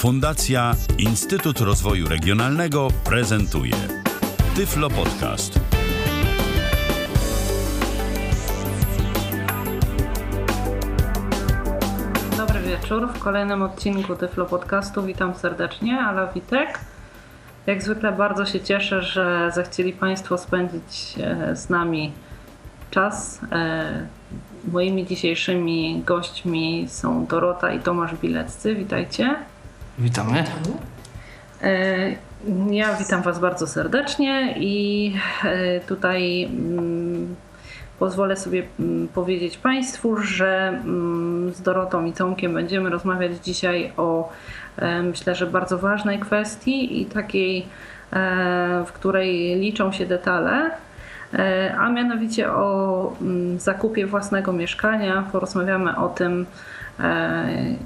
Fundacja Instytut Rozwoju Regionalnego prezentuje Tyflo Podcast. Dobry wieczór. W kolejnym odcinku Tyflo Podcastu witam serdecznie, Ala Witek. Jak zwykle bardzo się cieszę, że zechcieli Państwo spędzić e, z nami czas. E, moimi dzisiejszymi gośćmi są Dorota i Tomasz Bileccy. Witajcie. Witamy. E, ja witam Was bardzo serdecznie i tutaj mm, pozwolę sobie mm, powiedzieć Państwu, że mm, z Dorotą i Tomkiem będziemy rozmawiać dzisiaj o myślę, że bardzo ważnej kwestii i takiej, w której liczą się detale E, a mianowicie o zakupie własnego mieszkania. Porozmawiamy o tym, e,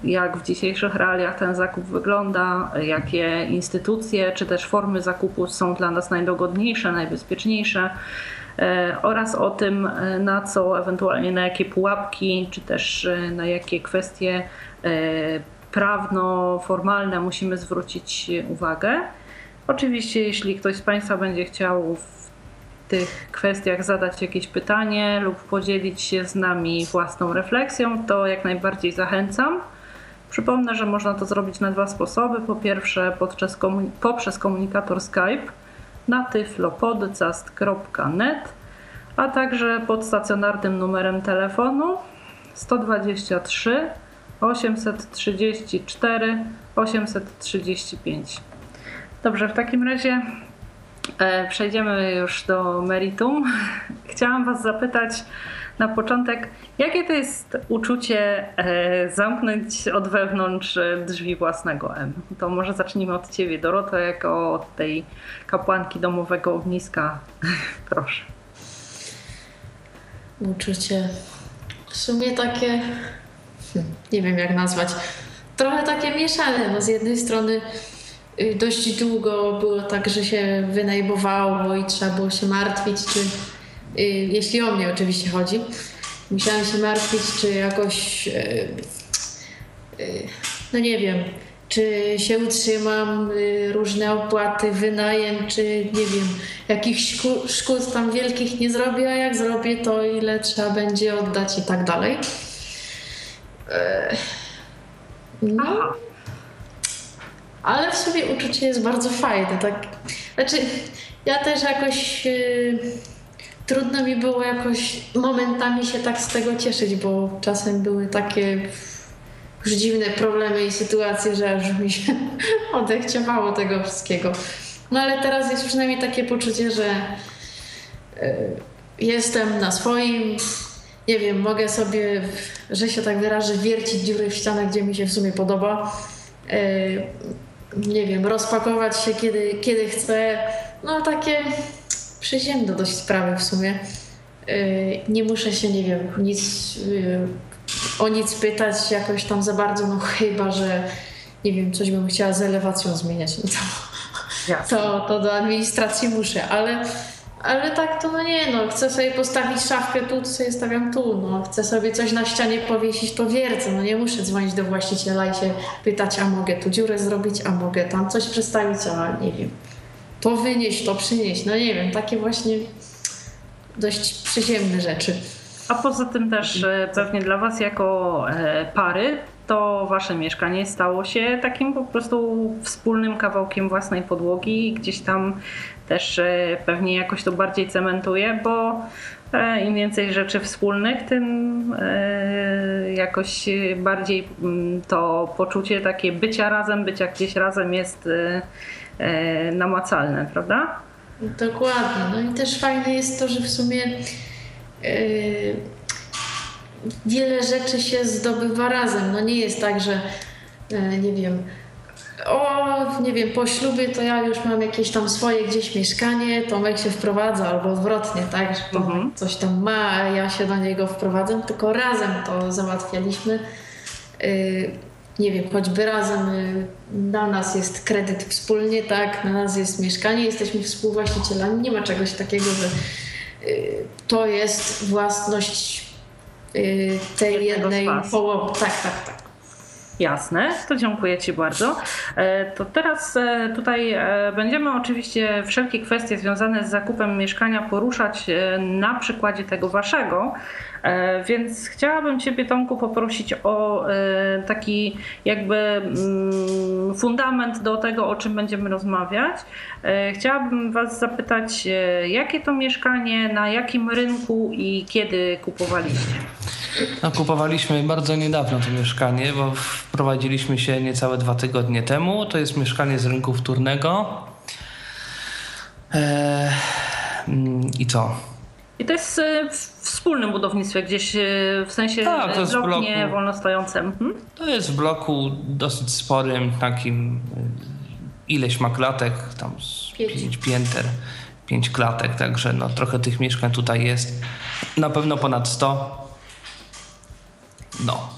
jak w dzisiejszych realiach ten zakup wygląda, jakie instytucje czy też formy zakupu są dla nas najdogodniejsze, najbezpieczniejsze e, oraz o tym, na co ewentualnie na jakie pułapki, czy też na jakie kwestie prawno-formalne musimy zwrócić uwagę. Oczywiście, jeśli ktoś z Państwa będzie chciał tych kwestiach zadać jakieś pytanie lub podzielić się z nami własną refleksją, to jak najbardziej zachęcam. Przypomnę, że można to zrobić na dwa sposoby. Po pierwsze komun poprzez komunikator Skype na tyflopodcast.net, a także pod stacjonarnym numerem telefonu 123 834 835. Dobrze, w takim razie przejdziemy już do meritum. Chciałam Was zapytać na początek, jakie to jest uczucie e, zamknąć od wewnątrz drzwi własnego M? To może zacznijmy od Ciebie, Doroto, jako od tej kapłanki domowego ogniska. Proszę. Uczucie w sumie takie, hmm, nie wiem jak nazwać, trochę takie mieszane. No z jednej strony dość długo było tak, że się wynajmowało i trzeba było się martwić, czy y, jeśli o mnie oczywiście chodzi, musiałam się martwić, czy jakoś y, no nie wiem, czy się utrzymam, różne opłaty, wynajem, czy nie wiem, jakichś szkód tam wielkich nie zrobię, a jak zrobię, to ile trzeba będzie oddać i tak dalej. No, ale w sobie uczucie jest bardzo fajne. Tak? Znaczy, ja też jakoś yy, trudno mi było jakoś momentami się tak z tego cieszyć, bo czasem były takie już dziwne problemy i sytuacje, że aż mi się odechciewało tego wszystkiego. No ale teraz jest przynajmniej takie poczucie, że yy, jestem na swoim, nie wiem, mogę sobie, że się tak wyrażę, wiercić dziury w ścianach, gdzie mi się w sumie podoba. Nie wiem, rozpakować się kiedy, kiedy chcę. No takie przyziemne dość sprawy w sumie. Yy, nie muszę się, nie wiem, nic, yy, o nic pytać jakoś tam za bardzo, no chyba, że nie wiem, coś bym chciała z elewacją zmieniać. No to, to, to do administracji muszę, ale ale tak to no nie, no chcę sobie postawić szafkę tu, to sobie stawiam tu, no chcę sobie coś na ścianie powiesić, to wiercę, no nie muszę dzwonić do właściciela i się pytać, a mogę tu dziurę zrobić, a mogę tam coś przestawić, a nie wiem, to wynieść, to przynieść, no nie wiem, takie właśnie dość przyziemne rzeczy. A poza tym też e, pewnie dla Was jako e, pary to wasze mieszkanie stało się takim po prostu wspólnym kawałkiem własnej podłogi. Gdzieś tam też e, pewnie jakoś to bardziej cementuje, bo e, im więcej rzeczy wspólnych, tym e, jakoś bardziej mm, to poczucie takie bycia razem, bycia gdzieś razem jest namacalne, prawda? Dokładnie. No i też fajne jest to, że w sumie wiele rzeczy się zdobywa razem. No nie jest tak, że nie wiem, o, nie wiem, po ślubie to ja już mam jakieś tam swoje gdzieś mieszkanie, Tomek się wprowadza, albo odwrotnie, tak, że Tomek mhm. coś tam ma, a ja się do niego wprowadzam, tylko razem to załatwialiśmy. Yy, nie wiem, choćby razem yy, na nas jest kredyt wspólnie, tak, na nas jest mieszkanie, jesteśmy współwłaścicielami, nie ma czegoś takiego, że yy, to jest własność y, tej jednej połowy. Tak, tak, tak. Jasne, to dziękuję Ci bardzo. E, to teraz e, tutaj e, będziemy oczywiście wszelkie kwestie związane z zakupem mieszkania poruszać na przykładzie tego Waszego, więc chciałabym Ciebie Tomku poprosić o taki jakby mm, fundament do tego, o czym będziemy rozmawiać. Chciałabym Was zapytać, jakie to mieszkanie, na jakim rynku i kiedy kupowaliście? No, kupowaliśmy bardzo niedawno to mieszkanie, bo wprowadziliśmy się niecałe dwa tygodnie temu. To jest mieszkanie z rynku wtórnego. Eee, I co? I to jest e, w wspólnym budownictwie, gdzieś e, w sensie tak, to jest blok bloku, nie wolnostojącym. Hmm? To jest w bloku dosyć sporym, takim e, ileś ma klatek, tam pięć pięter, pięć klatek, także no, trochę tych mieszkań tutaj jest. Na pewno ponad 100. No.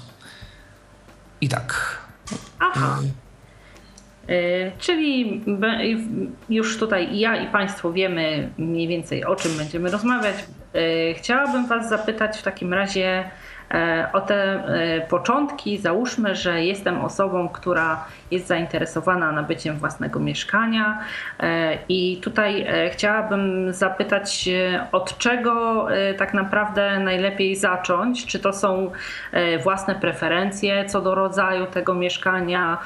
I tak. Aha. Y, czyli już tutaj ja i Państwo wiemy mniej więcej o czym będziemy rozmawiać. Y, chciałabym Was zapytać w takim razie, o te e, początki. Załóżmy, że jestem osobą, która jest zainteresowana nabyciem własnego mieszkania e, i tutaj chciałabym zapytać, od czego tak naprawdę najlepiej zacząć? Czy to są własne preferencje co do rodzaju tego mieszkania,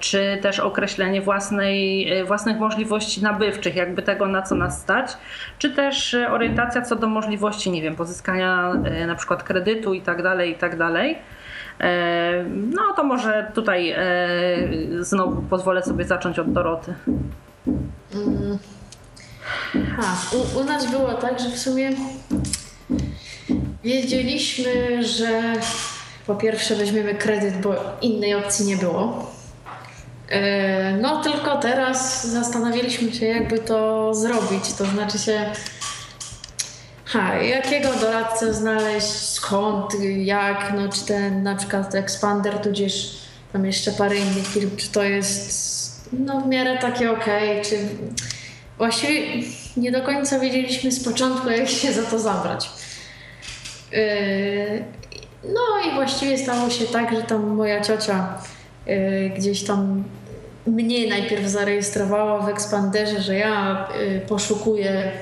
czy też określenie własnej, własnych możliwości nabywczych, jakby tego na co nas stać, czy też orientacja co do możliwości, nie wiem, pozyskania na przykład kredytu i tak tak dalej, i tak dalej. E, no to może tutaj e, znowu pozwolę sobie zacząć od Doroty. Ha, u, u nas było tak, że w sumie wiedzieliśmy, że po pierwsze weźmiemy kredyt, bo innej opcji nie było. E, no tylko teraz zastanawialiśmy się, jakby to zrobić. To znaczy się, Ha, jakiego doradcę znaleźć, skąd, jak, no czy ten na przykład Expander, tudzież tam jeszcze parę innych firm, czy to jest no w miarę takie ok, czy właściwie nie do końca wiedzieliśmy z początku, jak się za to zabrać. Yy, no i właściwie stało się tak, że tam moja ciocia yy, gdzieś tam mnie najpierw zarejestrowała w Expanderze, że ja yy, poszukuję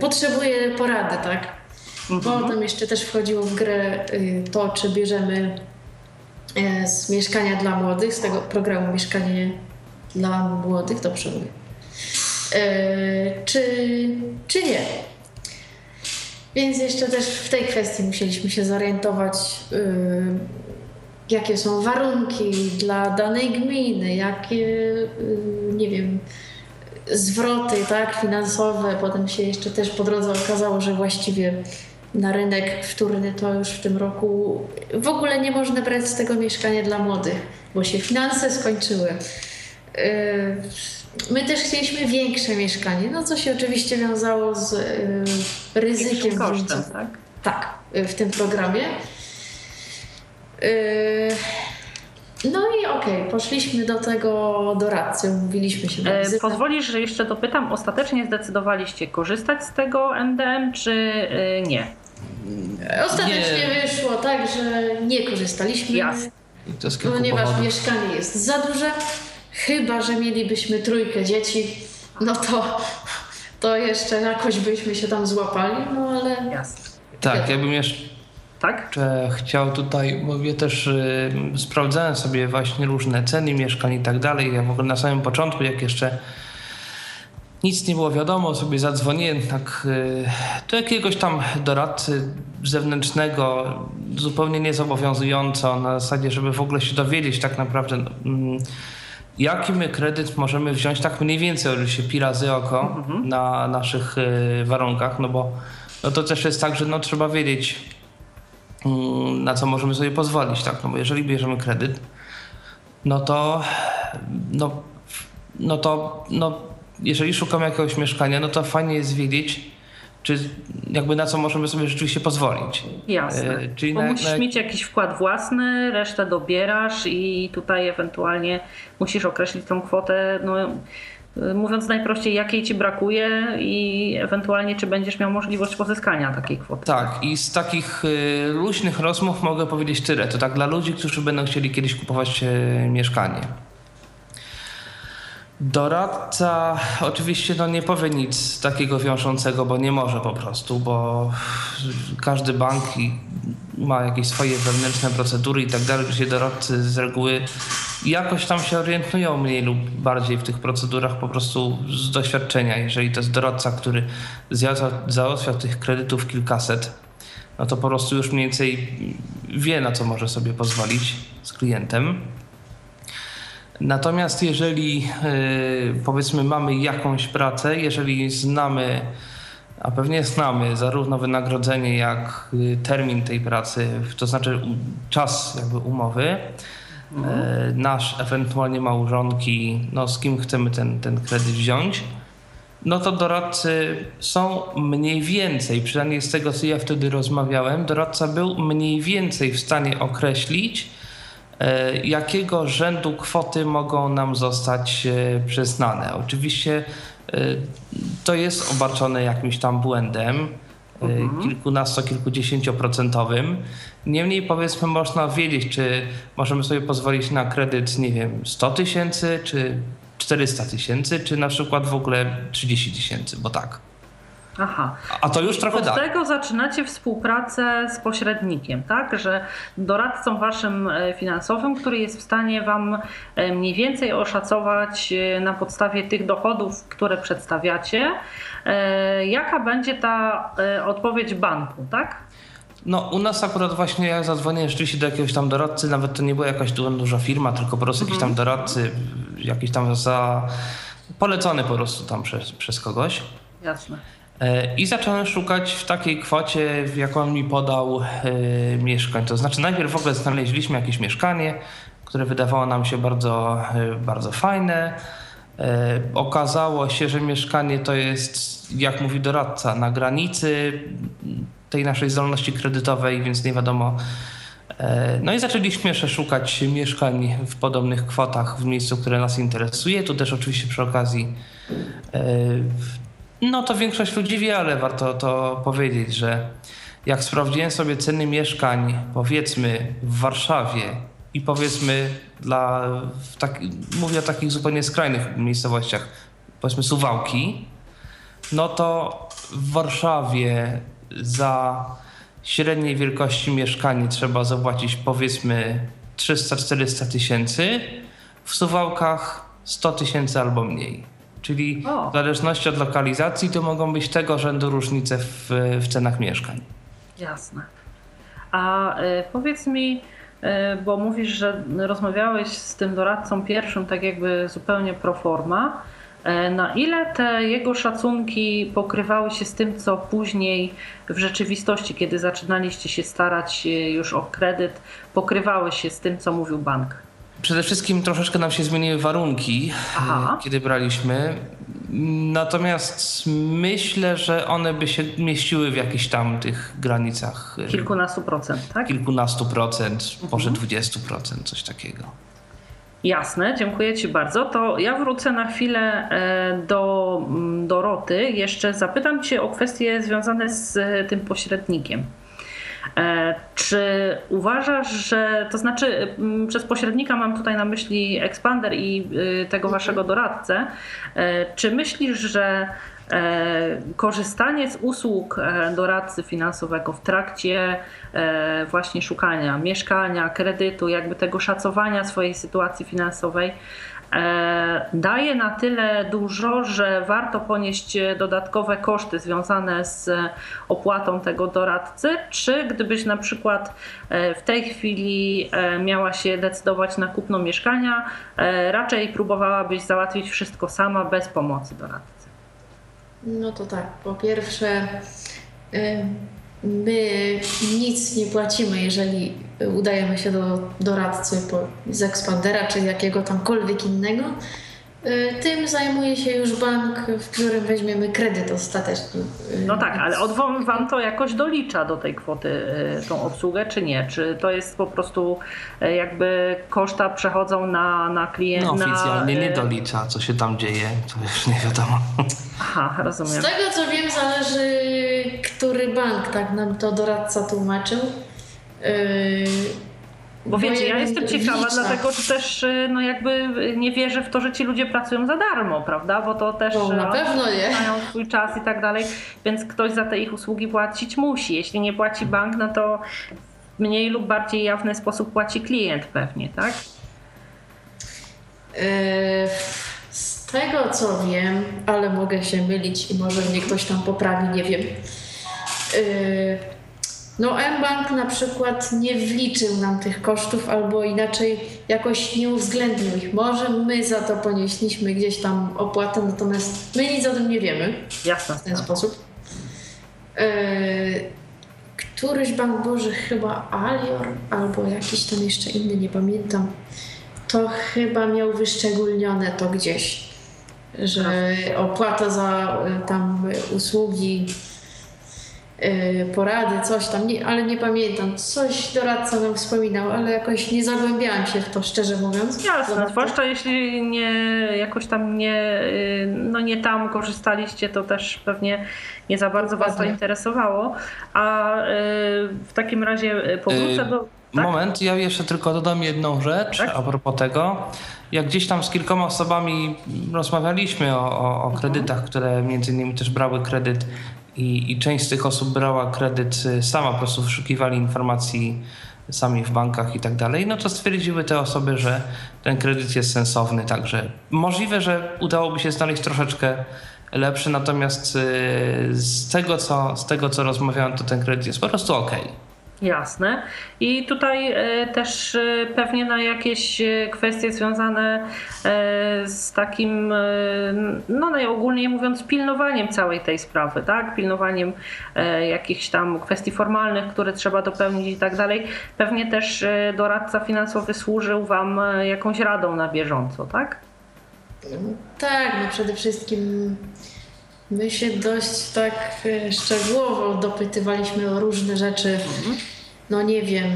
potrzebuje porady, tak? Mhm. Potem jeszcze też wchodziło w grę y, to, czy bierzemy y, z mieszkania dla młodych, z tego programu Mieszkanie dla młodych, dobrze mówię, czy, czy nie. Więc jeszcze też w tej kwestii musieliśmy się zorientować, jakie są warunki dla danej gminy, jakie, nie wiem, zwroty tak, finansowe. Potem się jeszcze też po drodze okazało, że właściwie na rynek wtórny to już w tym roku w ogóle nie można brać z tego mieszkania dla młodych, bo się finanse skończyły. Yy, my też chcieliśmy większe mieszkanie, no co się oczywiście wiązało z yy, ryzykiem. Kosztem, tak? Tak, w tym programie. No i okej, okay, poszliśmy do tego doradcy, umówiliśmy się. E, pozwolisz, że jeszcze dopytam, ostatecznie zdecydowaliście korzystać z tego MDM, czy e, nie? Ostatecznie nie. wyszło tak, że nie korzystaliśmy. Jasne. Ponieważ powodów. mieszkanie jest za duże, chyba że mielibyśmy trójkę dzieci, no to, to jeszcze jakoś byśmy się tam złapali, no ale. Jasne. Tak, ja bym jeszcze tak? Że chciał tutaj, mówię też, y, sprawdzałem sobie właśnie różne ceny mieszkań i tak dalej. Ja w ogóle na samym początku, jak jeszcze nic nie było wiadomo, sobie zadzwoniłem tak y, do jakiegoś tam doradcy zewnętrznego, zupełnie niezobowiązująco, na zasadzie, żeby w ogóle się dowiedzieć tak naprawdę, no, mm, jaki my kredyt możemy wziąć tak mniej więcej, że się pi razy oko mhm. na naszych y, warunkach, no bo no to też jest tak, że no, trzeba wiedzieć, Mm, na co możemy sobie pozwolić, tak? No bo jeżeli bierzemy kredyt, no to, no, no to, no, jeżeli szukamy jakiegoś mieszkania, no to fajnie jest wiedzieć, czy jakby na co możemy sobie rzeczywiście pozwolić. Jasne. E, czyli Bo na, musisz na... mieć jakiś wkład własny, resztę dobierasz i tutaj ewentualnie musisz określić tą kwotę, no Mówiąc najprościej, jakiej ci brakuje i ewentualnie czy będziesz miał możliwość pozyskania takiej kwoty. Tak, i z takich y, luźnych rozmów mogę powiedzieć tyle. To tak dla ludzi, którzy będą chcieli kiedyś kupować y, mieszkanie. Doradca oczywiście no, nie powie nic takiego wiążącego, bo nie może po prostu, bo każdy bank ma jakieś swoje wewnętrzne procedury i tak dalej, gdzie doradcy z reguły jakoś tam się orientują mniej lub bardziej w tych procedurach po prostu z doświadczenia. Jeżeli to jest doradca, który załatwia tych kredytów kilkaset, no to po prostu już mniej więcej wie, na co może sobie pozwolić z klientem. Natomiast jeżeli y, powiedzmy mamy jakąś pracę, jeżeli znamy, a pewnie znamy zarówno wynagrodzenie, jak y, termin tej pracy, to znaczy czas jakby umowy, mhm. nasz, ewentualnie małżonki, no z kim chcemy ten, ten kredyt wziąć, no to doradcy są mniej więcej, przynajmniej z tego co ja wtedy rozmawiałem, doradca był mniej więcej w stanie określić, E, jakiego rzędu kwoty mogą nam zostać e, przyznane. Oczywiście e, to jest obarczone jakimś tam błędem, mhm. kilkunasto, kilkudziesięcioprocentowym. Niemniej powiedzmy można wiedzieć, czy możemy sobie pozwolić na kredyt, nie wiem, 100 tysięcy, czy 400 tysięcy, czy na przykład w ogóle 30 tysięcy, bo tak. Aha. A to już trochę Od dalej. tego zaczynacie współpracę z pośrednikiem, tak? Że doradcą waszym e, finansowym, który jest w stanie wam e, mniej więcej oszacować e, na podstawie tych dochodów, które przedstawiacie, jaka będzie ta odpowiedź banku, tak? No, u nas akurat właśnie ja zadzwoniłem rzeczywiście do jakiegoś tam doradcy, nawet to nie była jakaś duża firma, tylko po prostu mhm. jakiś tam mhm. doradcy, jakiś tam za polecony po prostu tam przez, przez kogoś. Jasne. E, I zacząłem szukać w takiej kwocie, w jaką mi podał e, mieszkań. To znaczy, najpierw w ogóle znaleźliśmy jakieś mieszkanie, które wydawało nam się bardzo, e, bardzo fajne. Okazało się, że mieszkanie to jest, jak mówi doradca, na granicy tej naszej zdolności kredytowej, więc nie wiadomo. No i zaczęliśmy jeszcze szukać mieszkań w podobnych kwotach w miejscu, które nas interesuje. Tu też oczywiście przy okazji no to większość ludzi wie, ale warto to powiedzieć, że jak sprawdziłem sobie ceny mieszkań, powiedzmy w Warszawie i powiedzmy dla, tak, mówię o takich zupełnie skrajnych miejscowościach, powiedzmy Suwałki, no to w Warszawie za średniej wielkości mieszkanie trzeba zapłacić powiedzmy 300-400 tysięcy, w Suwałkach 100 tysięcy albo mniej. Czyli o. w zależności od lokalizacji to mogą być tego rzędu różnice w, w cenach mieszkań. Jasne. A y, powiedz mi, y, bo mówisz, że rozmawiałeś z tym doradcą pierwszym tak jakby zupełnie pro forma. Y, na ile te jego szacunki pokrywały się z tym, co później w rzeczywistości, kiedy zaczynaliście się starać już o kredyt, pokrywały się z tym, co mówił bank? Przede wszystkim troszeczkę nam się zmieniły warunki, Aha. kiedy braliśmy. Natomiast myślę, że one by się mieściły w jakichś tam tych granicach. Kilkunastu procent, tak? Kilkunastu procent, mhm. może dwudziestu procent, coś takiego. Jasne, dziękuję Ci bardzo. To ja wrócę na chwilę e, do mm, Doroty. Jeszcze zapytam Cię o kwestie związane z e, tym pośrednikiem. E, czy uważasz, że to znaczy mm, przez pośrednika mam tutaj na myśli Expander i y, tego mhm. waszego doradcę, e, czy myślisz, że e, korzystanie z usług doradcy finansowego w trakcie właśnie szukania mieszkania, kredytu, jakby tego szacowania swojej sytuacji finansowej daje na tyle dużo, że warto ponieść dodatkowe koszty związane z opłatą tego doradcy, czy gdybyś na przykład e, w tej chwili e, miała się decydować na kupno mieszkania, raczej próbowałabyś załatwić wszystko sama bez pomocy doradcy? No to tak, po pierwsze my nic nie płacimy, jeżeli udajemy się do doradcy z Expandera czy jakiego tamkolwiek innego. Y, tym zajmuje się już bank, w którym weźmiemy kredyt ostateczny. Y, No tak, ale od wam, to jakoś dolicza do tej kwoty y, tą obsługę, czy nie? Czy to jest po prostu jakby koszta przechodzą na, na klienta? No oficjalnie nie dolicza, co się tam dzieje, to już nie wiadomo. Aha, rozumiem. Z tego co wiem, zależy, który bank tak nam to doradca tłumaczył. Yy, Bo wiecie, ja jestem ciekawa, dlatego że też y, no jakby y, nie wierzę w to, że ci ludzie pracują za darmo, prawda? Bo to też No, na y, pewno nie. mają swój czas i tak dalej, więc ktoś za te ich usługi płacić musi. Jeśli nie płaci bank, no to w mniej lub bardziej jawny sposób płaci klient pewnie, tak? Yy, Z tego co wiem, ale mogę się mylić i może mnie ktoś tam poprawi, nie wiem. No mBank na przykład nie wliczył nam tych kosztów albo inaczej jakoś nie uwzględnił ich. Może my za to ponieśliśmy gdzieś tam opłatę, natomiast my nic o tym nie wiemy Jasna w ten sposób. Yy, Któryś bank Boży, chyba Alior albo jakiś tam jeszcze inny, nie pamiętam, to chyba miał wyszczególnione to gdzieś, że opłata za y, tam usługi, porady, coś tam, nie, ale nie pamiętam. Coś doradca nam wspominał, ale jakoś nie zagłębiałam się w to, szczerze mówiąc. Jasne, zwłaszcza jeśli nie, jakoś tam nie, y, no nie tam korzystaliście, to też pewnie nie za bardzo Was to Dokładnie. interesowało. A y, w takim razie y, powrócę Y, do... Tak? Moment, ja jeszcze tylko dodam jedną rzecz Tak? a propos tego. Jak gdzieś tam z kilkoma osobami rozmawialiśmy o, o, o kredytach, które między innymi też brały kredyt i, i część z tych osób brała kredyt y, sama, po prostu wyszukiwali informacji sami w bankach i tak dalej, no to stwierdziły te osoby, że ten kredyt jest sensowny, także możliwe, że udałoby się znaleźć troszeczkę lepszy, natomiast y, z tego, co, z tego, co rozmawiałem, to ten kredyt jest po prostu okej. Jasne. I tutaj e, też e, pewnie na jakieś e, kwestie związane z takim, no najogólniej mówiąc, pilnowaniem całej tej sprawy, tak? Pilnowaniem jakichś tam kwestii formalnych, które trzeba dopełnić i tak dalej. Pewnie też doradca finansowy służył Wam jakąś radą na bieżąco, tak? Tak, no przede wszystkim my się dość tak szczegółowo dopytywaliśmy o różne rzeczy. No nie wiem,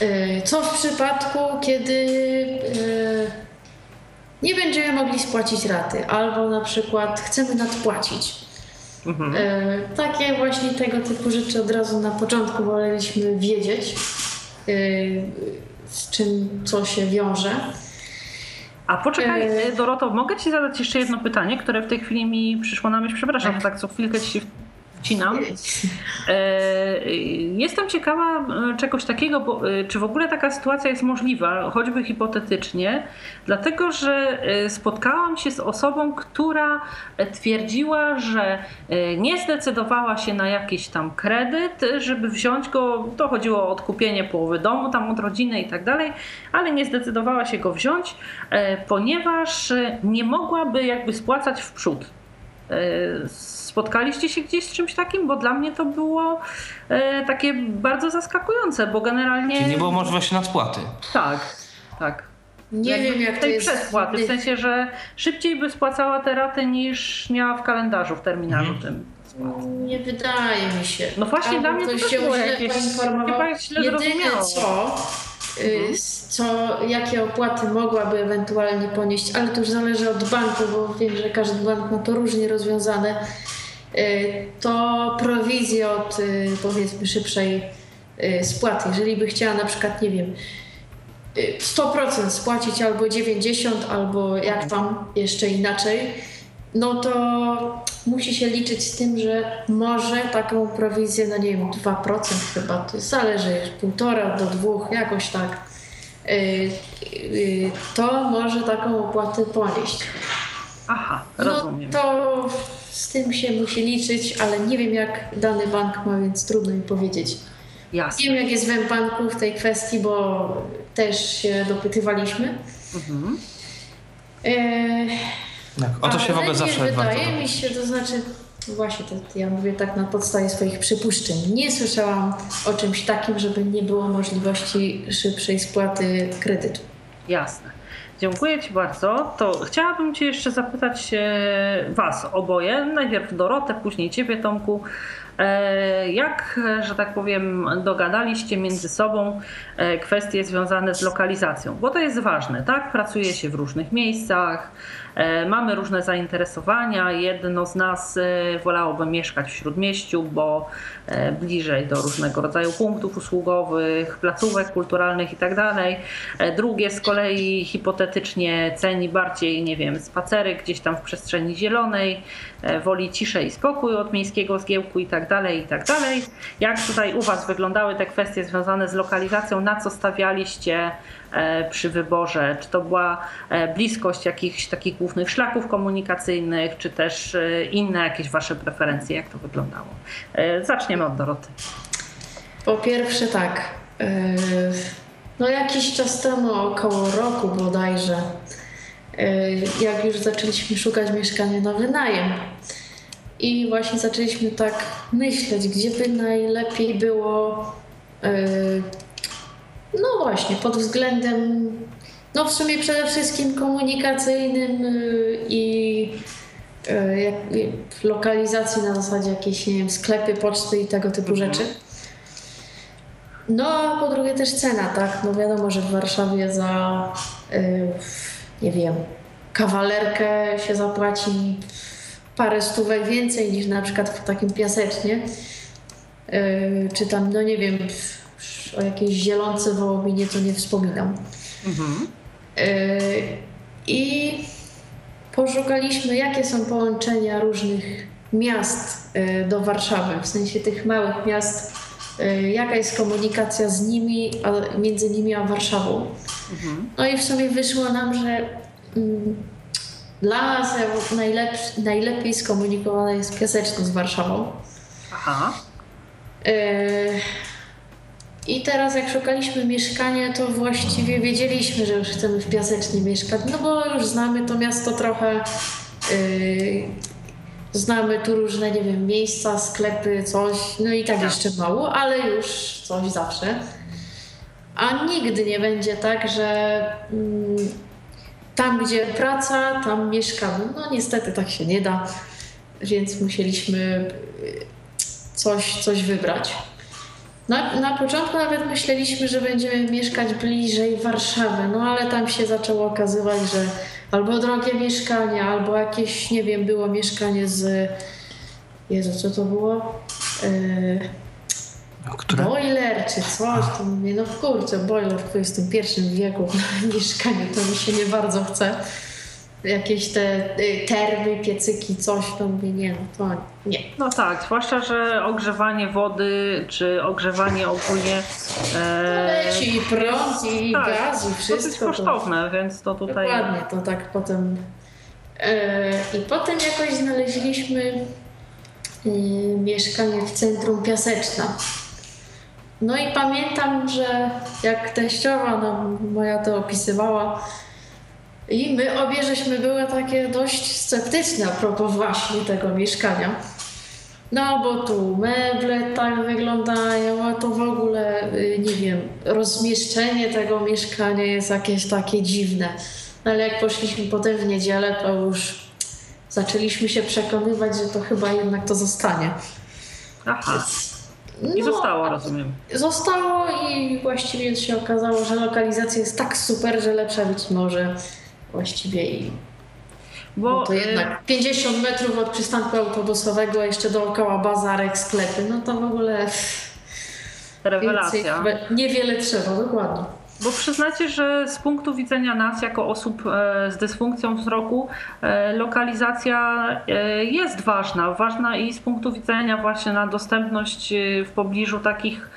e, co w przypadku, kiedy e, nie będziemy mogli spłacić raty, albo na przykład chcemy nadpłacić. Mhm. E, Takie właśnie tego typu rzeczy od razu na początku woleliśmy wiedzieć, z czym co się wiąże. A poczekaj, Doroto, mogę Ci zadać jeszcze jedno pytanie, które w tej chwili mi przyszło na myśl. Przepraszam, że tak co chwilkę Ci wcinam. E, Jestem ciekawa e, czegoś takiego, bo, e, czy w ogóle taka sytuacja jest możliwa, choćby hipotetycznie, dlatego że spotkałam się z osobą, która twierdziła, że nie zdecydowała się na jakiś tam kredyt, żeby wziąć go, to chodziło o odkupienie połowy domu tam od rodziny i tak dalej, ale nie zdecydowała się go wziąć, ponieważ nie mogłaby jakby spłacać w przód. E, Spotkaliście się gdzieś z czymś takim? Bo dla mnie to było e, takie bardzo zaskakujące, bo generalnie. Czyli nie było możliwości nadpłaty. Tak, tak. Nie Jakby wiem, jak to tej jest. przespłaty, w sensie, że szybciej by spłacała te raty niż miała w kalendarzu, w terminarzu Mhm. tym. Nie wydaje mi się. No właśnie Albo dla mnie to się było źle jakieś- chyba źle Jedyne zrozumiało. co, y, co, jakie opłaty mogłaby ewentualnie ponieść, ale to już zależy od banku, bo wiem, że każdy bank ma to różnie rozwiązane, y, to prowizje od y, powiedzmy szybszej y, spłaty. Jeżeli by chciała na przykład, nie wiem, y, 100% spłacić albo 90%, albo jak tam jeszcze inaczej, no to musi się liczyć z tym, że może taką prowizję, no nie wiem, 2% chyba, to zależy, 1,5 do 2, jakoś tak, y, y, to może taką opłatę ponieść. Aha, No rozumiem. to z tym się musi liczyć, ale nie wiem jak dany bank ma, więc trudno mi powiedzieć. Jasne. Wiem jak jest w banku w tej kwestii, bo też się dopytywaliśmy. Mhm. E, Tak, o to się w Ale ogóle nie zawsze warto wydaje mi się, to znaczy, właśnie to ja mówię tak na podstawie swoich przypuszczeń. Nie słyszałam o czymś takim, żeby nie było możliwości szybszej spłaty kredytu. Jasne. Dziękuję Ci bardzo. To chciałabym Cię jeszcze zapytać Was oboje, najpierw Dorotę, później Ciebie Tomku, E, jak, że tak powiem, dogadaliście między sobą e, kwestie związane z lokalizacją? Bo to jest ważne, tak? Pracuje się w różnych miejscach, e, mamy różne zainteresowania. Jedno z nas wolałoby mieszkać w śródmieściu, bo bliżej do różnego rodzaju punktów usługowych, placówek kulturalnych itd. Tak drugie z kolei hipotetycznie ceni bardziej, nie wiem, spacery gdzieś tam w przestrzeni zielonej, woli ciszę i spokój od miejskiego zgiełku itd. Tak dalej, i tak. Jak tutaj u Was wyglądały te kwestie związane z lokalizacją? Na co stawialiście e, przy wyborze? Czy to była e, bliskość jakichś takich głównych szlaków komunikacyjnych, czy też e, inne jakieś Wasze preferencje? Jak to wyglądało? Zaczniemy od Doroty. Po pierwsze tak. No jakiś czas temu, około roku bodajże, jak już zaczęliśmy szukać mieszkania na wynajem, i właśnie zaczęliśmy tak myśleć, gdzie by najlepiej było, no właśnie, pod względem, no w sumie przede wszystkim komunikacyjnym yy, i yy, lokalizacji na zasadzie jakieś, nie wiem, sklepy, poczty i tego typu mhm. rzeczy. No a po drugie też cena, tak? No wiadomo, że w Warszawie za, yy, nie wiem, kawalerkę się zapłaci parę stówek więcej niż na przykład w takim piasecznie. Czy tam, no nie wiem, o jakiejś zielonce wołominie to nie wspominam. Mhm. Yy, I poszukaliśmy, jakie są połączenia różnych miast yy, do Warszawy, w sensie tych małych miast, yy, jaka jest komunikacja z nimi, a między nimi a Warszawą. Mhm. No i w sumie wyszło nam, że mm, dla nas najlepszy, najlepiej skomunikowane jest Piaseczno z Warszawą. Aha. Yy, I teraz jak szukaliśmy mieszkania, to właściwie wiedzieliśmy, że już chcemy w Piasecznie mieszkać, no bo już znamy to miasto trochę. Yy, znamy tu różne, nie wiem, miejsca, sklepy, coś, no i tak, tak jeszcze mało, ale już coś zawsze. A nigdy nie będzie tak, że mm, tam, gdzie praca, tam mieszkamy. No niestety tak się nie da, więc musieliśmy y, coś, coś wybrać. Na, na początku nawet myśleliśmy, że będziemy mieszkać bliżej Warszawy, no ale tam się zaczęło okazywać, że albo drogie mieszkanie, albo jakieś, nie wiem, było mieszkanie z. Jezu, co to było? Yy które? Boiler czy coś, to mówię, no kurczę, boiler w XXI wieku w mieszkaniu, to mi się nie bardzo chce. Jakieś te y, termy, piecyki, coś, to mówię, nie, no to nie. No tak, zwłaszcza, że ogrzewanie wody, czy ogrzewanie ogólnie... E, leci i prąd, i tak, gaz, i wszystko. To jest kosztowne, to, więc to tutaj... Dokładnie, to tak potem... E, I potem jakoś znaleźliśmy y, mieszkanie w centrum Piaseczna. No i pamiętam, że jak teściowa no, moja to opisywała, i my obie żeśmy były takie dość sceptyczne a propos właśnie tego mieszkania. No bo tu meble tak wyglądają, a to w ogóle, y, nie wiem, rozmieszczenie tego mieszkania jest jakieś takie dziwne. No ale jak poszliśmy potem w niedzielę, to już zaczęliśmy się przekonywać, że to chyba jednak to zostanie. Aha. I no, zostało, rozumiem. Zostało i właściwie się okazało, że lokalizacja jest tak super, że lepsza być może właściwie i bo no to jednak 50 metrów od przystanku autobusowego, jeszcze dookoła bazarek, sklepy, no to w ogóle. Rewelacja. Niewiele trzeba, dokładnie. Bo przyznacie, że z punktu widzenia nas, jako osób e, z dysfunkcją wzroku, e, lokalizacja e, jest ważna. Ważna i z punktu widzenia właśnie na dostępność w pobliżu takich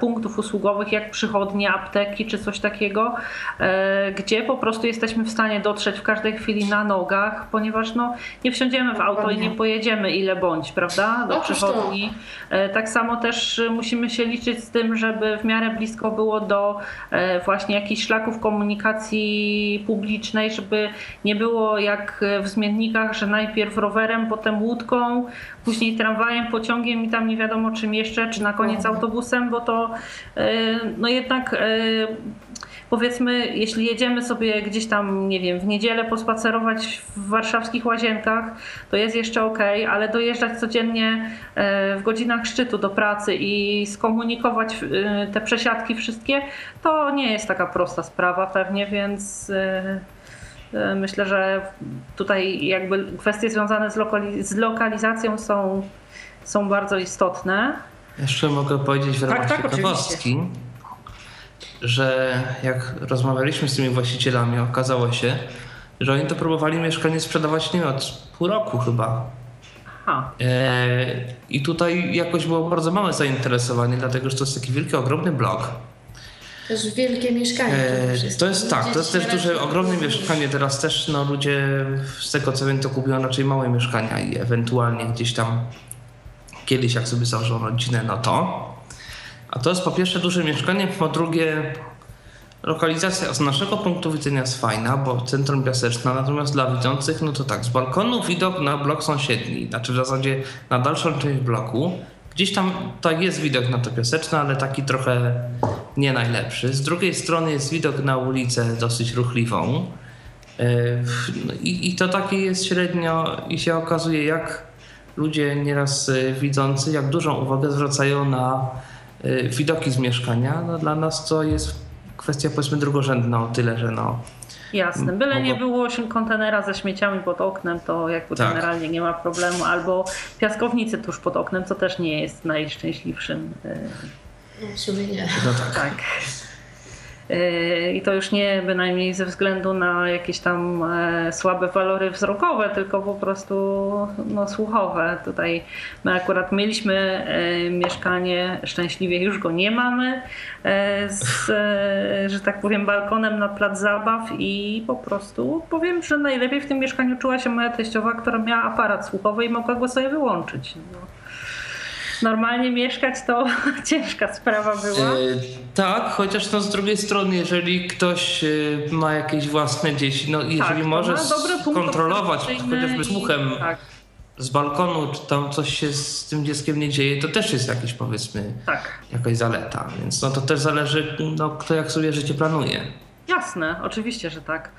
punktów usługowych, jak przychodnie, apteki czy coś takiego, e, gdzie po prostu jesteśmy w stanie dotrzeć w każdej chwili na nogach, ponieważ no, nie wsiądziemy w auto i nie pojedziemy ile bądź, prawda, do przychodni. E, tak samo też musimy się liczyć z tym, żeby w miarę blisko było do właśnie jakichś szlaków komunikacji publicznej, żeby nie było jak w zmiennikach, że najpierw rowerem, potem łódką, później tramwajem, pociągiem i tam nie wiadomo czym jeszcze, czy na koniec autobusem, bo to e, no jednak e, powiedzmy, jeśli jedziemy sobie gdzieś tam, nie wiem, w niedzielę pospacerować w warszawskich łazienkach, to jest jeszcze ok, ale dojeżdżać codziennie e, w godzinach szczytu do pracy i skomunikować te przesiadki wszystkie, to nie jest taka prosta sprawa pewnie, więc myślę, że tutaj jakby kwestie związane z, z lokalizacją są, są bardzo istotne. Jeszcze mogę powiedzieć w ramach tak, tak, ciekawostki, że jak rozmawialiśmy z tymi właścicielami, okazało się, że oni to próbowali mieszkanie sprzedawać nie od pół roku chyba. E, I tutaj jakoś było bardzo małe zainteresowanie, dlatego że to jest taki wielki, ogromny blok. To jest wielkie mieszkanie. E, to jest tak, to jest też duże, ogromne mieszkanie. Teraz też no, ludzie z tego co wiem to kupują raczej małe mieszkania i ewentualnie gdzieś tam kiedyś jak sobie założą rodzinę, no to. A to jest po pierwsze duże mieszkanie, po drugie lokalizacja z naszego punktu widzenia jest fajna, bo centrum Piaseczna, natomiast dla widzących, no to tak, z balkonu widok na blok sąsiedni, znaczy w zasadzie na dalszą część bloku. Gdzieś tam tak jest widok na to Piaseczne, ale taki trochę nie najlepszy. Z drugiej strony jest widok na ulicę dosyć ruchliwą. E, no I, I to takie jest średnio i się okazuje, jak ludzie nieraz e, widzący, jak dużą uwagę zwracają na e, widoki z mieszkania. No dla nas to jest kwestia powiedzmy drugorzędna o tyle, że no... Jasne, byle nie było kontenera ze śmieciami pod oknem, to jakby tak. generalnie nie ma problemu, albo piaskownicy tuż pod oknem, co też nie jest najszczęśliwszym. No, w sumie nie. No tak. tak. I to już nie bynajmniej ze względu na jakieś tam e, słabe walory wzrokowe, tylko po prostu no, słuchowe. Tutaj my akurat mieliśmy e, mieszkanie, szczęśliwie już go nie mamy, e, z, że tak powiem, balkonem na plac zabaw i po prostu powiem, że najlepiej w tym mieszkaniu czuła się moja teściowa, która miała aparat słuchowy i mogła go sobie wyłączyć. No normalnie mieszkać, to ciężka sprawa była. E, tak, chociaż no z drugiej strony, jeżeli ktoś e, ma jakieś własne dzieci, no jeżeli tak, może kontrolować chociażby słuchem tak. z balkonu, czy tam coś się z tym dzieckiem nie dzieje, to też jest jakiś powiedzmy tak. jakaś zaleta. Więc no to też zależy, no, kto jak sobie życie planuje. Jasne, oczywiście, że tak.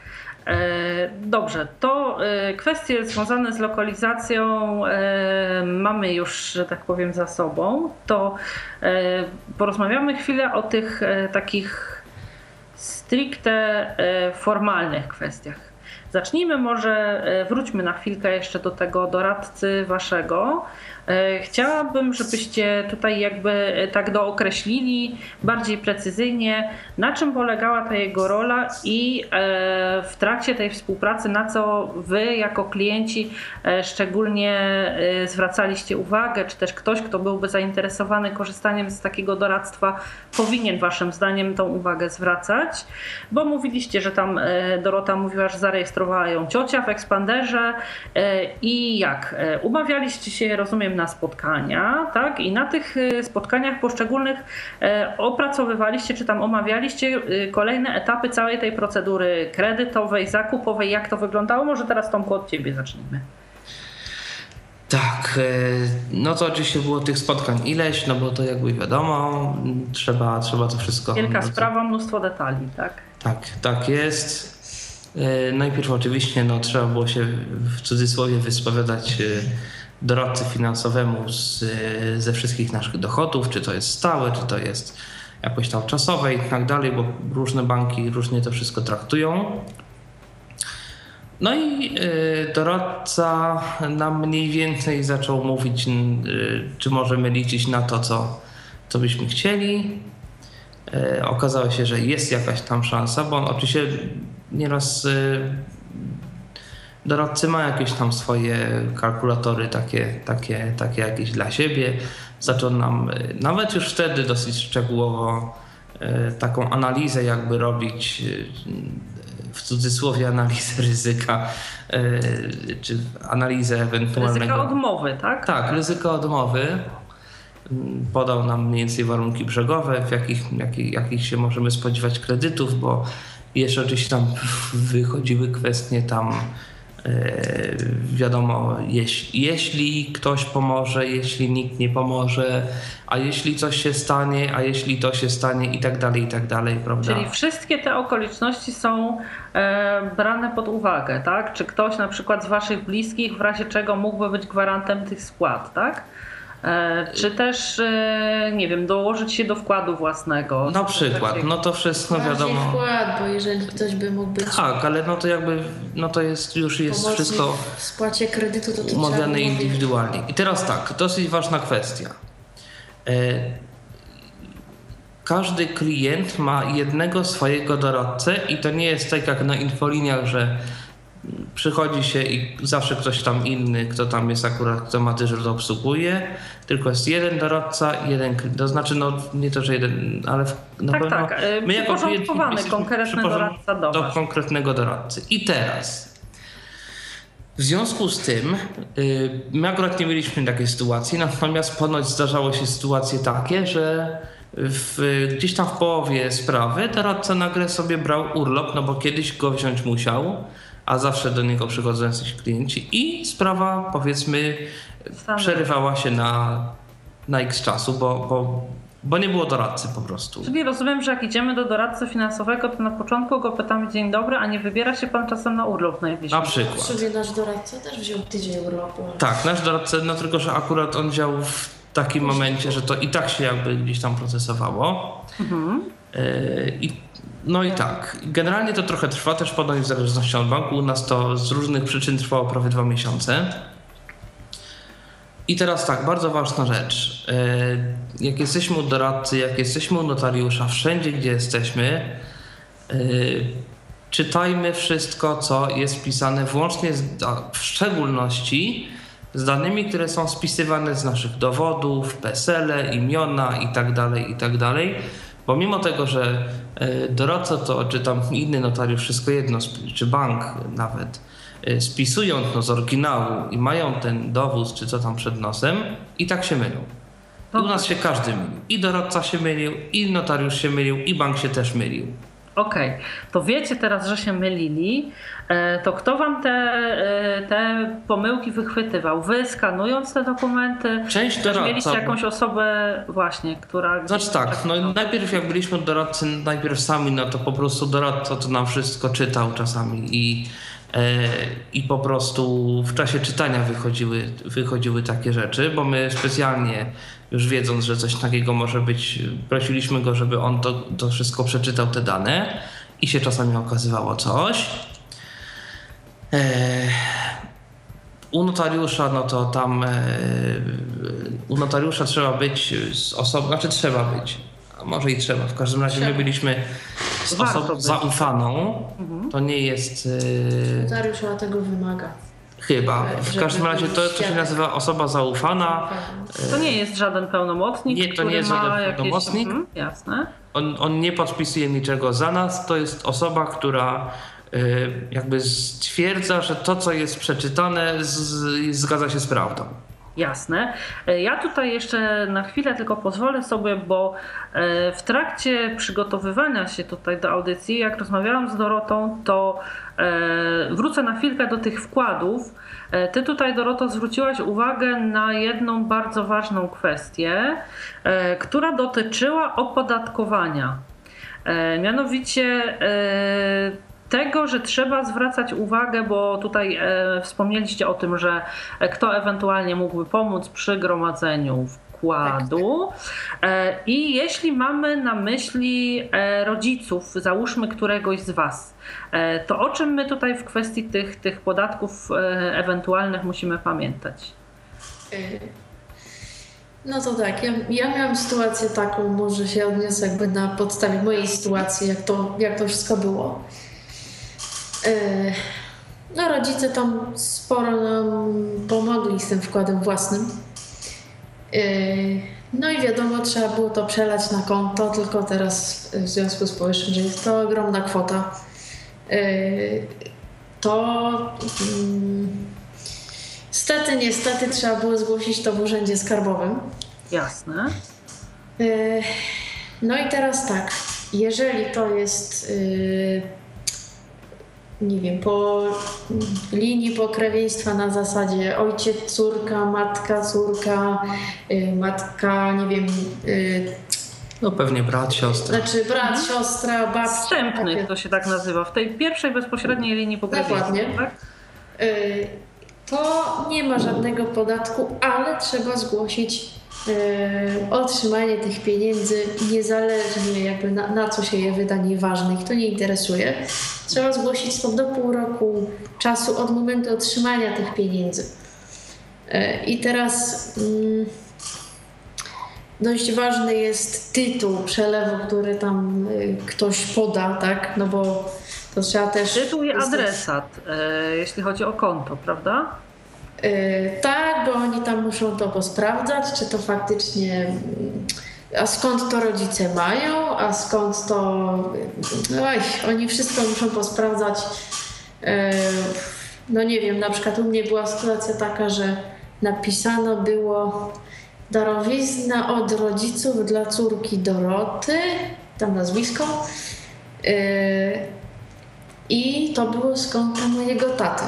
E, dobrze, to e, kwestie związane z lokalizacją e, mamy już, że tak powiem, za sobą. To porozmawiamy chwilę o tych takich stricte formalnych kwestiach. Zacznijmy może, wróćmy na chwilkę jeszcze do tego doradcy waszego. E, chciałabym, żebyście tutaj jakby e, tak dookreślili bardziej precyzyjnie, na czym polegała ta jego rola i e, w trakcie tej współpracy, na co wy jako klienci szczególnie zwracaliście uwagę, czy też ktoś, kto byłby zainteresowany korzystaniem z takiego doradztwa, powinien waszym zdaniem tą uwagę zwracać, bo mówiliście, że tam Dorota mówiła, że zarejestrowała ją ciocia w Expanderze i jak? Umawialiście się, rozumiem, na spotkania, tak? I na tych y, spotkaniach poszczególnych e, opracowywaliście, czy tam omawialiście y, kolejne etapy całej tej procedury kredytowej, zakupowej, jak to wyglądało? Może teraz Tomku od Ciebie zacznijmy. Tak, e, no to oczywiście było tych spotkań ileś, no bo to jakby wiadomo, trzeba, trzeba to wszystko... Wielka sprawa, mnóstwo detali, tak? Tak, tak jest. E, najpierw oczywiście no, trzeba było się w cudzysłowie wyspowiadać doradcy finansowemu z, ze wszystkich naszych dochodów, czy to jest stałe, czy to jest jakoś tam czasowe i tak dalej, bo różne banki różnie to wszystko traktują. No i y, doradca nam mniej więcej zaczął mówić, y, czy możemy liczyć na to, co, co byśmy chcieli. Y, okazało się, że jest jakaś tam szansa, bo on oczywiście nieraz doradcy ma jakieś tam swoje kalkulatory takie, takie, takie jakieś dla siebie. Zaczął nam nawet już wtedy dosyć szczegółowo e, taką analizę jakby robić e, w cudzysłowie analizę ryzyka, czy analizę ewentualnego... Ryzyka odmowy, tak? Tak, ryzyko odmowy. Podał nam mniej więcej warunki brzegowe, w jakich, jakich, jakich się możemy spodziewać kredytów, bo jeszcze oczywiście tam wychodziły kwestie tam wiadomo, jeśli, jeśli ktoś pomoże, jeśli nikt nie pomoże, a jeśli coś się stanie, a jeśli to się stanie i tak dalej, i tak dalej, prawda? Czyli wszystkie te okoliczności są e, brane pod uwagę, tak? Czy ktoś na przykład z Waszych bliskich w razie czego mógłby być gwarantem tych spłat, tak? E, czy też, e, nie wiem, dołożyć się do wkładu własnego? Na przykład, no to wszystko Bardziej wiadomo. wkład, bo jeżeli ktoś by mógł być Tak, ale no to jakby, no to jest już jest wszystko w spłacie kredytu, to, to umawiane indywidualnie. I teraz tak, dosyć ważna kwestia. E, Każdy klient ma jednego swojego doradcę i to nie jest tak jak na infoliniach, że przychodzi się i zawsze ktoś tam inny, kto tam jest akurat, kto ma dyżur, to obsługuje, tylko jest jeden doradca, jeden. To znaczy, no nie to, że jeden, ale na Tak, pewno tak, e, my jako przyporządkowany konkretny doradca do do konkretnego doradcy. I teraz w związku z tym, y, my akurat nie mieliśmy takiej sytuacji, natomiast ponoć zdarzały się sytuacje takie, że w, gdzieś tam w połowie sprawy doradca nagle sobie brał urlop, no bo kiedyś go wziąć musiał, a zawsze do niego przychodzą jacyś klienci i sprawa powiedzmy Stanęła. przerywała się na, na x czasu, bo, bo, bo nie było doradcy po prostu. Czyli rozumiem, że jak idziemy do doradcy finansowego, to na początku go pytamy dzień dobry, a nie wybiera się pan czasem na urlop najbliższy. Na przykład. Sobie nasz doradca też wziął tydzień urlopu. Tak, nasz doradca, no tylko, że akurat on wziął w takim momencie, że to i tak się jakby gdzieś tam procesowało. Yy, I, no i tak, generalnie to trochę trwa, też podaję w zależności od banku. U nas to z różnych przyczyn trwało prawie dwa miesiące. I teraz tak, bardzo ważna rzecz. Yy, Jak jesteśmy u doradcy, jak jesteśmy u notariusza, wszędzie gdzie jesteśmy, yy, czytajmy wszystko, co jest pisane, włącznie z, w szczególności z danymi, które są spisywane z naszych dowodów, PESEL-e, imiona i tak dalej, i tak dalej. Bo mimo tego, że e, doradca to, czy tam inny notariusz, wszystko jedno, czy bank nawet, e, spisują to z oryginału i mają ten dowód, czy co tam przed nosem, i tak się mylą. I u nas się każdy mylił. I doradca się mylił, i notariusz się mylił, i bank się też mylił. Okej, to wiecie teraz, że się mylili. E, To kto wam te, e, te pomyłki wychwytywał? Wy skanując te dokumenty? Część Też mieliście doradca... jakąś osobę właśnie, która... Znaczy tak, no i najpierw jak byliśmy doradcy, najpierw sami, no to po prostu doradca to nam wszystko czytał czasami i, i po prostu w czasie czytania wychodziły, wychodziły takie rzeczy, bo my specjalnie już wiedząc, że coś takiego może być, prosiliśmy go, żeby on to, to wszystko przeczytał, te dane i się czasami okazywało coś. E, u notariusza, no to tam e, u notariusza trzeba być z osobą, znaczy trzeba być, a może i trzeba. W każdym razie my Trzeba. byliśmy z osobą zaufaną. To nie jest e, Notariusz chyba tego wymaga. chyba. W Żeby każdym razie to, to się nazywa osoba zaufana. To nie jest żaden pełnomocnik, Nie, to który nie jest żaden jakieś... pełnomocnik. Mhm, jasne. On, on nie podpisuje niczego za nas. To jest osoba, która e, jakby stwierdza, że to, co jest przeczytane, z, zgadza się z prawdą. Jasne. E, Ja tutaj jeszcze na chwilę tylko pozwolę sobie, bo e, w trakcie przygotowywania się tutaj do audycji, jak rozmawiałam z Dorotą, to e, wrócę na chwilkę do tych wkładów. Ty tutaj, Doroto, zwróciłaś uwagę na jedną bardzo ważną kwestię, która dotyczyła opodatkowania. Mianowicie tego, że trzeba zwracać uwagę, bo tutaj e, wspomnieliście o tym, że e, kto ewentualnie mógłby pomóc przy gromadzeniu wkładu. E, I jeśli mamy na myśli e, rodziców, załóżmy któregoś z Was, e, to o czym my tutaj w kwestii tych, tych podatków e, ewentualnych musimy pamiętać? No to tak, ja, ja miałam sytuację taką, może się odniosę jakby na podstawie mojej sytuacji, jak to, jak to wszystko było. Y, No rodzice tam sporo nam pomogli z tym wkładem własnym. Y, No i wiadomo, trzeba było to przelać na konto, tylko teraz w związku z powyższym, że jest to ogromna kwota, y, to mm, Stety, niestety trzeba było zgłosić to w urzędzie skarbowym. Jasne. Yy, No i teraz tak, jeżeli to jest yy, nie wiem, po linii pokrewieństwa na zasadzie ojciec, córka, matka, córka, y, matka, nie wiem, y, No pewnie brat, siostra. znaczy brat, siostra, babcia. Wstępnych takie. to się tak nazywa, w tej pierwszej bezpośredniej linii pokrewieństwa. Dokładnie. Tak? Y, to nie ma żadnego podatku, ale trzeba zgłosić otrzymanie tych pieniędzy niezależnie jakby na, na co się je wyda, nieważne, ich to nie interesuje. Trzeba zgłosić to do pół roku czasu od momentu otrzymania tych pieniędzy. Y, I teraz mm, dość ważny jest tytuł przelewu, który tam y, ktoś poda, tak? No bo to trzeba też... Tytuł i adresat, jeśli chodzi o konto, prawda? Yy, tak, bo oni tam muszą to posprawdzać, czy to faktycznie. A skąd to rodzice mają, a skąd to. Oj, oni wszystko muszą posprawdzać. Yy, No nie wiem, na przykład u mnie była sytuacja taka, że napisano było darowizna od rodziców dla córki Doroty, tam nazwisko. Yy, I to było konta mojego taty.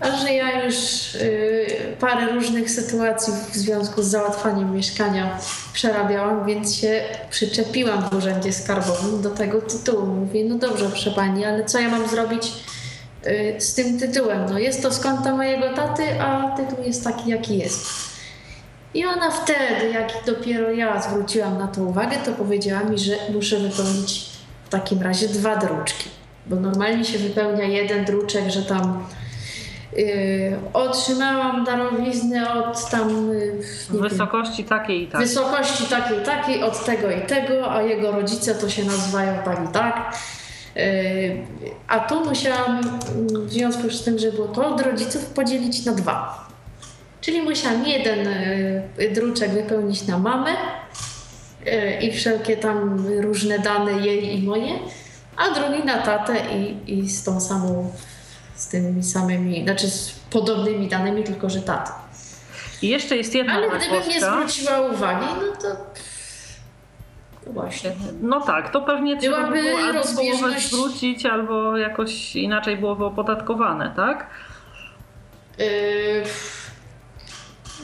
A że ja już y, parę różnych sytuacji w związku z załatwaniem mieszkania przerabiałam, więc się przyczepiłam w urzędzie skarbowym do tego tytułu. Mówię, no dobrze, proszę pani, ale co ja mam zrobić y, z tym tytułem? No jest to z konta mojego taty, a tytuł jest taki, jaki jest. I ona wtedy, jak dopiero ja zwróciłam na to uwagę, to powiedziała mi, że muszę wypełnić w takim razie dwa druczki. Bo normalnie się wypełnia jeden druczek, że tam otrzymałam darowiznę od tam yy, W nie wiem, wysokości takiej i takiej. wysokości takiej takiej od tego i tego, a jego rodzice to się nazywają tak i tak. Yy, a tu musiałam w związku z tym, że było to od rodziców podzielić na dwa. Czyli musiałam jeden druczek wypełnić na mamę i wszelkie tam różne dane jej i moje, a drugi na tatę i, i z tą samą z tymi samymi, znaczy z podobnymi danymi, tylko że taty. I jeszcze jest jedna Ale gdybym nie zwróciła uwagi, no to. No właśnie. No tak, to pewnie trzeba by było albo połowę rozbieżność- zwrócić, albo jakoś inaczej byłoby opodatkowane, tak? Yy,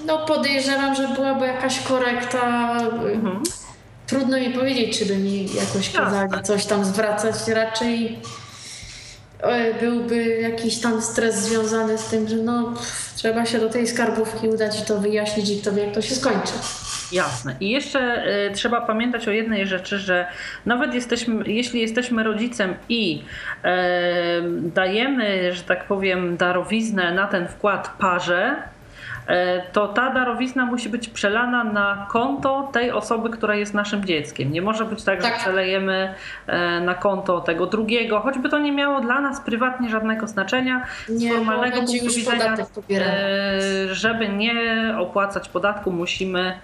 no podejrzewam, że byłaby jakaś korekta. Mhm. Trudno mi powiedzieć, czy by mi jakoś Jasne. kazali coś tam zwracać. Raczej byłby jakiś tam stres związany z tym, że no trzeba się do tej skarbówki udać i to wyjaśnić i kto wie jak to się skończy. Jasne. I jeszcze y, trzeba pamiętać o jednej rzeczy, że nawet jesteśmy, jeśli jesteśmy rodzicem i e, dajemy, że tak powiem, darowiznę na ten wkład parze, to ta darowizna musi być przelana na konto tej osoby, która jest naszym dzieckiem. Nie może być tak, Tak. że przelejemy e, na konto tego drugiego, choćby to nie miało dla nas prywatnie żadnego znaczenia. Z Nie, bo formalnego punktu widzenia, e, żeby nie opłacać podatku, musimy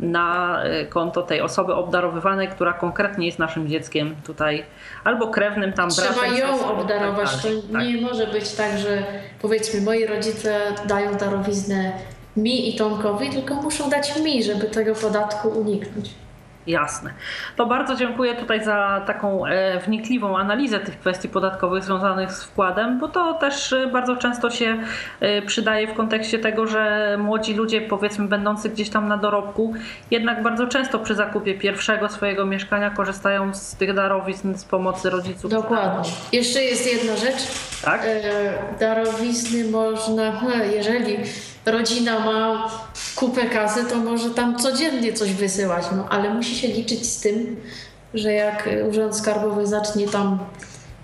na e, konto tej osoby obdarowywanej, która konkretnie jest naszym dzieckiem tutaj, albo krewnym tam Trzeba bratem, ją siostrą, obdarować. tak To dalej. Tak. nie może być tak, że powiedzmy moi rodzice dają darowiznę mi i Tomkowi, tylko muszą dać mi, żeby tego podatku uniknąć. Jasne. To bardzo dziękuję tutaj za taką e, wnikliwą analizę tych kwestii podatkowych związanych z wkładem, bo to też e, bardzo często się e, przydaje w kontekście tego, że młodzi ludzie, powiedzmy, będący gdzieś tam na dorobku, jednak bardzo często przy zakupie pierwszego swojego mieszkania korzystają z tych darowizn z pomocy rodziców. Dokładnie. Jeszcze jest jedna rzecz. Tak? Darowizny można, jeżeli rodzina ma kupę kasy, to może tam codziennie coś wysyłać, no ale musi się liczyć z tym, że jak Urząd Skarbowy zacznie tam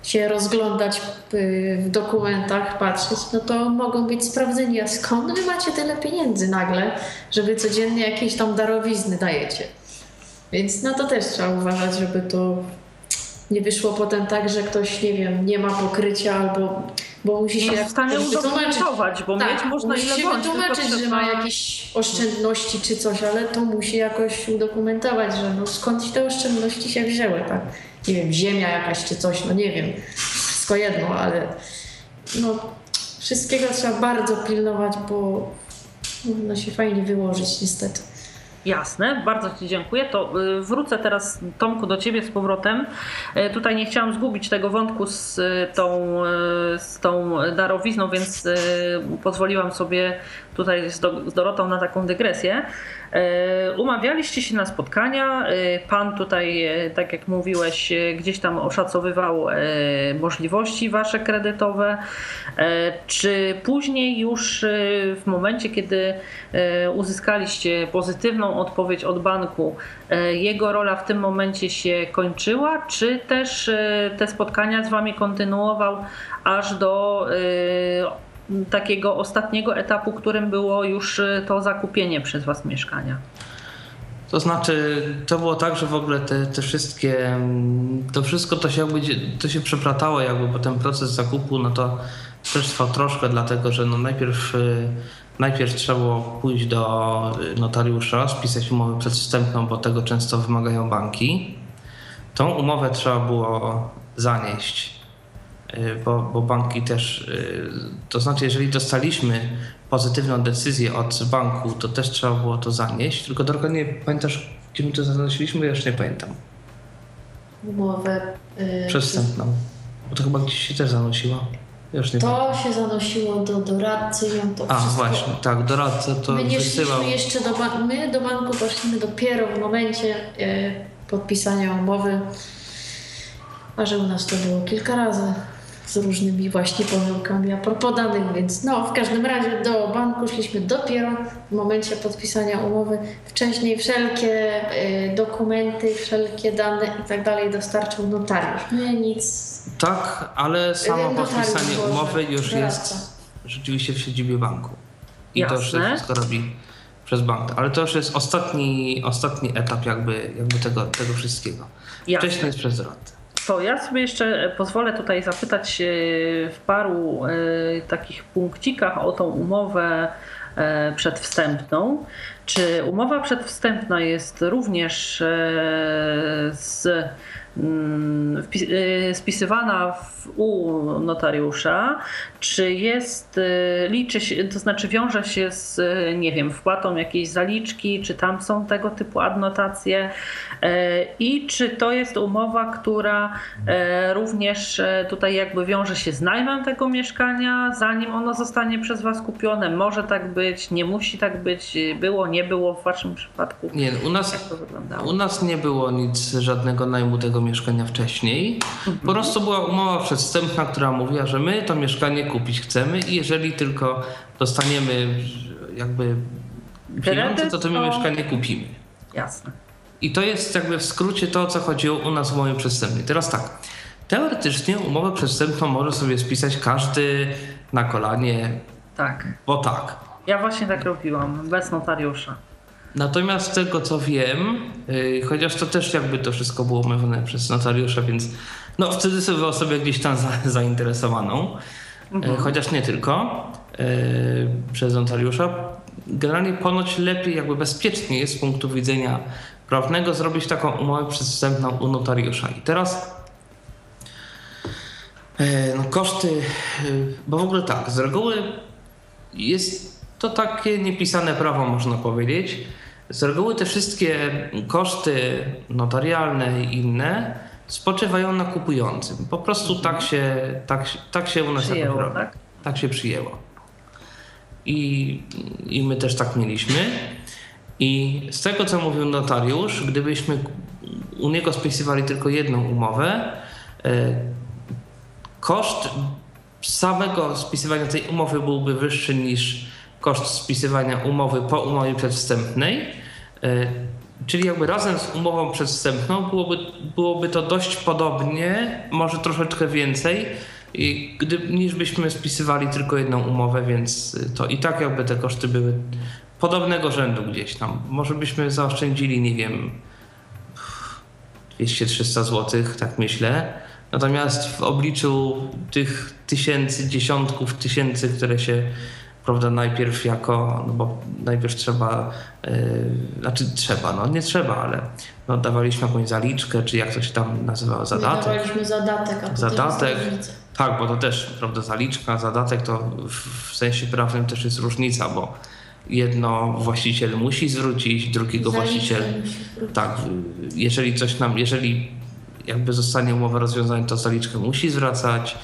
się rozglądać y, w dokumentach, patrzeć, no to mogą być sprawdzeni, a skąd wy macie tyle pieniędzy nagle, żeby codziennie jakieś tam darowizny dajecie. Więc na to też trzeba uważać, żeby to nie wyszło potem tak, że ktoś, nie wiem, nie ma pokrycia albo bo musi się jest w stanie udokumentować, bo mieć można musi ile się bądź, wytłumaczyć, że ma jakieś oszczędności czy coś, ale to musi jakoś udokumentować, że no skąd te oszczędności się wzięły, tak? Nie wiem, ziemia jakaś czy coś, no nie wiem, wszystko jedno, ale no wszystkiego trzeba bardzo pilnować, bo można się fajnie wyłożyć niestety. Jasne, bardzo Ci dziękuję. To y, wrócę teraz Tomku do Ciebie z powrotem. Y, tutaj nie chciałam zgubić tego wątku z y, tą, z tą darowizną, więc pozwoliłam sobie tutaj z, Dorotą na taką dygresję. Umawialiście się na spotkania. Pan tutaj, tak jak mówiłeś, gdzieś tam oszacowywał możliwości wasze kredytowe. Czy później już w momencie, kiedy uzyskaliście pozytywną odpowiedź od banku, jego rola w tym momencie się kończyła, czy też te spotkania z wami kontynuował aż do takiego ostatniego etapu, którym było już to zakupienie przez Was mieszkania? To znaczy, to było tak, że w ogóle te, te wszystkie, mm, to wszystko to się jakby, to się przeplatało jakby, bo ten proces zakupu, no to też trwał troszkę, dlatego że no najpierw, najpierw trzeba było pójść do notariusza, spisać umowę przedwstępną, bo tego często wymagają banki. Tą umowę trzeba było zanieść Y, bo, bo banki też, y, to znaczy jeżeli dostaliśmy pozytywną decyzję od banku, to też trzeba było to zanieść, tylko drogo nie pamiętasz, gdzie my to zanosiliśmy, ja już nie pamiętam. Umowę. Yy, Przestępną. Bo to chyba gdzieś się też zanosiło. Już nie to się zanosiło do doradcy on to A, wszystko... właśnie, tak, doradca to My nie wysyłał. jeszcze do banku, my do banku poszliśmy dopiero w momencie yy, podpisania umowy, a że u nas to było kilka razy z różnymi właśnie pomyłkami a propos danych, więc no w każdym razie do banku szliśmy dopiero w momencie podpisania umowy. Wcześniej wszelkie y, dokumenty, wszelkie dane i tak dalej dostarczył notariusz. Nie, nic. Tak, ale samo podpisanie umowy już jest rzeczywiście w siedzibie banku. I Jasne. to już wszystko robi przez bank. Ale to już jest ostatni, ostatni etap jakby, jakby tego, tego wszystkiego. Jasne. Wcześniej jest przez rad. To ja sobie jeszcze pozwolę tutaj zapytać w paru e, takich punkcikach o tą umowę e, przedwstępną. Czy umowa przedwstępna jest również e, z spisywana w, u notariusza, czy jest, y, liczy się, to znaczy wiąże się z, nie wiem, wpłatą jakiejś zaliczki, czy tam są tego typu adnotacje i czy to jest umowa, która również tutaj jakby wiąże się z najmem tego mieszkania, zanim ono zostanie przez Was kupione. Może tak być, nie musi tak być, było, nie było w Waszym przypadku. Nie, u nas, u nas nie było nic, żadnego najmu tego mieszkania wcześniej. Po prostu była umowa przedstępna, która mówiła, że my to mieszkanie kupić chcemy i jeżeli tylko dostaniemy jakby pieniądze, to to my mieszkanie kupimy. Jasne. I to jest jakby w skrócie to, o co chodziło u nas w umowie przedstępnej. Teraz tak, teoretycznie umowę przedstępną może sobie spisać każdy na kolanie. Tak. Bo tak. Ja właśnie tak robiłam, bez notariusza. Natomiast z tego co wiem, yy, chociaż to też jakby to wszystko było omawiane przez notariusza, więc no wtedy sobie osobę gdzieś tam za, zainteresowaną, mhm. yy, chociaż nie tylko yy, przez notariusza. Generalnie ponoć lepiej, jakby bezpiecznie jest z punktu widzenia prawnego zrobić taką umowę przedwstępną u notariusza. I teraz no, koszty, bo w ogóle tak, z reguły jest to takie niepisane prawo, można powiedzieć, z reguły te wszystkie koszty notarialne i inne spoczywają na kupującym. Po prostu mhm. tak, się, tak, tak się u nas przyjęło, robi. Tak? tak się przyjęło. I, I my też tak mieliśmy. I z tego, co mówił notariusz, gdybyśmy u niego spisywali tylko jedną umowę, e, koszt samego spisywania tej umowy byłby wyższy niż koszt spisywania umowy po umowie przedwstępnej. E, czyli jakby razem z umową przedwstępną byłoby, byłoby to dość podobnie, może troszeczkę więcej, gdy, niż byśmy spisywali tylko jedną umowę, więc to i tak jakby te koszty były podobnego rzędu gdzieś tam. Może byśmy zaoszczędzili, nie wiem, 200-300 zł, tak myślę. Natomiast w obliczu tych tysięcy, dziesiątków tysięcy, które się prawda, najpierw jako, no bo najpierw trzeba, yy, znaczy trzeba, no nie trzeba, ale no, dawaliśmy jakąś zaliczkę, czy jak to się tam nazywało, zadatek. dawaliśmy zadatek, a Zadatek, tak, bo to też, prawda, zaliczka, zadatek to w, w sensie prawnym też jest różnica, bo jedno właściciel musi zwrócić, drugiego właściciel. Tak, jeżeli coś nam, jeżeli jakby zostanie umowa rozwiązana, to zaliczkę musi zwracać.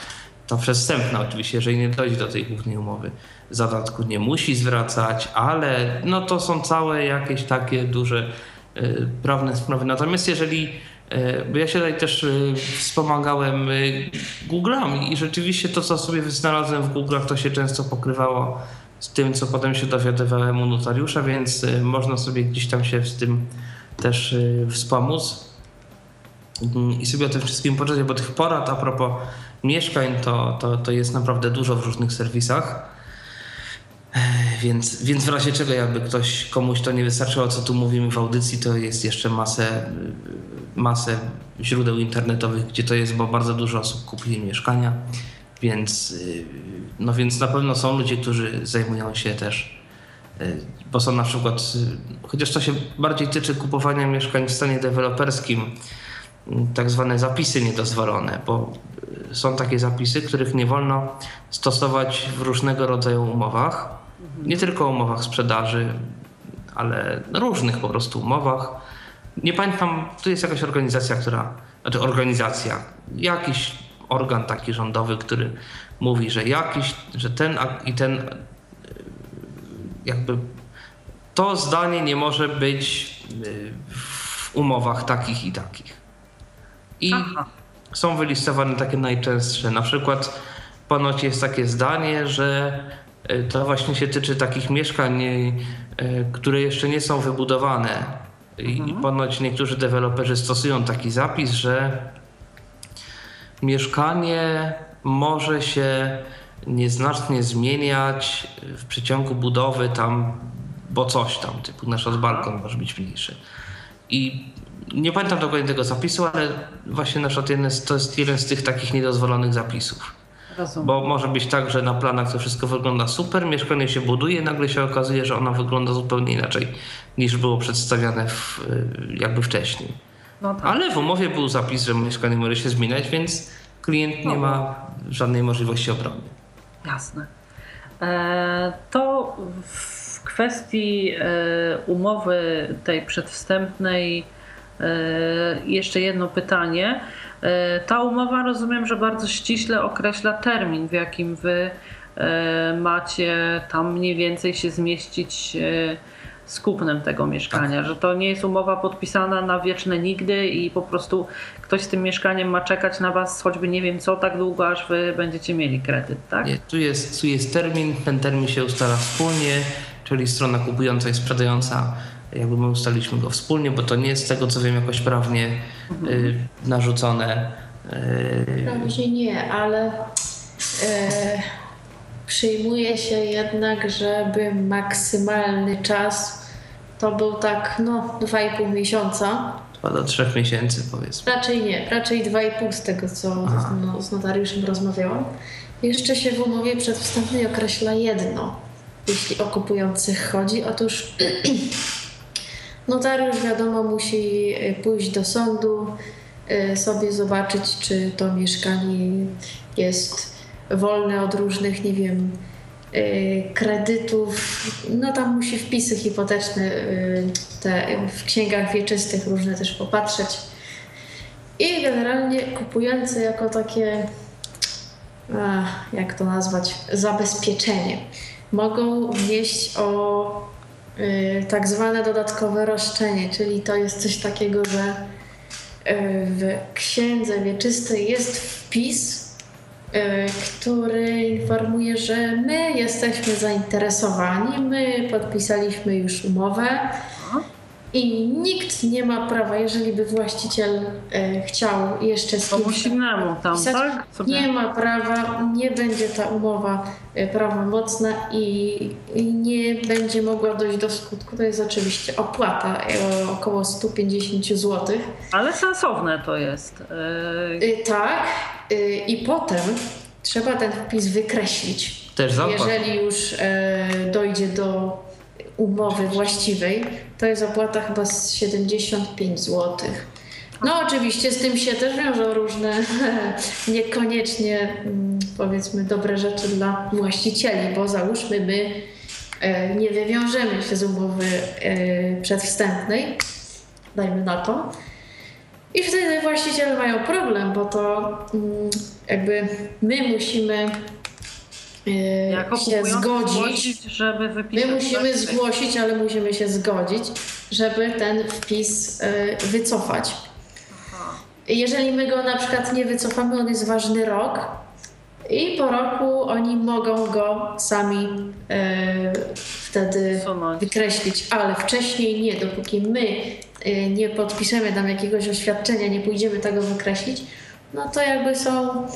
To przestępna oczywiście, jeżeli nie dojdzie do tej głównej umowy. Zadatku nie musi zwracać, ale no to są całe jakieś takie duże y, prawne sprawy. Natomiast jeżeli y, bo ja się tutaj też y, wspomagałem Google'ami i rzeczywiście to, co sobie znalazłem w Google'ach, to się często pokrywało z tym, co potem się dowiadywałem u notariusza, więc można sobie gdzieś tam się z tym też wspomóc mm, i sobie o tym wszystkim poczytać, bo tych porad a propos mieszkań to, to, to jest naprawdę dużo w różnych serwisach. Więc, więc w razie czego jakby ktoś, komuś to nie wystarczyło, co tu mówimy w audycji, to jest jeszcze masę, masę źródeł internetowych, gdzie to jest, bo bardzo dużo osób kupili mieszkania, więc, no więc na pewno są ludzie, którzy zajmują się też, bo są na przykład, chociaż to się bardziej tyczy kupowania mieszkań w stanie deweloperskim, tak zwane zapisy niedozwolone, bo są takie zapisy, których nie wolno stosować w różnego rodzaju umowach. Nie tylko umowach sprzedaży, ale różnych po prostu umowach. Nie pamiętam, tu jest jakaś organizacja, która, znaczy organizacja, jakiś organ taki rządowy, który mówi, że jakiś, że ten i ten jakby to zdanie nie może być w umowach takich i takich. I Aha. są wylistowane takie najczęstsze. Na przykład ponoć jest takie zdanie, że to właśnie się tyczy takich mieszkań, e, które jeszcze nie są wybudowane. Mhm. I ponoć niektórzy deweloperzy stosują taki zapis, że mieszkanie może się nieznacznie zmieniać w przeciągu budowy tam, bo coś tam, typu nasz balkon może być mniejszy. I nie pamiętam dokładnie tego zapisu, ale właśnie na przykład to jest jeden z tych takich niedozwolonych zapisów. Rozumiem. Bo może być tak, że na planach to wszystko wygląda super, mieszkanie się buduje, nagle się okazuje, że ono wygląda zupełnie inaczej niż było przedstawiane w, y, jakby wcześniej. No tak. Ale w umowie był zapis, że mieszkanie może się zmieniać, więc klient nie no. ma żadnej możliwości obrony. Jasne. E, to w kwestii e, umowy tej przedwstępnej E, jeszcze jedno pytanie. E, ta umowa rozumiem, że bardzo ściśle określa termin, w jakim wy e, macie tam mniej więcej się zmieścić z kupnem tego mieszkania, tak. że to nie jest umowa podpisana na wieczne nigdy i po prostu ktoś z tym mieszkaniem ma czekać na was choćby nie wiem co tak długo, aż wy będziecie mieli kredyt, tak? Nie, tu jest, tu jest termin, ten termin się ustala wspólnie, czyli strona kupująca i sprzedająca jakby my ustaliliśmy go wspólnie, bo to nie jest z tego, co wiem, jakoś prawnie y, narzucone. Y, Wprawdzie nie, ale y, przyjmuje się jednak, żeby maksymalny czas to był tak, no, 2,5 miesiąca. 2 do 3 miesięcy powiedzmy. Raczej nie, raczej 2,5 z tego, co no, z notariuszem rozmawiałam. Jeszcze się w umowie przedwstępnej określa jedno, jeśli o kupujących chodzi. Otóż Notariusz, wiadomo, musi y, pójść do sądu, y, sobie zobaczyć, czy to mieszkanie jest wolne od różnych, nie wiem, y, kredytów. No tam musi wpisy hipoteczne te w księgach wieczystych różne też popatrzeć. I generalnie kupujący jako takie, jak to nazwać, zabezpieczenie mogą wnieść o tak zwane dodatkowe roszczenie, czyli to jest coś takiego, że y, w księdze wieczystej jest wpis, y, który informuje, że my jesteśmy zainteresowani, my podpisaliśmy już umowę, i nikt nie ma prawa, jeżeli by właściciel e, chciał jeszcze z kimś innemu tam, pisać, tak? Sobie. nie ma prawa, nie będzie ta umowa e, prawomocna i, i, nie będzie mogła dojść do skutku. To jest oczywiście opłata e, około 150 zł. Ale sensowne to jest. E, tak. E, I potem trzeba ten wpis wykreślić. Też Jeżeli już e, dojdzie do umowy właściwej, to jest opłata chyba z 75 zł. No oczywiście z tym się też wiążą różne niekoniecznie mm, powiedzmy dobre rzeczy dla właścicieli, bo załóżmy my e, nie wywiążemy się z umowy e, przedwstępnej, dajmy na to. I wtedy właściciele mają problem, bo to mm, jakby my musimy Jako się zgodzić. żeby wypisać. My musimy zgłosić, ale musimy się zgodzić, żeby ten wpis e, wycofać. Aha. Jeżeli my go na przykład nie wycofamy, on jest ważny rok i po roku oni mogą go sami e, wtedy Usunąć. wykreślić, ale wcześniej nie, dopóki my e, nie podpiszemy tam jakiegoś oświadczenia, nie pójdziemy tego wykreślić, no to jakby są,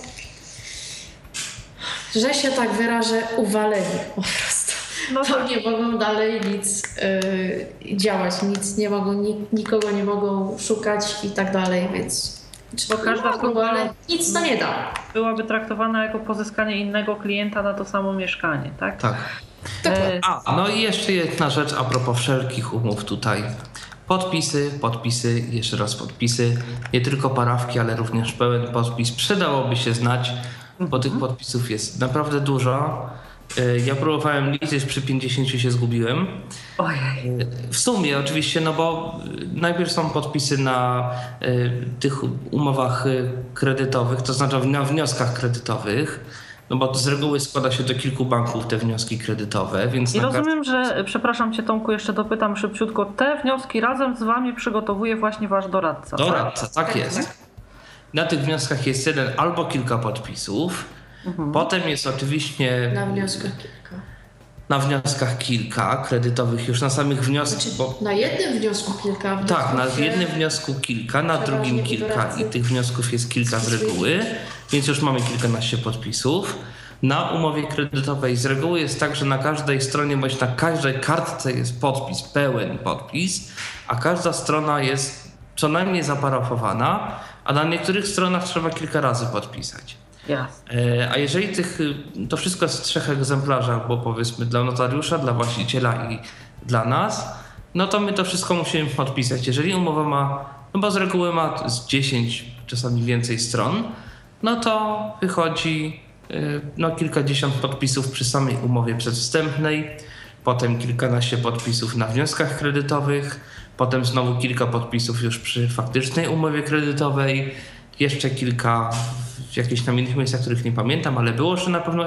że się tak wyrażę, uwaleni po prostu. No To tak. nie mogą dalej nic e, działać, nic nie mogą, ni, nikogo nie mogą szukać i tak dalej, więc Bo każda mogą, próba- ale nic to nie da. Byłaby traktowana jako pozyskanie innego klienta na to samo mieszkanie, tak? Tak. E, A, no i jeszcze jedna rzecz a propos wszelkich umów tutaj. Podpisy, podpisy, jeszcze raz podpisy. Nie tylko parafki, ale również pełen podpis. Przydałoby się znać, bo tych podpisów jest naprawdę dużo. Y, Ja próbowałem liczyć, przy 50 się zgubiłem. Ojej. Y, W sumie oczywiście, no bo y, najpierw są podpisy na tych umowach kredytowych, to znaczy na wnioskach kredytowych, no bo z reguły składa się do kilku banków te wnioski kredytowe, więc I rozumiem, że, przepraszam cię Tomku, jeszcze dopytam szybciutko, te wnioski razem z wami przygotowuje właśnie wasz doradca. tak? Doradca, tak jest. Na tych wnioskach jest jeden albo kilka podpisów. Potem jest oczywiście Na wnioskach kilka. na wnioskach kilka kredytowych, już na samych wnioskach. Znaczy, Bo, na jednym wniosku kilka wniosków. tak, na się- jednym wniosku kilka, na drugim kilka i tych wniosków jest kilka z reguły, więc już mamy kilkanaście podpisów. Na umowie kredytowej z reguły jest tak, że na każdej stronie bądź na każdej kartce jest podpis, pełen podpis, a każda strona jest co najmniej zaparafowana, a na niektórych stronach trzeba kilka razy podpisać. Jasne. E, A jeżeli tych, y, to wszystko jest w trzech egzemplarzach, bo powiedzmy dla notariusza, dla właściciela i dla nas, no to my to wszystko musimy podpisać. Jeżeli umowa ma, no bo z reguły ma z 10, czasami więcej stron, no to wychodzi y, no, kilkadziesiąt podpisów przy samej umowie przedwstępnej, potem kilkanaście podpisów na wnioskach kredytowych, potem znowu kilka podpisów już przy faktycznej umowie kredytowej, jeszcze kilka w jakichś tam innych miejscach, których nie pamiętam, ale było, że na pewno,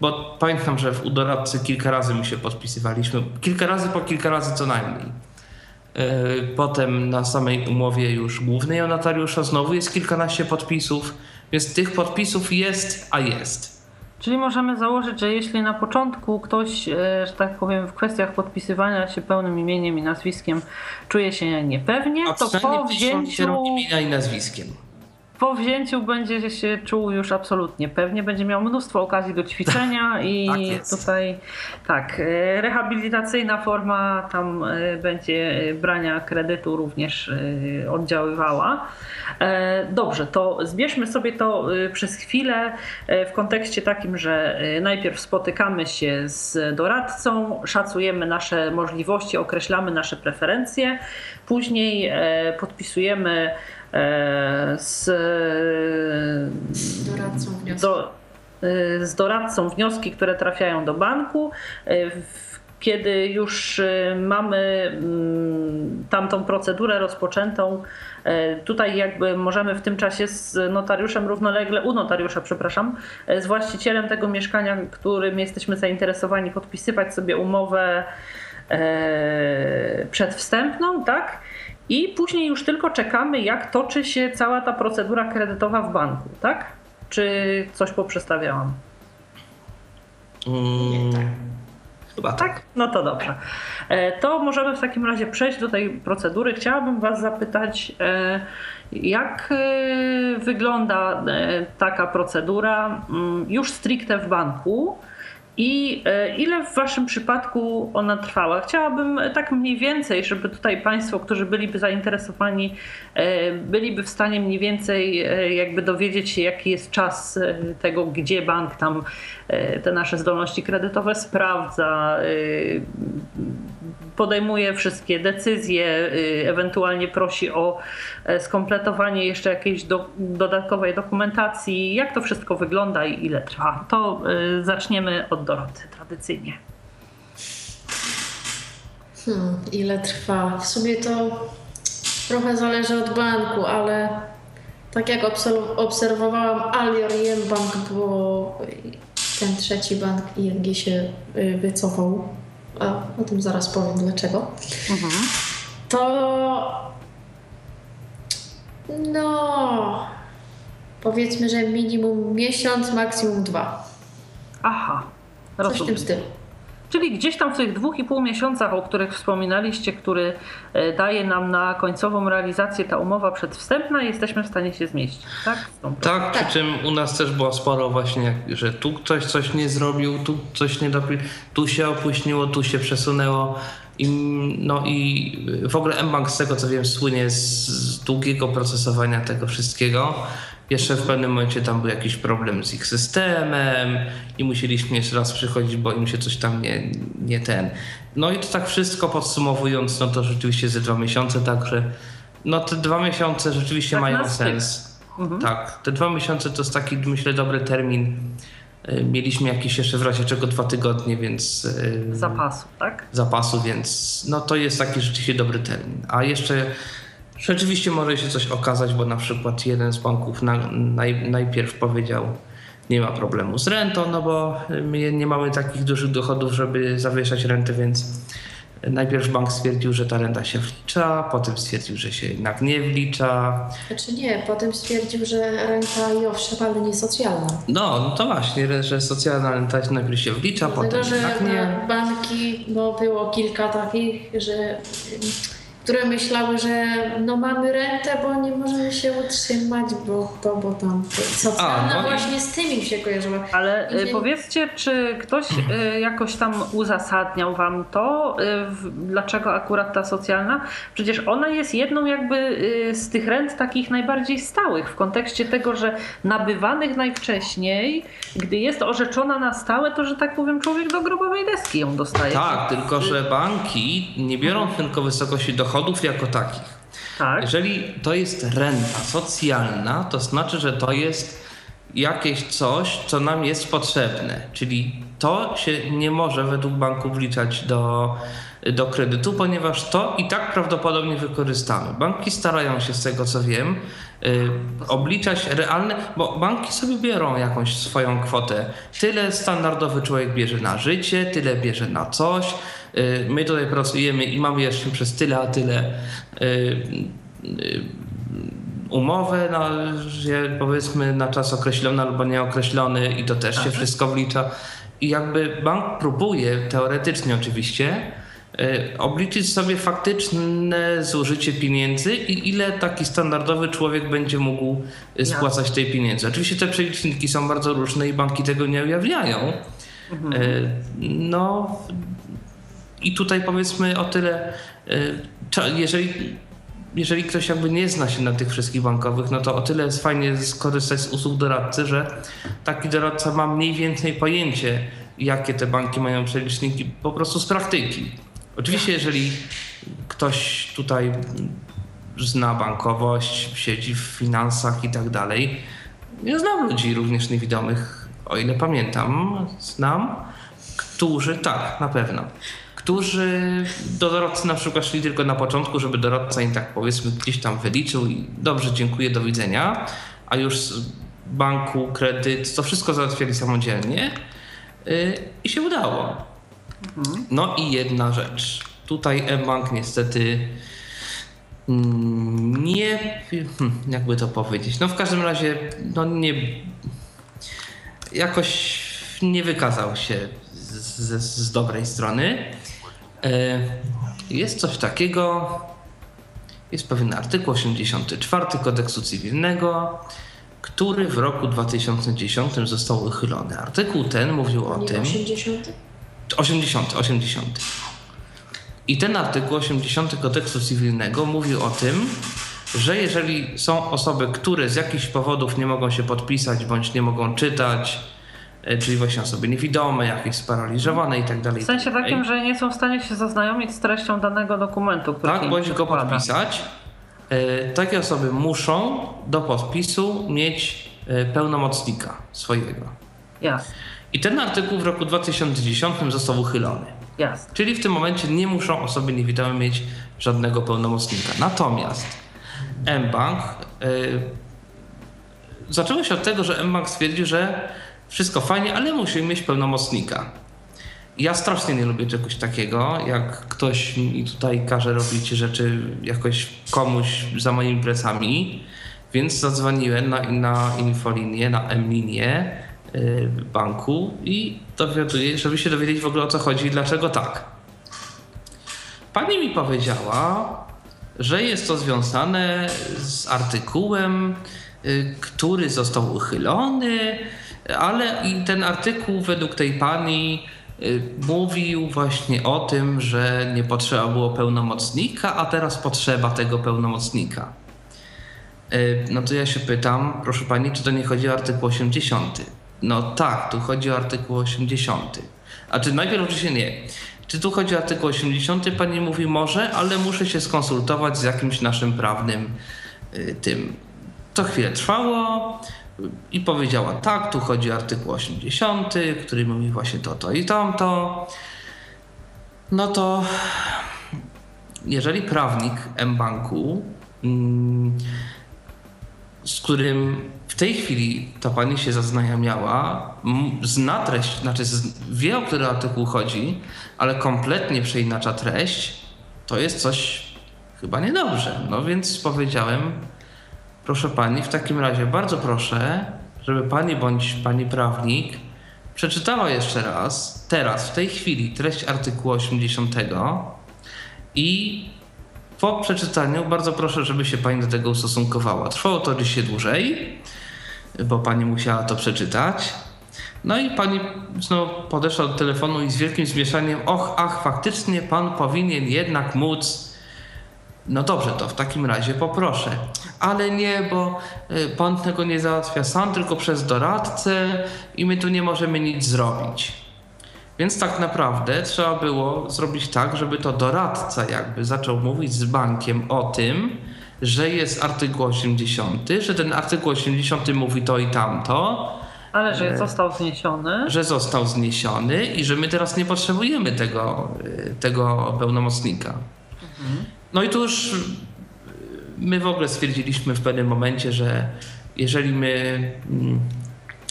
bo pamiętam, że w u doradcy kilka razy my się podpisywaliśmy, kilka razy po kilka razy co najmniej. Yy, Potem na samej umowie już głównej o notariusza znowu jest kilkanaście podpisów, więc tych podpisów jest, a jest. Czyli możemy założyć, że jeśli na początku ktoś, e, że tak powiem, w kwestiach podpisywania się pełnym imieniem i nazwiskiem czuje się niepewnie, to po wzięciu, imienia i nazwiskiem. Po wzięciu będzie się czuł już absolutnie pewnie, będzie miał mnóstwo okazji do ćwiczenia i Tak tutaj tak, e, rehabilitacyjna forma tam e, będzie e, brania kredytu również oddziaływała. Dobrze, to zbierzmy sobie to przez chwilę w kontekście takim, że najpierw spotykamy się z doradcą, szacujemy nasze możliwości, określamy nasze preferencje, później podpisujemy z, Doradcą wniosku. do, y, z doradcą wnioski, które trafiają do banku. W- Kiedy już mamy mm, tamtą procedurę rozpoczętą, tutaj jakby możemy w tym czasie z notariuszem równolegle, u notariusza, przepraszam, z właścicielem tego mieszkania, którym jesteśmy zainteresowani, podpisywać sobie umowę e, przedwstępną, tak? I później już tylko czekamy, jak toczy się cała ta procedura kredytowa w banku, tak? Czy coś poprzestawiałam? Mm, Chyba tak. Tak? No to dobrze. E, To możemy w takim razie przejść do tej procedury. Chciałabym Was zapytać, e, jak e, wygląda taka procedura mm, już stricte w banku i e, ile w Waszym przypadku ona trwała? Chciałabym tak mniej więcej, żeby tutaj Państwo, którzy byliby zainteresowani, e, byliby w stanie mniej więcej e, jakby dowiedzieć się, jaki jest czas tego, gdzie bank tam te nasze zdolności kredytowe sprawdza, podejmuje wszystkie decyzje, e, ewentualnie prosi o e, skompletowanie jeszcze jakiejś do, dodatkowej dokumentacji. Jak to wszystko wygląda i ile trwa? To e, zaczniemy od Doroty tradycyjnie. Hmm, ile trwa? W sumie to trochę zależy od banku, ale tak jak obserwowałam Alior i Mbank, bo ten trzeci bank ING się y, wycofał, a o tym zaraz powiem dlaczego, mhm. to no powiedzmy, że minimum miesiąc, maksimum dwa. Aha, rozumiem. Coś w tym stylu. Czyli gdzieś tam w tych dwóch i pół miesiącach, o których wspominaliście, który e, daje nam na końcową realizację ta umowa przedwstępna, jesteśmy w stanie się zmieścić, tak? Tak, przy czym u nas też było sporo właśnie, że tu ktoś coś nie zrobił, tu coś nie dopił, tu się opóźniło, tu się przesunęło. I, no i w ogóle mBank z tego co wiem słynie z długiego procesowania tego wszystkiego. Jeszcze w pewnym momencie tam był jakiś problem z ich systemem i musieliśmy jeszcze raz przychodzić, bo im się coś tam nie, nie ten. No i to tak wszystko podsumowując, no to rzeczywiście ze dwa miesiące, także no te dwa miesiące rzeczywiście tak mają sens. Mhm. Tak, te dwa miesiące to jest taki, myślę, dobry termin. Y, mieliśmy jakieś jeszcze w razie czego dwa tygodnie, więc. Y, zapasu, tak? Zapasu, więc no to jest taki rzeczywiście dobry termin. A jeszcze Rzeczywiście może się coś okazać, bo na przykład jeden z banków na, naj, najpierw powiedział, nie ma problemu z rentą, no bo my nie mamy takich dużych dochodów, żeby zawieszać rentę, więc najpierw bank stwierdził, że ta renta się wlicza, potem stwierdził, że się jednak nie wlicza. Znaczy nie, potem stwierdził, że renta i owszem, ale nie socjalna. No, no to właśnie, że socjalna renta najpierw się wlicza, Dlatego, potem że jednak nie. banki, bo było kilka takich, że które myślały, że no mamy rentę, bo nie możemy się utrzymać, bo to, bo tam socjalna no właśnie z tymi się kojarzyła. Ale y, nie... powiedzcie, czy ktoś y, jakoś tam uzasadniał wam to, y, dlaczego akurat ta socjalna? Przecież ona jest jedną jakby z tych rent takich najbardziej stałych w kontekście tego, że nabywanych najwcześniej, gdy jest orzeczona na stałe, to że tak powiem człowiek do grobowej deski ją dostaje. Tak, tylko że banki nie biorą tylko wysokości dochodu dochodów jako takich. Tak. Jeżeli to jest renta socjalna, to znaczy, że to jest jakieś coś, co nam jest potrzebne. Czyli to się nie może według banku wliczać do, do kredytu, ponieważ to i tak prawdopodobnie wykorzystamy. Banki starają się, z tego co wiem, y, obliczać realne, bo banki sobie biorą jakąś swoją kwotę. Tyle standardowy człowiek bierze na życie, tyle bierze na coś my tutaj pracujemy i mamy jeszcze przez tyle a tyle y, y, umowę, na, powiedzmy na czas określony albo nieokreślony i to też Aha. się wszystko wlicza. I jakby bank próbuje, teoretycznie oczywiście, obliczyć sobie faktyczne zużycie pieniędzy i ile taki standardowy człowiek będzie mógł spłacać tej pieniędzy. Oczywiście te przeliczniki są bardzo różne i banki tego nie ujawniają. Mhm. No, i tutaj powiedzmy o tyle, y, jeżeli, jeżeli ktoś jakby nie zna się na tych wszystkich bankowych, no to o tyle jest fajnie skorzystać z usług doradcy, że taki doradca ma mniej więcej pojęcie, jakie te banki mają przeliczniki po prostu z praktyki. Oczywiście, jeżeli ktoś tutaj zna bankowość, siedzi w finansach i tak dalej, ja znam ludzi również niewidomych, o ile pamiętam, znam, którzy tak, na pewno którzy do doradcy na przykład szli tylko na początku, żeby doradca im tak powiedzmy gdzieś tam wyliczył i dobrze, dziękuję, do widzenia, a już z banku, kredyt, to wszystko załatwiali samodzielnie yy, i się udało. Mhm. No i jedna rzecz. Tutaj e-bank niestety mm, nie, hmm, jakby to powiedzieć, no w każdym razie, no nie, jakoś nie wykazał się z, z dobrej strony. E, jest coś takiego, jest pewien artykuł 84 kodeksu cywilnego, który w roku 2010 został uchylony. Artykuł ten mówił o tym. 80? 80, 80. I ten artykuł 80 kodeksu cywilnego mówił o tym, że jeżeli są osoby, które z jakichś powodów nie mogą się podpisać bądź nie mogą czytać, czyli właśnie osoby niewidome, jakieś sparaliżowane i tak dalej. W sensie tak takim, że nie są w stanie się zaznajomić z treścią danego dokumentu, który Tak, bądź go podpisać. E, takie osoby muszą do podpisu mieć e, pełnomocnika swojego. Jasne. I ten artykuł w roku 2010 został uchylony. Jasne. Czyli w tym momencie nie muszą osoby niewidome mieć żadnego pełnomocnika. Natomiast mBank y, zaczęło się od tego, że mBank stwierdził, że wszystko fajnie, ale musimy mieć pełnomocnika. Ja strasznie nie lubię czegoś takiego, jak ktoś mi tutaj każe robić rzeczy jakoś komuś za moimi plecami, więc zadzwoniłem na, na infolinię, na M-linię y, banku i dowiaduję, żeby się dowiedzieć w ogóle o co chodzi i dlaczego tak. Pani mi powiedziała, że jest to związane z artykułem, y, który został uchylony, ale i ten artykuł według tej pani y, mówił właśnie o tym, że nie potrzeba było pełnomocnika, a teraz potrzeba tego pełnomocnika. Y, No to ja się pytam, proszę pani, czy to nie chodzi o artykuł 80? No tak, tu chodzi o artykuł 80. A czy najpierw oczywiście nie. Czy tu chodzi o artykuł 80? Pani mówi może, ale muszę się skonsultować z jakimś naszym prawnym y, tym. To chwilę trwało i powiedziała tak, tu chodzi o artykuł 80, który mówi właśnie to, to i tamto. No to jeżeli prawnik M-Banku mm, z którym w tej chwili ta pani się zaznajamiała, zna treść, znaczy wie o który artykuł chodzi, ale kompletnie przeinacza treść, to jest coś chyba niedobrze. No więc powiedziałem, proszę pani, w takim razie bardzo proszę, żeby pani bądź pani prawnik przeczytała jeszcze raz, teraz, w tej chwili, treść artykułu 80 i po przeczytaniu bardzo proszę, żeby się pani do tego ustosunkowała. Trwało to dzisiaj dłużej, bo pani musiała to przeczytać. No i pani znowu podeszła do telefonu i z wielkim zmieszaniem, och, ach, faktycznie pan powinien jednak móc. No dobrze, to w takim razie poproszę. Ale nie, bo y, pan tego nie załatwia sam, tylko przez doradcę i my tu nie możemy nic zrobić. Więc tak naprawdę trzeba było zrobić tak, żeby to doradca jakby zaczął mówić z bankiem o tym, że jest artykuł 80, że ten artykuł 80 mówi to i tamto, Ale że został zniesiony. że został zniesiony i że my teraz nie potrzebujemy tego, y, tego pełnomocnika. No i tu już my w ogóle stwierdziliśmy w pewnym momencie, że jeżeli my mm,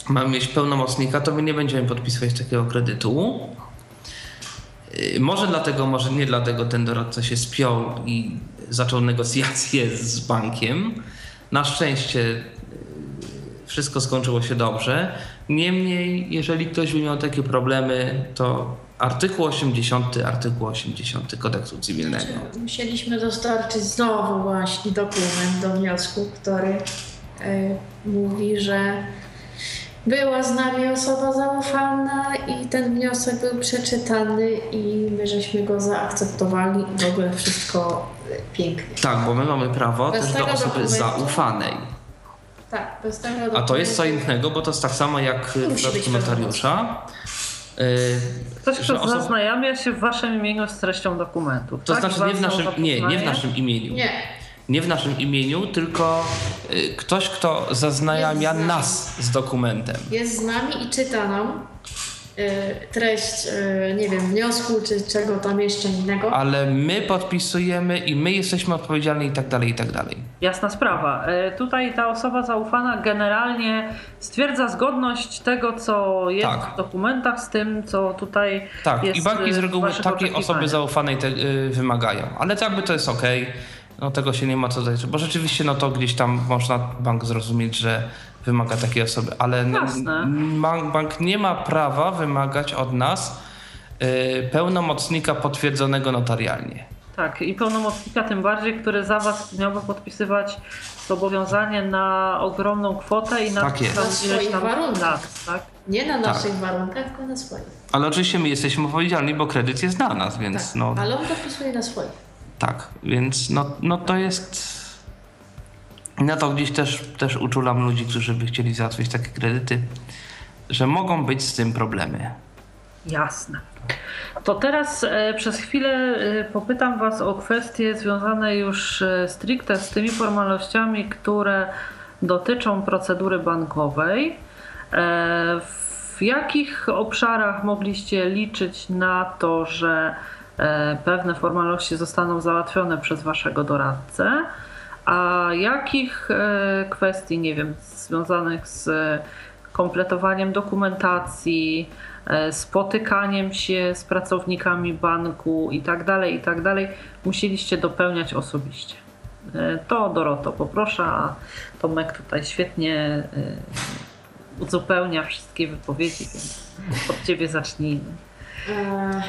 mamy mieć pełnomocnika, to my nie będziemy podpisywać takiego kredytu. Y, Może dlatego, może nie dlatego ten doradca się spiął i zaczął negocjacje z bankiem. Na szczęście y, wszystko skończyło się dobrze. Niemniej, jeżeli ktoś by miał takie problemy, to artykuł 80, artykuł 80 kodeksu cywilnego. Musieliśmy dostarczyć znowu właśnie dokument do wniosku, który e, mówi, że była z nami osoba zaufana i ten wniosek był przeczytany i my żeśmy go zaakceptowali i w ogóle wszystko e, pięknie. Tak, bo my mamy prawo Bez też do osoby dokumentu- zaufanej. Tak, bez tego A to jest co dokumentu- innego, bo to jest tak samo jak w przypadku notariusza. Y, Ktoś, że kto osoba- zaznajamia się w waszym imieniu z treścią dokumentu. To tak? znaczy nie w naszym, nie, nie w naszym imieniu. Nie, Nie w naszym imieniu, tylko y, ktoś, kto zaznajamia nas z dokumentem. jest z nami i czyta nam treść, e, nie wiem, wniosku czy czego tam jeszcze innego. Ale my podpisujemy i my jesteśmy odpowiedzialni i tak dalej, i tak dalej. Jasna sprawa. E, Tutaj ta osoba zaufana generalnie stwierdza zgodność tego, co jest Tak. w dokumentach, z tym, co tutaj Tak, jest i banki z reguły takiej osoby zaufanej te, y, wymagają. Ale to jakby to jest okej. No tego się nie ma co dać, bo rzeczywiście no to gdzieś tam można bank zrozumieć, że wymaga takiej osoby, ale bank, bank nie ma prawa wymagać od nas y, pełnomocnika potwierdzonego notarialnie. Tak, i pełnomocnika tym bardziej, który za was miałby podpisywać zobowiązanie na ogromną kwotę i na Tak jest. Na swoich tam warunkach. lat, tak? Nie na Tak. naszych warunkach, tylko na swoich. Ale oczywiście my jesteśmy odpowiedzialni, bo kredyt jest na nas, więc Tak, no ale on podpisuje na swoich. tak, więc no, no to jest. Na to gdzieś też, też uczulam ludzi, którzy by chcieli załatwić takie kredyty, że mogą być z tym problemy. Jasne. To teraz e, przez chwilę e, popytam Was o kwestie związane już e, stricte z tymi formalnościami, które dotyczą procedury bankowej. W jakich obszarach mogliście liczyć na to, że pewne formalności zostaną załatwione przez waszego doradcę, a jakich e, kwestii, nie wiem, związanych z kompletowaniem dokumentacji, spotykaniem się z pracownikami banku i tak dalej, i tak musieliście dopełniać osobiście. To Doroto poproszę, a Tomek tutaj świetnie uzupełnia wszystkie wypowiedzi, więc od ciebie zacznijmy. E,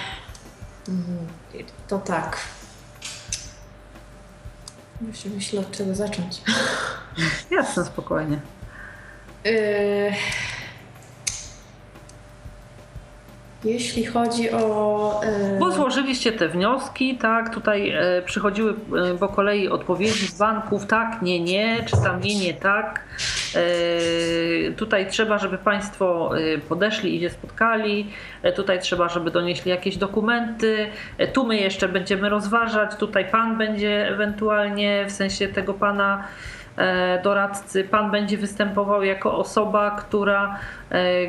to tak. Muszę myśleć, od czego zacząć. Jasne, spokojnie. E, jeśli chodzi o. E, Bo złożyliście te wnioski, tak? Tutaj e, przychodziły e, po kolei odpowiedzi z banków, tak, nie, nie, czy tam nie, nie, tak. Tutaj trzeba, żeby Państwo podeszli i się spotkali. Tutaj trzeba, żeby donieśli jakieś dokumenty. Tu my jeszcze będziemy rozważać. Tutaj Pan będzie ewentualnie, w sensie tego Pana doradcy, pan będzie występował jako osoba, która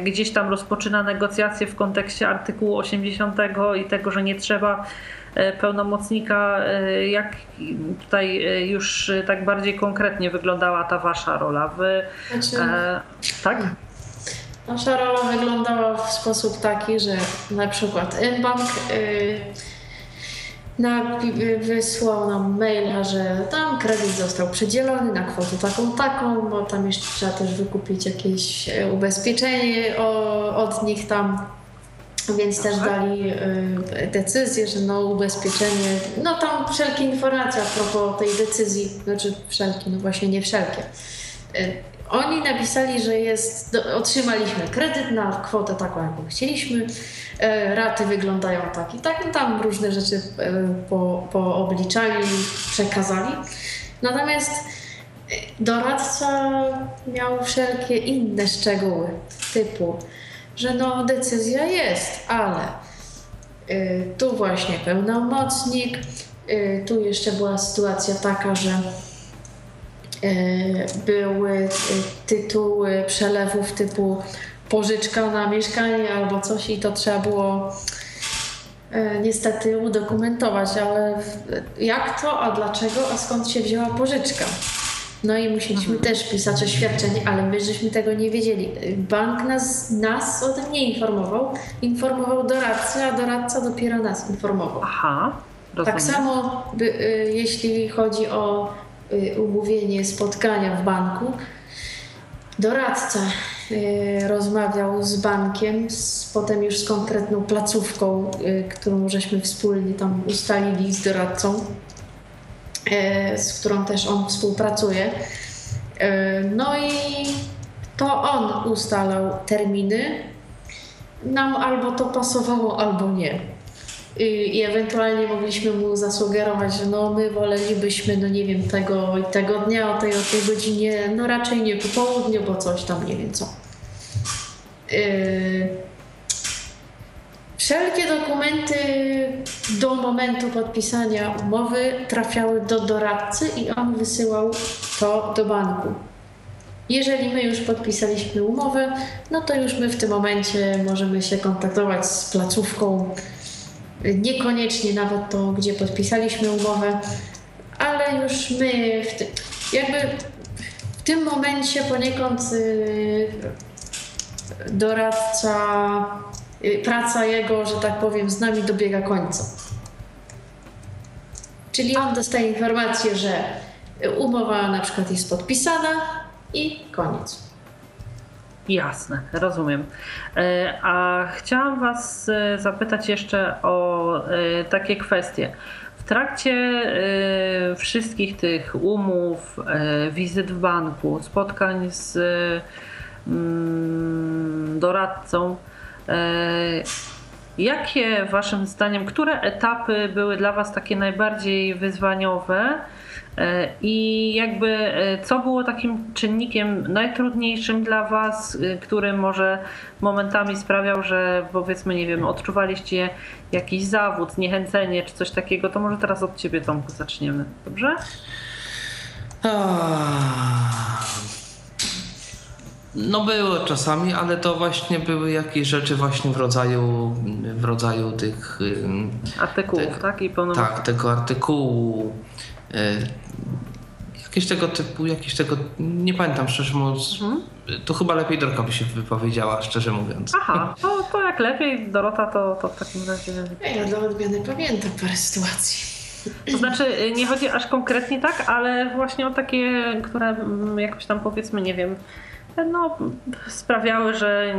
gdzieś tam rozpoczyna negocjacje w kontekście artykułu 80 i tego, że nie trzeba pełnomocnika, jak tutaj już tak bardziej konkretnie wyglądała ta wasza rola? Wy, znaczy, e, tak? Nasza rola wyglądała w sposób taki, że na przykład bank y, na, wysłał nam maila, że tam kredyt został przedzielony na kwotę taką, taką, bo tam jeszcze trzeba też wykupić jakieś e, ubezpieczenie o, od nich tam. Więc też dali y, decyzję, że no ubezpieczenie, no tam wszelkie informacje a propos tej decyzji, znaczy wszelkie, no właśnie nie wszelkie. Y, oni napisali, że jest, do, otrzymaliśmy kredyt na kwotę taką, jaką chcieliśmy, e, raty wyglądają tak i tak, no tam różne rzeczy e, po, po obliczaniu przekazali. Natomiast e, doradca miał wszelkie inne szczegóły, typu, że no decyzja jest, ale e, tu właśnie pełnomocnik, e, tu jeszcze była sytuacja taka, że E, były e, tytuły przelewów typu pożyczka na mieszkanie albo coś i to trzeba było e, niestety udokumentować, ale jak to, a dlaczego, a skąd się wzięła pożyczka? No i musieliśmy mhm. też pisać oświadczenie, ale my żeśmy tego nie wiedzieli. Bank nas, nas o tym nie informował. Informował doradcę, a doradca dopiero nas informował. Aha. Rozumiem. Tak samo, by, y, jeśli chodzi o Y, umówienie spotkania w banku. Doradca y, rozmawiał z bankiem, z, potem już z konkretną placówką, y, którą żeśmy wspólnie tam ustalili z doradcą, z którą też on współpracuje. No i to on ustalał terminy. Nam albo to pasowało, albo nie. I ewentualnie mogliśmy mu zasugerować, że no my wolelibyśmy, no nie wiem, tego i tego dnia, o tej, o tej godzinie, no raczej nie po południu, bo coś tam, nie wiem co. Yy... Wszelkie dokumenty do momentu podpisania umowy trafiały do doradcy i on wysyłał to do banku. Jeżeli my już podpisaliśmy umowę, no to już my w tym momencie możemy się kontaktować z placówką Niekoniecznie nawet to, gdzie podpisaliśmy umowę, ale już my w ty, jakby w tym momencie poniekąd y, doradca, praca jego, że tak powiem, z nami dobiega końca. Czyli on dostaje informację, że umowa na przykład jest podpisana i koniec. Jasne, rozumiem. E, a chciałam Was e, zapytać jeszcze o e, takie kwestie. W trakcie wszystkich tych umów, wizyt w banku, spotkań z mm, doradcą, jakie Waszym zdaniem, które etapy były dla Was takie najbardziej wyzwaniowe? E, I jakby e, co było takim czynnikiem najtrudniejszym dla Was, e, który może momentami sprawiał, że powiedzmy, nie wiem, odczuwaliście jakiś zawód, zniechęcenie czy coś takiego, to może teraz od Ciebie Tomku zaczniemy, dobrze? No było czasami, ale to właśnie były jakieś rzeczy właśnie w rodzaju, w rodzaju tych... Artykułów, tych, tak? I Tak, tego artykułu. Jakieś tego typu, jakieś tego, nie pamiętam szczerze mówiąc, mhm. to chyba lepiej Dorota by się wypowiedziała, szczerze mówiąc. Aha, to, to jak lepiej Dorota, to, to w takim razie... Ja dla odmiany pamiętam parę sytuacji. To znaczy, nie chodzi aż konkretnie tak, ale właśnie o takie, które jakoś tam powiedzmy, nie wiem, no, sprawiały, że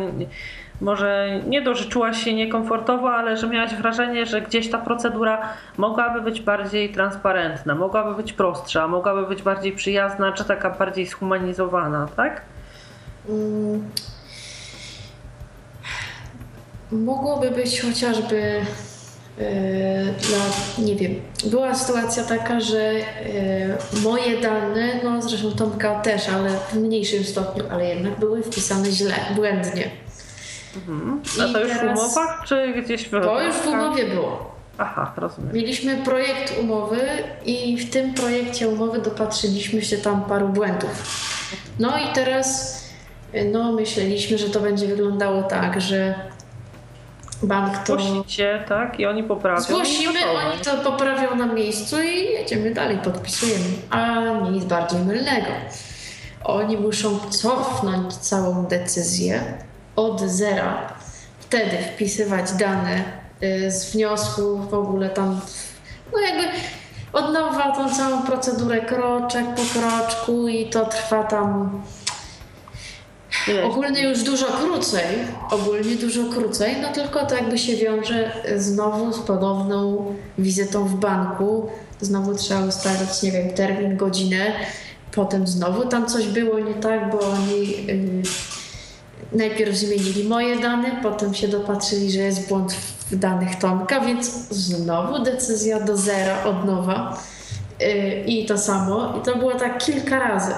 może nie dość, że czułaś się niekomfortowo, ale że miałaś wrażenie, że gdzieś ta procedura mogłaby być bardziej transparentna, mogłaby być prostsza, mogłaby być bardziej przyjazna, czy taka bardziej zhumanizowana, tak? Mm. Mogłoby być chociażby dla, nie wiem, była sytuacja taka, że e, moje dane, no zresztą Tomka też, ale w mniejszym stopniu, ale jednak były wpisane źle, błędnie. Mhm. A to już w umowach, czy gdzieś w To już w umowie było. Aha, rozumiem. Mieliśmy projekt umowy i w tym projekcie umowy dopatrzyliśmy się tam paru błędów. No i teraz no myśleliśmy, że to będzie wyglądało tak, że bank to... Zgłosicie, tak? I oni poprawią. Zgłosimy, oni to poprawią na miejscu i jedziemy dalej, podpisujemy. A nic bardziej mylnego. Oni muszą cofnąć całą decyzję od zera. Wtedy wpisywać dane y, z wniosku w ogóle tam, no jakby od nowa tą całą procedurę kroczek po kroczku i to trwa tam Ogólnie już dużo krócej, ogólnie dużo krócej, no tylko to jakby się wiąże znowu z ponowną wizytą w banku. Znowu trzeba ustalić, nie wiem, termin, godzinę. Potem znowu tam coś było nie tak, bo oni yy, najpierw zmienili moje dane, potem się dopatrzyli, że jest błąd w danych Tomka, więc znowu decyzja do zera od nowa. Yy, I to samo. I to było tak kilka razy.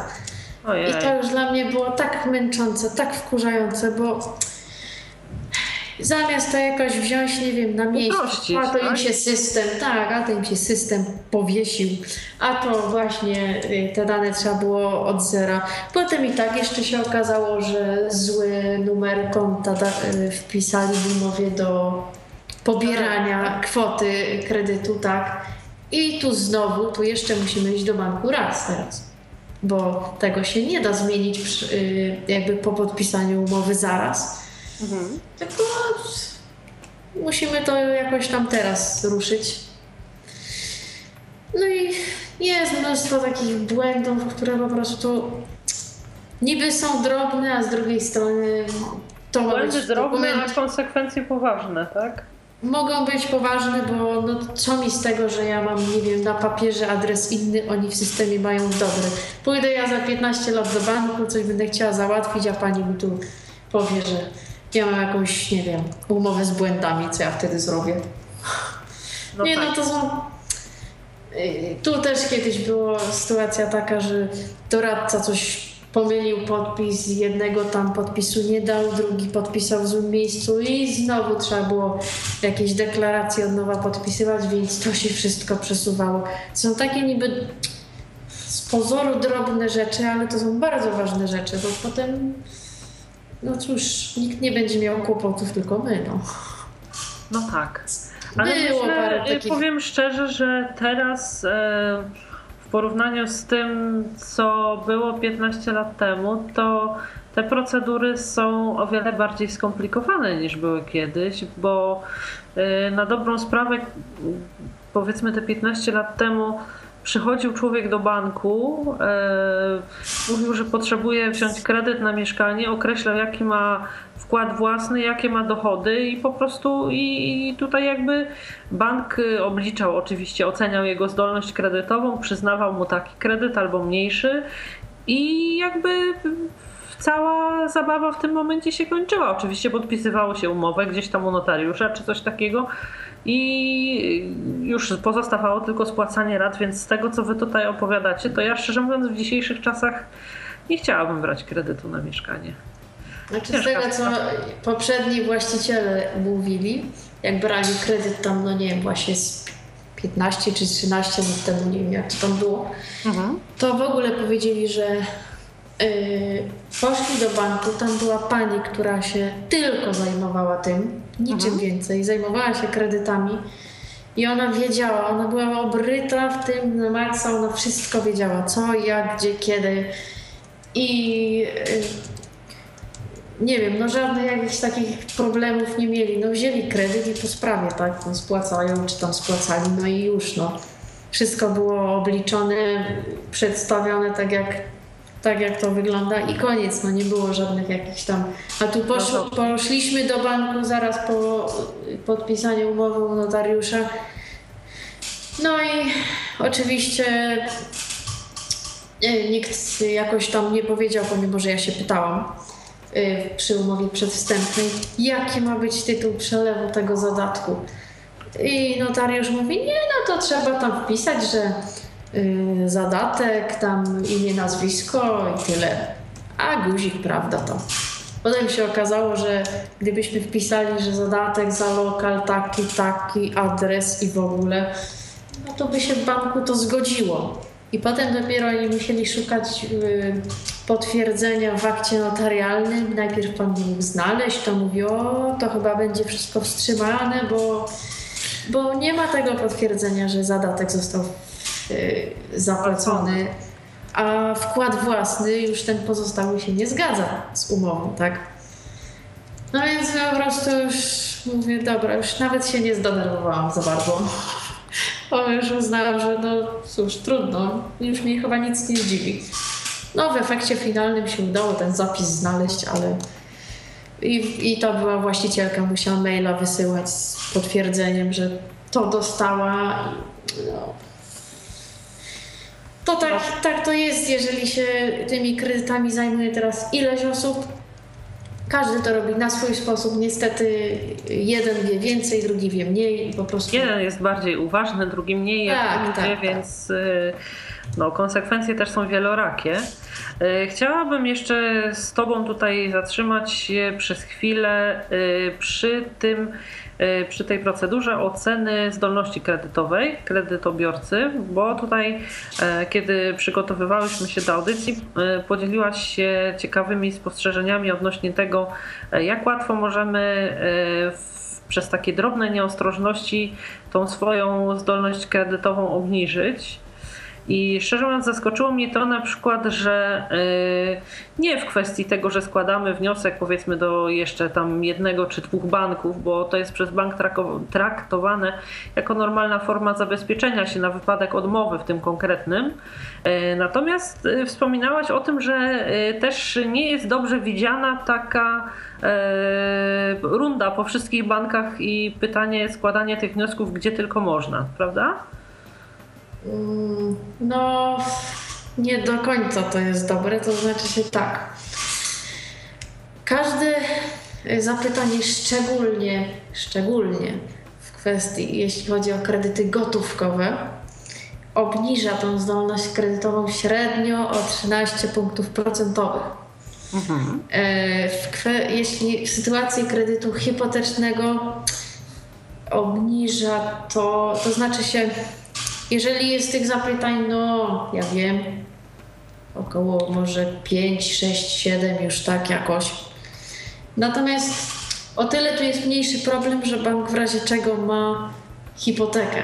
Ojej. I to już dla mnie było tak męczące, tak wkurzające, bo zamiast to jakoś wziąć, nie wiem, na miejscu, a to tak? im się system, tak, a to im się system powiesił, a to właśnie y, te dane trzeba było od zera. Potem i tak jeszcze się okazało, że zły numer konta y, wpisali w umowie do pobierania tak. kwoty kredytu, tak. I tu znowu, tu jeszcze musimy iść do banku raz teraz bo tego się nie da zmienić przy, y, jakby po podpisaniu umowy zaraz. Mhm. Tylko musimy to jakoś tam teraz ruszyć. No i jest mnóstwo takich błędów, które po prostu niby są drobne, a z drugiej strony to Błędy drobne, dokument... a konsekwencje poważne, tak? Mogą być poważne, bo no, co mi z tego, że ja mam, nie wiem, na papierze adres inny, oni w systemie mają dobry. Pójdę ja za 15 lat do banku, coś będę chciała załatwić, a pani mi tu powie, że ja mam jakąś, nie wiem, umowę z błędami, co ja wtedy zrobię. No nie, no tak. no to są... Y, tu też kiedyś była sytuacja taka, że doradca coś pomylił podpis, jednego tam podpisu nie dał, drugi podpisał w złym miejscu i znowu trzeba było jakieś deklaracje od nowa podpisywać, więc to się wszystko przesuwało. Są takie niby z pozoru drobne rzeczy, ale to są bardzo ważne rzeczy, bo potem no cóż, nikt nie będzie miał kłopotów, tylko my, no. No tak. Ale Było myślę, parę takich... powiem szczerze, że teraz... E porównaniu z tym, co było 15 lat temu, to te procedury są o wiele bardziej skomplikowane niż były kiedyś, bo y, na dobrą sprawę, powiedzmy te 15 lat temu, przychodził człowiek do banku, e, mówił, że potrzebuje wziąć kredyt na mieszkanie, określał jaki ma wkład własny, jakie ma dochody i po prostu i, i tutaj jakby bank obliczał oczywiście, oceniał jego zdolność kredytową, przyznawał mu taki kredyt albo mniejszy i jakby cała zabawa w tym momencie się kończyła. Oczywiście podpisywało się umowę gdzieś tam u notariusza czy coś takiego i już pozostawało tylko spłacanie rat, więc z tego co wy tutaj opowiadacie, to ja szczerze mówiąc w dzisiejszych czasach nie chciałabym brać kredytu na mieszkanie. Znaczy z tego, co poprzedni właściciele mówili, jak brali kredyt tam, no nie wiem, właśnie z 15 czy 13 lat temu, nie wiem jak to tam było, mhm. to w ogóle powiedzieli, że Yy, poszli do banku, tam była pani, która się tylko zajmowała tym, niczym Mhm. więcej, zajmowała się kredytami. I ona wiedziała, ona była obryta w tym na maksa, ona wszystko wiedziała, co, jak, gdzie, kiedy. I yy, nie wiem, no żadnych jakichś takich problemów nie mieli, no wzięli kredyt i po sprawie, tak, no spłacają, czy tam spłacali, no i już, no. Wszystko było obliczone, przedstawione tak jak tak jak to wygląda i koniec, no nie było żadnych jakichś tam. A tu poszło, poszliśmy do banku zaraz po podpisaniu umowy u notariusza. No i oczywiście e, nikt jakoś tam nie powiedział, pomimo że ja się pytałam e, przy umowie przedwstępnej, jaki ma być tytuł przelewu tego zadatku. I notariusz mówi, nie, no to trzeba tam wpisać, że zadatek, tam imię, nazwisko i tyle. A guzik, prawda to. Potem się okazało, że gdybyśmy wpisali, że zadatek za lokal taki, taki, adres i w ogóle, no to by się w banku to zgodziło. I potem dopiero oni musieli szukać y, potwierdzenia w akcie notarialnym. Najpierw pan mógł znaleźć, to mówi, o, to chyba będzie wszystko wstrzymane, bo, bo nie ma tego potwierdzenia, że zadatek został y, zapłacony, a wkład własny już ten pozostały się nie zgadza z umową, tak? No więc po prostu już mówię, dobra, już nawet się nie zdenerwowałam za bardzo. Bo już uznałam, że no cóż, trudno, już mnie chyba nic nie zdziwi. No w efekcie finalnym się udało ten zapis znaleźć, ale i, i to była właścicielka, musiała maila wysyłać z potwierdzeniem, że to dostała. No. To tak, tak to jest, jeżeli się tymi kredytami zajmuje teraz ileś osób. Każdy to robi na swój sposób. Niestety jeden wie więcej, drugi wie mniej i po prostu. Jeden jest bardziej uważny, drugi mniej, jak Tak, tak, tak. więc y, no, konsekwencje też są wielorakie. Y, Chciałabym jeszcze z Tobą tutaj zatrzymać się przez chwilę y, przy tym, y, przy tej procedurze oceny zdolności kredytowej kredytobiorcy, bo tutaj, e, kiedy przygotowywałyśmy się do audycji, e, podzieliłaś się ciekawymi spostrzeżeniami odnośnie tego, e, jak łatwo możemy e, przez takie drobne nieostrożności tą swoją zdolność kredytową obniżyć. I szczerze mówiąc, zaskoczyło mnie to na przykład, że yy, nie w kwestii tego, że składamy wniosek powiedzmy do jeszcze tam jednego czy dwóch banków, bo to jest przez bank traktowane jako normalna forma zabezpieczenia się na wypadek odmowy w tym konkretnym. Yy, natomiast yy, wspominałaś o tym, że też nie jest dobrze widziana taka runda po wszystkich bankach i pytanie, składanie tych wniosków gdzie tylko można, prawda? No, nie do końca to jest dobre, to znaczy się tak. Każde zapytanie, szczególnie, szczególnie w kwestii, jeśli chodzi o kredyty gotówkowe, obniża tą zdolność kredytową średnio o 13 punktów procentowych. E, W jeśli w sytuacji kredytu hipotecznego obniża to, to znaczy się, jeżeli jest tych zapytań, no ja wiem, około może 5, 6, 7 już tak jakoś. Natomiast o tyle tu jest mniejszy problem, że bank w razie czego ma hipotekę.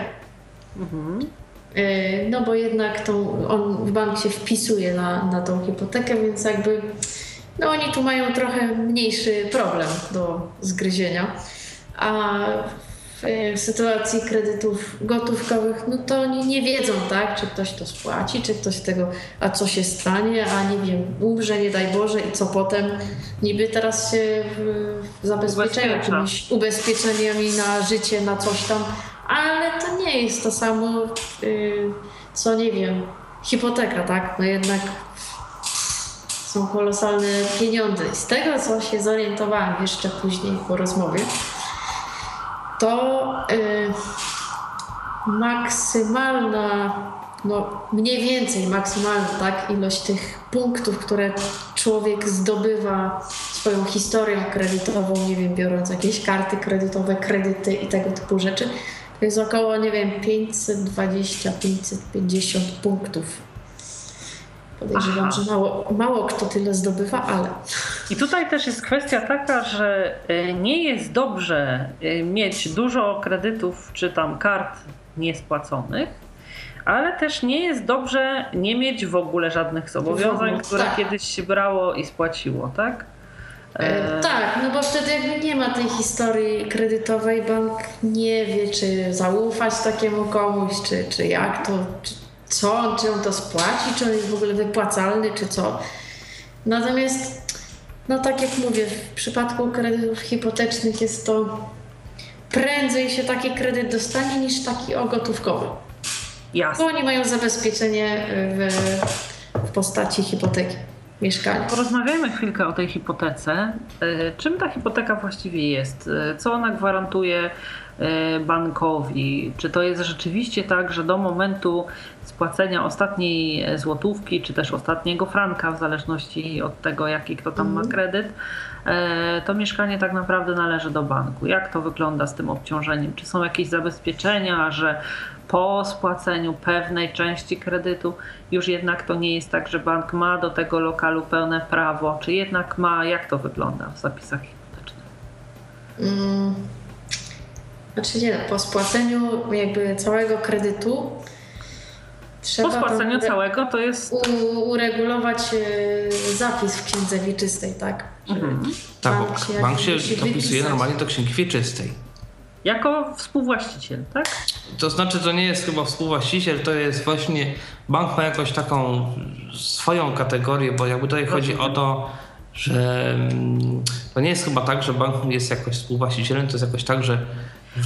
Yy, No bo jednak tą, on, bank się wpisuje na, na tą hipotekę, więc jakby no oni tu mają trochę mniejszy problem do zgryzienia. A w, w sytuacji kredytów gotówkowych, no to oni nie wiedzą, tak, czy ktoś to spłaci, czy ktoś tego, a co się stanie, a nie wiem, umrze, nie daj Boże i co potem. Niby teraz się zabezpieczają jakimiś ubezpieczeniami na życie, na coś tam, ale to nie jest to samo, y, co nie wiem, hipoteka, tak? No jednak są kolosalne pieniądze. I z tego, co się zorientowałam jeszcze później po rozmowie, to y, maksymalna, no mniej więcej maksymalna tak, ilość tych punktów, które człowiek zdobywa swoją historią kredytową, nie wiem, biorąc jakieś karty kredytowe, kredyty i tego typu rzeczy, to jest około, nie wiem, 520-550 punktów. Podejrzewam, Aha. że mało, mało kto tyle zdobywa, ale I tutaj też jest kwestia taka, że y, nie jest dobrze y, mieć dużo kredytów czy tam kart niespłaconych, ale też nie jest dobrze nie mieć w ogóle żadnych zobowiązań, które tak. kiedyś się brało i spłaciło, tak? E, tak, no bo wtedy jakby nie ma tej historii kredytowej, bank nie wie, czy zaufać takiemu komuś, czy, czy jak to, czy co, czy on to spłaci, czy on jest w ogóle wypłacalny, czy co. Natomiast, no tak jak mówię, w przypadku kredytów hipotecznych jest to prędzej się taki kredyt dostanie niż taki o gotówkowy. Bo Jasne. oni mają zabezpieczenie w, w postaci hipoteki mieszkania. Porozmawiajmy chwilkę o tej hipotece. Y, Czym ta hipoteka właściwie jest? Y, Co ona gwarantuje bankowi? Czy to jest rzeczywiście tak, że do momentu spłacenia ostatniej e, złotówki, czy też ostatniego franka, w zależności od tego, jaki kto tam ma kredyt, e, to mieszkanie tak naprawdę należy do banku? Jak to wygląda z tym obciążeniem? Czy są jakieś zabezpieczenia, że po spłaceniu pewnej części kredytu już jednak to nie jest tak, że bank ma do tego lokalu pełne prawo, czy jednak ma, jak to wygląda w zapisach hipotecznych? Mm, Znaczy nie, po spłaceniu jakby całego kredytu trzeba Po spłaceniu całego to jest u, uregulować e, zapis w księdze wieczystej, tak? Mhm. Tak, bank się bank się dopisuje normalnie do księgi wieczystej. jako współwłaściciel, tak? To znaczy, to nie jest chyba współwłaściciel, to jest właśnie bank ma jakąś taką swoją kategorię, bo jakby tutaj chodzi o to, że mm, to nie jest chyba tak, że bank jest jakoś współwłaścicielem, to jest jakoś tak, że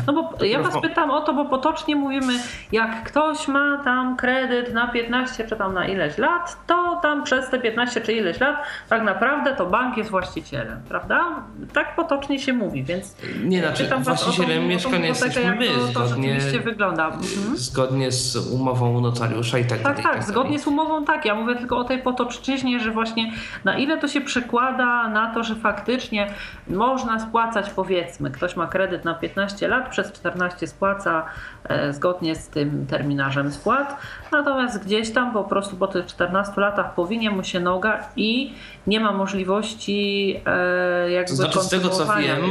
No bo ja was pytam o to, bo potocznie mówimy, jak ktoś ma tam kredyt na 15 czy tam na ileś lat, to tam przez te 15 czy ileś lat tak naprawdę to bank jest właścicielem, prawda? Tak potocznie się mówi, więc nie znaczy o tą- właścicielem tą mieszkania jesteśmy my, to, to zgodnie, rzeczywiście wygląda. Mhm. zgodnie z umową notariusza i tak Tak, dalej. i tak, dalej. zgodnie z umową tak. Ja mówię tylko o tej potoczczyźnie, że właśnie na ile to się przekłada na to, że faktycznie można spłacać, powiedzmy, ktoś ma kredyt na 15 lat, przez 14 spłaca e, zgodnie z tym terminarzem spłat, natomiast gdzieś tam po prostu po tych 14 latach powinie mu się noga i nie ma możliwości e, jakby To znaczy, z tego co wiem.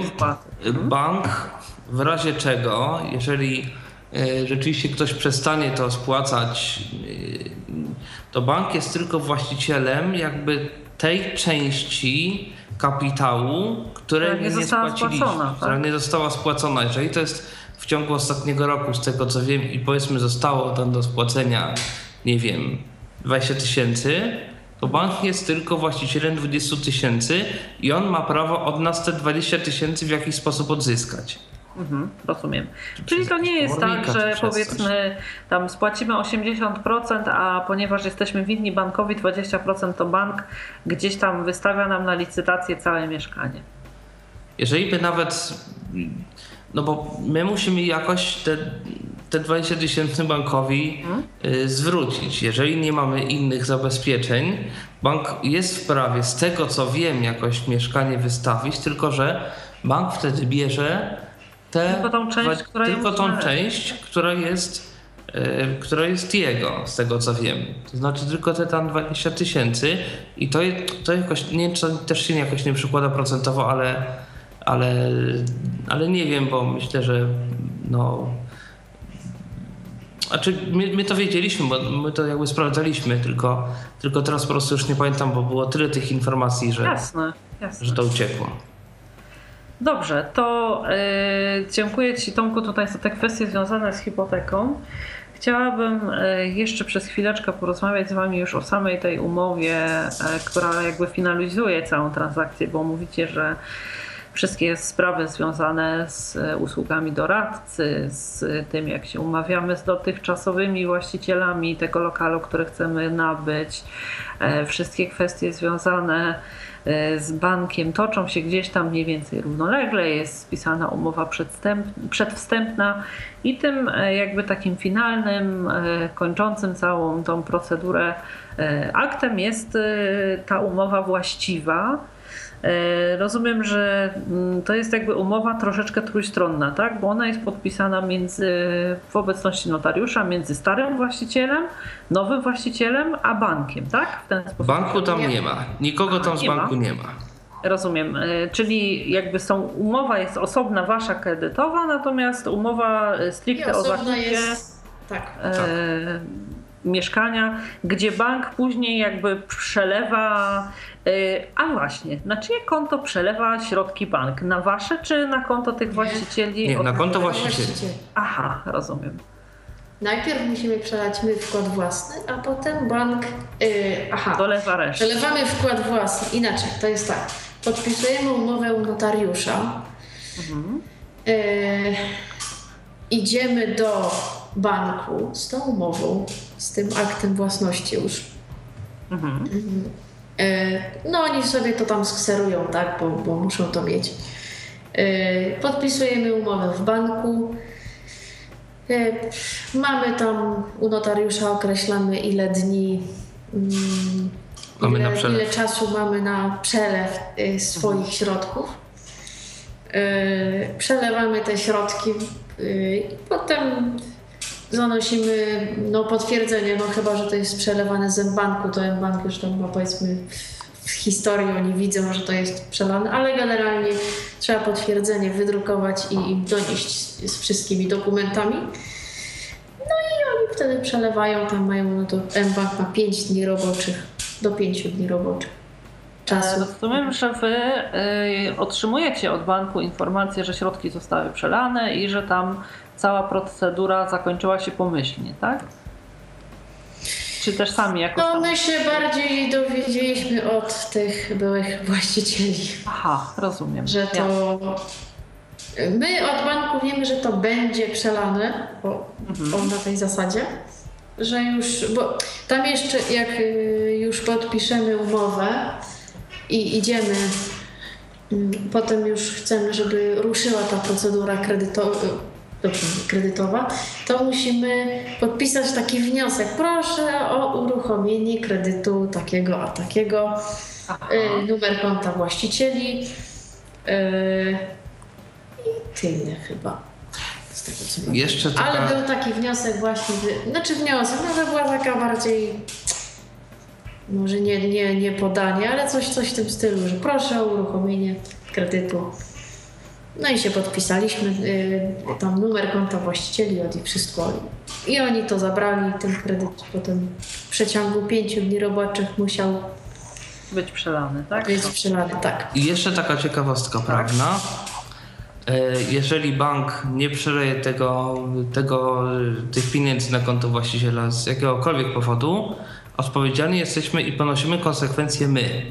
Mhm. bank w razie czego, jeżeli e, rzeczywiście ktoś przestanie to spłacać, to bank jest tylko właścicielem jakby tej części kapitału, której Która nie nie spłaciliśmy, spłacona, która tak? nie została spłacona. Jeżeli to jest w ciągu ostatniego roku, z tego co wiem, i powiedzmy zostało tam do spłacenia, nie wiem, 20 tysięcy, to bank jest tylko właścicielem 20 tysięcy i on ma prawo od nas te 20 tysięcy w jakiś sposób odzyskać. Mhm, rozumiem. Czyli to nie jest tak, że powiedzmy tam spłacimy 80%, a ponieważ jesteśmy winni bankowi 20%, to bank gdzieś tam wystawia nam na licytację całe mieszkanie. Jeżeli by nawet, no bo my musimy jakoś te, te 20 tysięcy bankowi y, zwrócić. Jeżeli nie mamy innych zabezpieczeń, bank jest w prawie, z tego co wiem, jakoś mieszkanie wystawić, tylko że bank wtedy bierze te, Tylko tą część, dwa- która tylko tą część, która jest, y, która jest jego, z tego co wiem. To znaczy tylko te tam 20 tysięcy i to, to jakoś, nie to też się jakoś nie przykłada procentowo, ale, ale, ale nie wiem, bo myślę, że no. Znaczy, my, my to wiedzieliśmy, bo my to jakby sprawdzaliśmy, tylko, tylko teraz po prostu już nie pamiętam, bo było tyle tych informacji, że, Jasne, jasne. że to uciekło. Dobrze, to y, dziękuję Ci Tomku tutaj za te kwestie związane z hipoteką. Chciałabym y, jeszcze przez chwileczkę porozmawiać z Wami już o samej tej umowie, y, która jakby finalizuje całą transakcję, bo mówicie, że wszystkie sprawy związane z usługami doradcy, z tym jak się umawiamy z dotychczasowymi właścicielami tego lokalu, który chcemy nabyć, wszystkie kwestie związane e, z bankiem toczą się gdzieś tam mniej więcej równolegle, jest spisana umowa przedwstępna i tym e, jakby takim finalnym, e, kończącym całą tą procedurę e, aktem jest e, ta umowa właściwa. E, rozumiem, że mm, to jest jakby umowa troszeczkę trójstronna, tak? Bo ona jest podpisana między, w obecności notariusza między starym właścicielem, nowym właścicielem, a bankiem, tak? W ten sposób. Banku tam Nie. nie ma. Nikogo tam z nie ma? banku nie ma. Rozumiem. E, Czyli jakby są, umowa jest osobna wasza kredytowa, natomiast umowa e, stricte o zakupie jest. Tak. e, mieszkania, gdzie bank później jakby przelewa. E, a właśnie, na czyje konto przelewa środki bank? Na wasze czy na konto tych właścicieli? Nie, na konto właścicieli. Aha, rozumiem. Najpierw musimy przelać my wkład własny, a potem bank. Yy, aha. Dolewa resztę. Przelewamy wkład własny. Inaczej, to jest tak. Podpisujemy umowę u notariusza. Yy, idziemy do banku z tą umową, z tym aktem własności już. Mhm. Yy, no oni sobie to tam skserują, tak, bo, bo muszą to mieć. Yy, podpisujemy umowę w banku. Yy, mamy tam u notariusza określamy ile dni, Mamy ile, na przelew. ile czasu mamy na przelew swoich środków. Y, przelewamy te środki i potem zanosimy no, potwierdzenie, no chyba, że to jest przelewane z banku, to bank już tam ma powiedzmy w historii oni widzą, że to jest przelane, ale generalnie trzeba potwierdzenie wydrukować i im donieść z wszystkimi dokumentami. No i oni wtedy przelewają, tam mają, no to mBank ma 5 dni roboczych, do 5 dni roboczych E, czasu. Rozumiem, że wy y, otrzymujecie od banku informację, że środki zostały przelane i że tam cała procedura zakończyła się pomyślnie, tak? Czy też sami jakoś No tam... my się bardziej dowiedzieliśmy od tych byłych właścicieli, Aha, rozumiem. że to... My od banku wiemy, że to będzie przelane, bo on na tej zasadzie, że już, bo tam jeszcze jak y, już podpiszemy umowę i idziemy, mm, potem już chcemy, żeby ruszyła ta procedura kredytowa, kredytowa, to musimy podpisać taki wniosek. Proszę o uruchomienie kredytu takiego a takiego, Aha. y, numer konta właścicieli y, i tyle chyba. Z tego. Jeszcze taka... Ale był taki wniosek właśnie, znaczy wniosek, no to była taka bardziej, może nie, nie, nie podanie, ale coś, coś w tym stylu, że proszę o uruchomienie kredytu. No i się podpisaliśmy, y, tam numer konta właścicieli od i wszystko. I oni to zabrali, ten kredyt potem w przeciągu pięciu dni roboczych musiał Być przelany, tak? być przelany, tak. I jeszcze taka ciekawostka prawna. E, Jeżeli bank nie przeleje tego, tego, tych pieniędzy na konto właściciela z jakiegokolwiek powodu, odpowiedzialni jesteśmy i ponosimy konsekwencje my.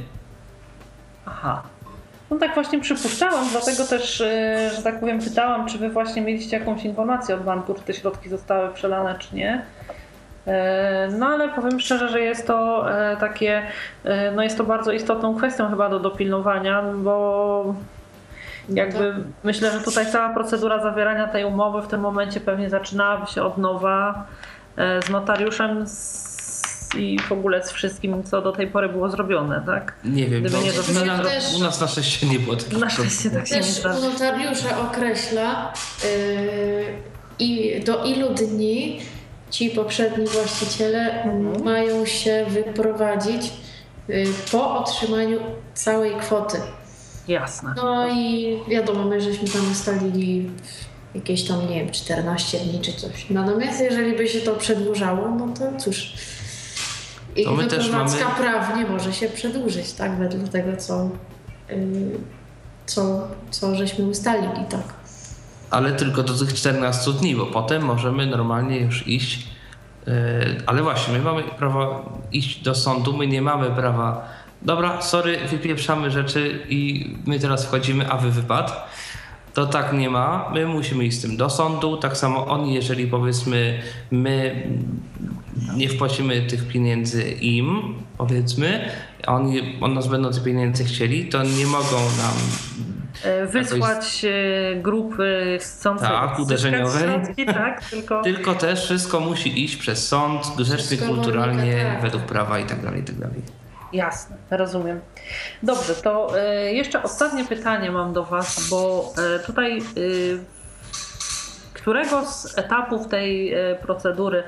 Aha. No tak właśnie przypuszczałam, dlatego też, y, że tak powiem, pytałam, czy wy właśnie mieliście jakąś informację od banku, czy te środki zostały przelane, czy nie. E, No ale powiem szczerze, że jest to e, takie, e, no jest to bardzo istotną kwestią chyba do dopilnowania, bo jakby myślę, że tutaj cała procedura zawierania tej umowy w tym momencie pewnie zaczynałaby się od nowa z notariuszem z, i w ogóle z wszystkim, co do tej pory było zrobione, tak? Nie wiem, Gdyby bo nie zostało- na, Też- u nas na szczęście nie było takich Na szczęście tak się nie Też zdarza. notariusza określa yy, i do ilu dni ci poprzedni właściciele Mhm. mają się wyprowadzić yy, po otrzymaniu całej kwoty. Jasne. No i wiadomo, my żeśmy tam ustalili jakieś tam, nie wiem, 14 dni czy coś. Natomiast jeżeli by się to przedłużało, no to cóż. I To my wyprowadzka mamy- prawnie może się przedłużyć, tak? Według tego, co, yy, co, co żeśmy ustalili, tak. Ale tylko do tych 14 dni, bo potem możemy normalnie już iść. Yy, ale właśnie, my mamy prawo iść do sądu, my nie mamy prawa. Dobra, sorry, wypieprzamy rzeczy i my teraz wchodzimy, a wy wypad. To tak nie ma. My musimy iść z tym do sądu. Tak samo oni, jeżeli powiedzmy, my nie wpłacimy tych pieniędzy im, powiedzmy, a oni od nas będą te pieniądze chcieli, to nie mogą nam E, Wysłać e, grupy chcące Tak, uderzeniowej. środki, tak, tylko Tylko też wszystko musi iść przez sąd, grzecznie, kulturalnie, tak. według prawa i tak dalej, i tak dalej. Jasne, rozumiem. Dobrze, to e, jeszcze ostatnie pytanie mam do Was, bo e, tutaj e, którego z etapów tej procedury,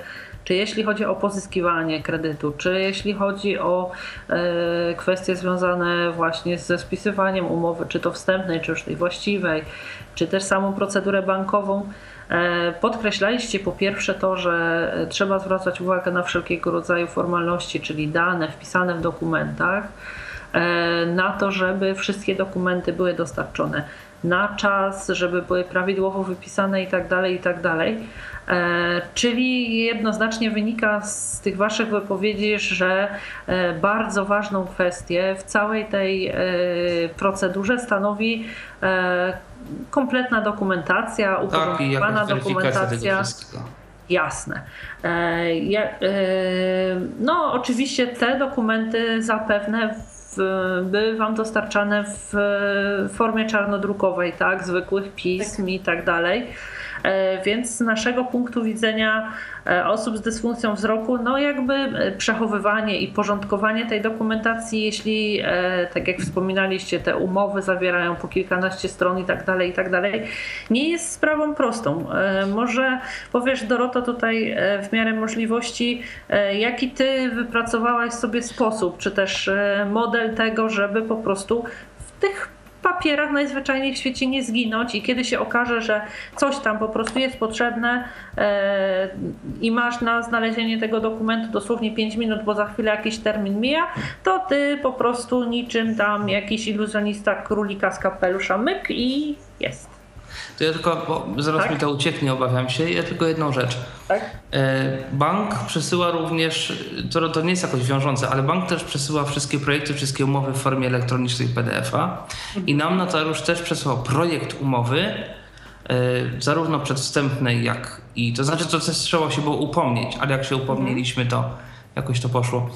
czy jeśli chodzi o pozyskiwanie kredytu, czy jeśli chodzi o kwestie związane właśnie ze spisywaniem umowy, czy to wstępnej, czy już tej właściwej, czy też samą procedurę bankową, podkreślaliście po pierwsze to, że trzeba zwracać uwagę na wszelkiego rodzaju formalności, czyli dane wpisane w dokumentach, e, na to, żeby wszystkie dokumenty były dostarczone na czas, żeby były prawidłowo wypisane i tak dalej, i tak dalej. E, czyli jednoznacznie wynika z tych Waszych wypowiedzi, że bardzo ważną kwestię w całej tej procedurze stanowi kompletna dokumentacja, tak, uporządkowana tak, dokumentacja. Jasne. E, e, no, oczywiście te dokumenty zapewne by Wam dostarczane w formie czarnodrukowej, tak, zwykłych pism tak. i tak dalej. E, więc z naszego punktu widzenia e, osób z dysfunkcją wzroku, no jakby e, przechowywanie i porządkowanie tej dokumentacji, jeśli tak jak wspominaliście, te umowy zawierają po kilkanaście stron i tak dalej, i tak dalej, nie jest sprawą prostą. Może powiesz Doroto tutaj w miarę możliwości, jaki ty wypracowałaś sobie sposób, czy też model tego, żeby po prostu w tych papierach najzwyczajniej w świecie nie zginąć i kiedy się okaże, że coś tam po prostu jest potrzebne e, i masz na znalezienie tego dokumentu dosłownie 5 minut, bo za chwilę jakiś termin mija, to ty po prostu niczym tam jakiś iluzjonista królika z kapelusza myk i jest. To ja tylko, bo zaraz tak? mi to ucieknie, obawiam się. Ja tylko jedną rzecz. Tak? E, bank przesyła również, to, to nie jest jakoś wiążące, ale bank też przesyła wszystkie projekty, wszystkie umowy w formie elektronicznej PDF-a i nam notariusz też przesyłał projekt umowy, e, zarówno przedwstępnej, jak i to znaczy, to też trzeba się było upomnieć, ale jak się upomnieliśmy, to jakoś to poszło.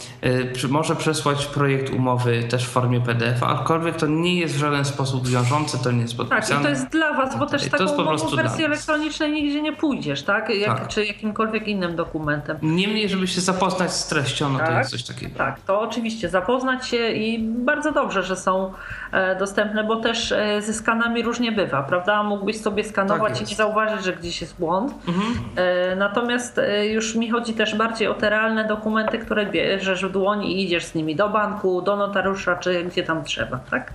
Y, może przesłać projekt umowy też w formie PDF, aczkolwiek to nie jest w żaden sposób wiążące, to nie jest podpisane. Tak, i to jest dla Was, bo też taką umową wersji elektronicznej nigdzie nie pójdziesz, tak? Jak, tak? Czy jakimkolwiek innym dokumentem. Niemniej, żeby się zapoznać z treścią, no tak, to jest coś takiego. Tak, to oczywiście zapoznać się i bardzo dobrze, że są e, dostępne, bo też e, ze skanami różnie bywa, prawda? Mógłbyś sobie skanować tak i nie zauważyć, że gdzieś jest błąd. Mhm. E, natomiast już mi chodzi też bardziej o te realne dokumenty, dokumenty, które bierzesz w dłoni i idziesz z nimi do banku, do notariusza, czy gdzie tam trzeba, tak?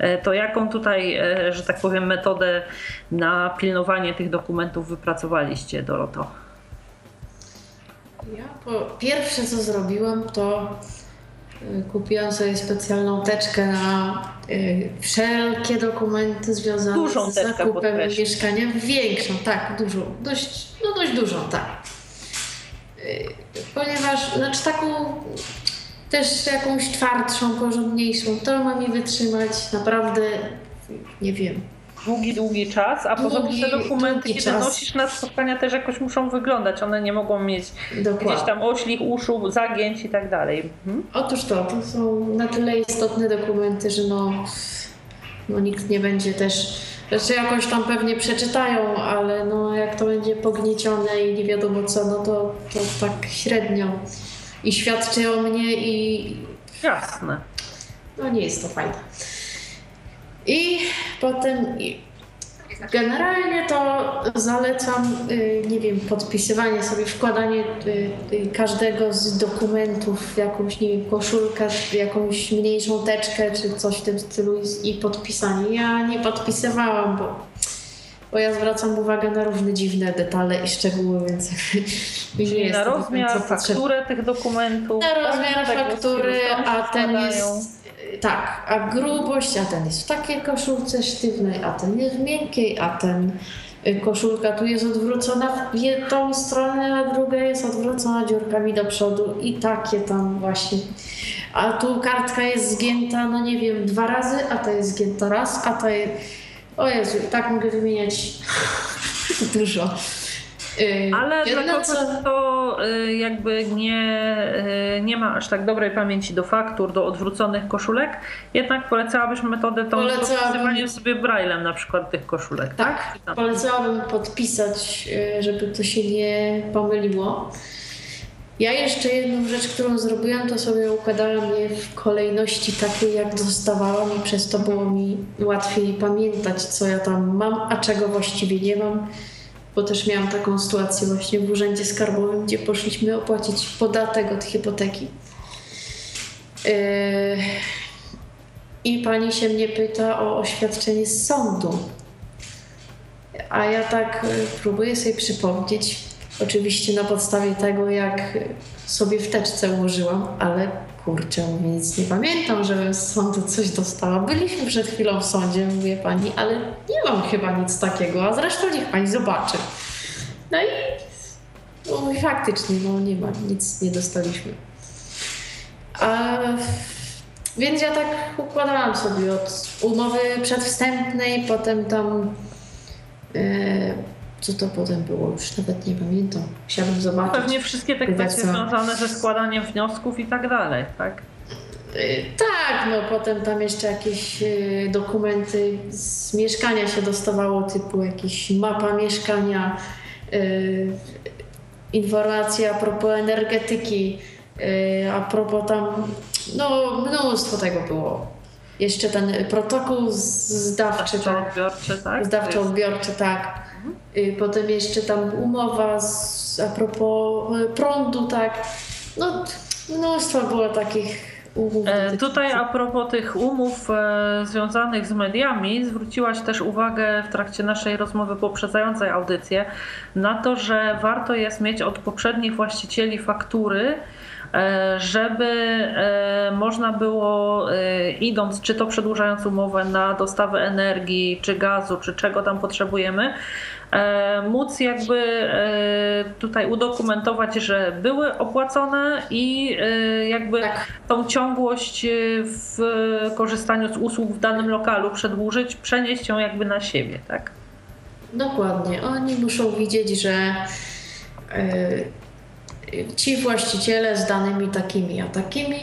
E, to jaką tutaj, e, że tak powiem, metodę na pilnowanie tych dokumentów wypracowaliście, Doroto? Ja po pierwsze, co zrobiłam, to e, kupiłam sobie specjalną teczkę na wszelkie dokumenty związane dużą z zakupem mieszkania. Większą, tak, dużą, dość, no dość dużą, tak. Y, ponieważ, znaczy taką też jakąś twardszą, porządniejszą, to ma mi wytrzymać naprawdę, nie wiem. Długi, długi czas, a poza tym te dokumenty, kiedy czas. nosisz na spotkania też jakoś muszą wyglądać. One nie mogą mieć Dokładnie. gdzieś tam oślich, uszu, zagięć i tak dalej. Mhm. Otóż to, to są na tyle istotne dokumenty, że no, no nikt nie będzie też znaczy jakoś tam pewnie przeczytają, ale no jak to będzie pogniecione i nie wiadomo co, no to, to tak średnio. I świadczy o mnie i... Jasne. No nie jest to fajne. I potem Generalnie to zalecam, y, nie wiem, podpisywanie sobie, wkładanie y, y, każdego z dokumentów w jakąś, nie wiem, koszulkę, jakąś mniejszą teczkę czy coś w tym stylu i podpisanie. Ja nie podpisywałam, bo, bo ja zwracam uwagę na różne dziwne detale i szczegóły, więc nie na rozmiar, fakturę tych dokumentów. Na rozmiar tak, faktury, a ten jest tak, a grubość, a ten jest w takiej koszulce sztywnej, a ten jest w miękkiej, a ten y, koszulka tu jest odwrócona w jedną stronę, a druga jest odwrócona dziurkami do przodu i takie tam właśnie. A tu kartka jest zgięta, no nie wiem, dwa razy, a ta jest zgięta raz, a ta jest... O Jezu, tak mogę wymieniać dużo. Y, Ale dla kogoś, kto y, jakby nie, y, nie ma aż tak dobrej pamięci do faktur, do odwróconych koszulek, jednak polecałabyś metodę tą podpisywaniem sobie braillem na przykład tych koszulek, tak? Tak, polecałabym podpisać, żeby to się nie pomyliło. Ja jeszcze jedną rzecz, którą zrobiłam, to sobie układałam je w kolejności takiej, jak dostawałam i przez to było mi łatwiej pamiętać, co ja tam mam, a czego właściwie nie mam. Bo też miałam taką sytuację właśnie w urzędzie skarbowym, gdzie poszliśmy opłacić podatek od hipoteki. Yy, I pani się mnie pyta o oświadczenie z sądu. A ja tak y, próbuję sobie przypomnieć, oczywiście na podstawie tego, jak sobie w teczce ułożyłam, ale kurczę, nic nie pamiętam, żebym z sądu coś dostała. Byliśmy przed chwilą w sądzie, mówię pani, ale nie mam chyba nic takiego, a zresztą niech pani zobaczy. No i no, faktycznie, no nie ma, nic nie dostaliśmy. A, więc ja tak układałam sobie od umowy przedwstępnej, potem tam E, co to potem było? Już nawet nie pamiętam. Chciałabym zobaczyć. Pewnie wszystkie te kwestie związane ze składaniem wniosków i tak dalej, tak? E, tak, no potem tam jeszcze jakieś e, dokumenty z mieszkania się dostawało, typu jakaś mapa mieszkania, informacja a propos energetyki, a propos tam, no mnóstwo tego było jeszcze ten protokół zdawczy, zdawczo-odbiorczy, tak? Zdawczo-odbiorczy, tak. Mhm. Potem jeszcze tam umowa z, a propos e, prądu, tak. No, mnóstwo było takich umów. E, tutaj a propos tych umów e, związanych z mediami, zwróciłaś też uwagę w trakcie naszej rozmowy poprzedzającej audycję na to, że warto jest mieć od poprzednich właścicieli faktury, żeby e, można było e, idąc, czy to przedłużając umowę na dostawę energii, czy gazu, czy czego tam potrzebujemy, móc jakby tutaj udokumentować, że były opłacone i jakby tak. tą ciągłość w korzystaniu z usług w danym lokalu przedłużyć, przenieść ją jakby na siebie, tak? Dokładnie. Oni muszą widzieć, że ci właściciele z danymi takimi a takimi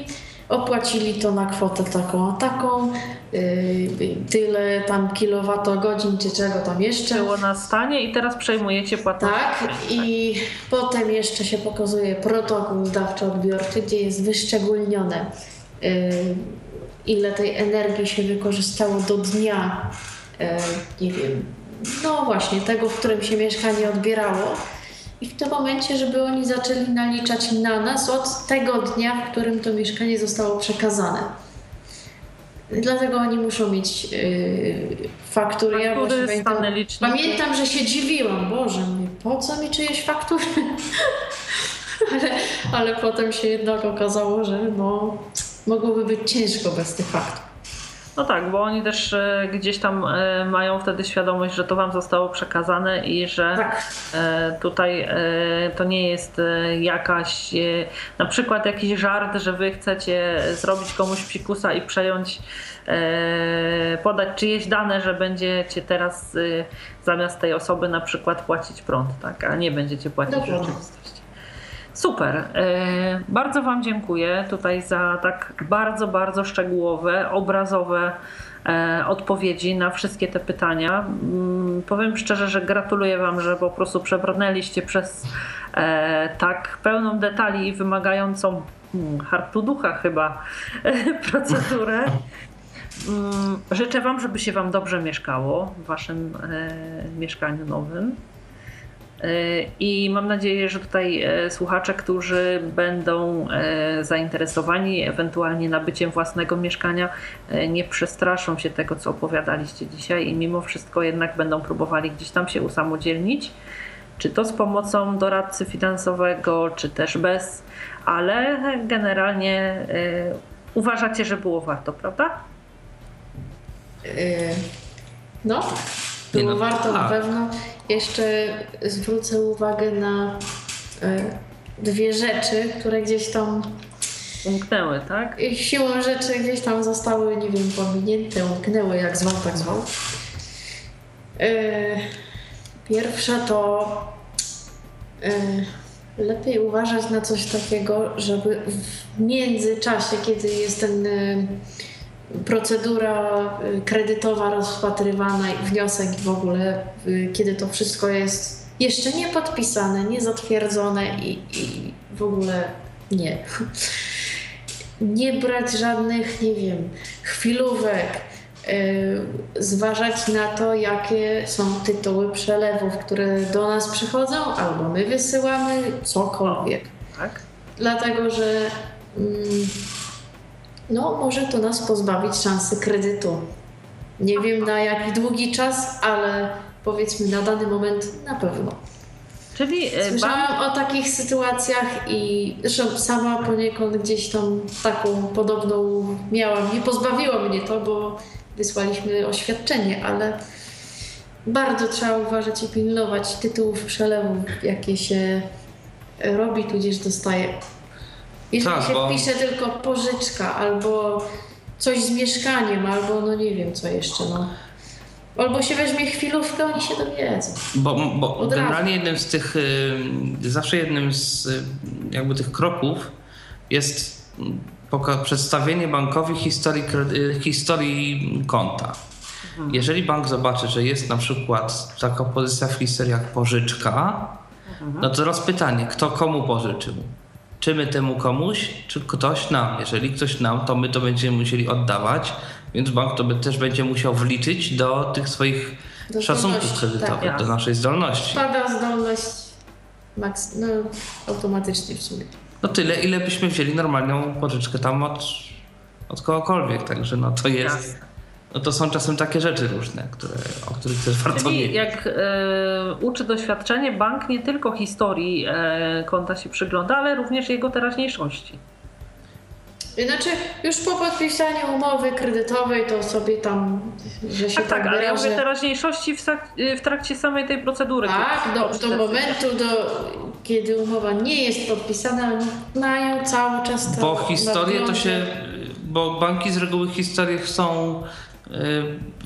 opłacili to na kwotę taką a taką, yy, tyle tam kilowatogodzin czy czego tam jeszcze. Było na stanie i teraz przejmujecie płatność. Tak i potem jeszcze się pokazuje protokół zdawczo-odbiorczy, gdzie jest wyszczególnione yy, ile tej energii się wykorzystało do dnia, yy, nie wiem, no właśnie tego, w którym się mieszkanie odbierało i w tym momencie, żeby oni zaczęli naliczać na nas od tego dnia, w którym to mieszkanie zostało przekazane. Dlatego oni muszą mieć yy, faktury. Ja pamiętam, pamiętam, że się dziwiłam. Boże, mówię, po co mi czyjeś faktury? ale, ale potem się jednak okazało, że no, mogłoby być ciężko bez tych faktur. No tak, bo oni też e, gdzieś tam e, mają wtedy świadomość, że to wam zostało przekazane i że tak. E, tutaj to nie jest jakaś, na przykład jakiś żart, że wy chcecie zrobić komuś psikusa i przejąć, podać czyjeś dane, że będziecie teraz zamiast tej osoby na przykład płacić prąd, tak? a nie będziecie płacić Dobrze. rzeczywistości. Super. E, bardzo Wam dziękuję tutaj za tak bardzo, bardzo szczegółowe, obrazowe e, odpowiedzi na wszystkie te pytania. Mm, powiem szczerze, że gratuluję Wam, że po prostu przebrnęliście przez e, tak pełną detali i wymagającą hmm, hartu ducha chyba procedurę. Mm, życzę Wam, żeby się Wam dobrze mieszkało w Waszym mieszkaniu nowym. E, I mam nadzieję, że tutaj e, słuchacze, którzy będą e, zainteresowani ewentualnie nabyciem własnego mieszkania, nie przestraszą się tego, co opowiadaliście dzisiaj i mimo wszystko jednak będą próbowali gdzieś tam się usamodzielnić. Czy to z pomocą doradcy finansowego, czy też bez, ale generalnie uważacie, że było warto, prawda? No, było no, warto na pewno. Jeszcze zwrócę uwagę na e, dwie rzeczy, które gdzieś tam umknęły, tak? Siłą rzeczy gdzieś tam zostały, nie wiem, pominięte, umknęły, jak zwał, tak zwał. E, pierwsza to e, lepiej uważać na coś takiego, żeby w międzyczasie, kiedy jest ten procedura y, kredytowa rozpatrywana i wniosek w ogóle, y, kiedy to wszystko jest jeszcze nie podpisane, nie zatwierdzone i, i w ogóle nie. Nie brać żadnych, nie wiem, chwilówek, yy, zważać na to, jakie są tytuły przelewów, które do nas przychodzą, albo my wysyłamy, cokolwiek. Tak? Dlatego, że mm, no, może to nas pozbawić szansy kredytu. Nie wiem na jak długi czas, ale powiedzmy na dany moment na pewno. Czyli e, bank, Słyszałam o takich sytuacjach i zresztą sama poniekąd gdzieś tam taką podobną miałam. Nie pozbawiło mnie to, bo wysłaliśmy oświadczenie, ale bardzo trzeba uważać i pilnować tytułów przelewów, jakie się robi, tudzież dostaje. Jeżeli Tak, się bo- pisze tylko pożyczka albo coś z mieszkaniem, albo no nie wiem co jeszcze, no. Albo się weźmie chwilówkę, oni się dowiedzą. Bo, bo generalnie jednym z tych, y, zawsze jednym z y, jakby tych kroków jest poka- przedstawienie bankowi historii, historii konta. Jeżeli bank zobaczy, że jest na przykład taka pozycja w historii jak pożyczka, no to teraz pytanie, kto komu pożyczył? Czy my temu komuś, czy ktoś nam? Jeżeli ktoś nam, to my to będziemy musieli oddawać, więc bank to by też będzie musiał wliczyć do tych swoich Do szacunków kredytowych, tak, do naszej zdolności. Spada zdolność maks- no, automatycznie w sumie. No tyle, ile byśmy wzięli normalną pożyczkę tam od, od kogokolwiek, także no to jest, Jasne. No to są czasem takie rzeczy różne, które, o których też warto Czyli wiedzieć. jak e, uczy doświadczenie, bank nie tylko historii e, konta się przygląda, ale również jego teraźniejszości. Znaczy, już po podpisaniu umowy kredytowej to sobie tam, że się Tak, tak, tak, ale ja mówię teraźniejszości w, w trakcie samej tej procedury. Tak, do, do momentu, do, kiedy umowa nie jest podpisana, oni mają cały czas Bo historie to się, bo banki z reguły historie są y,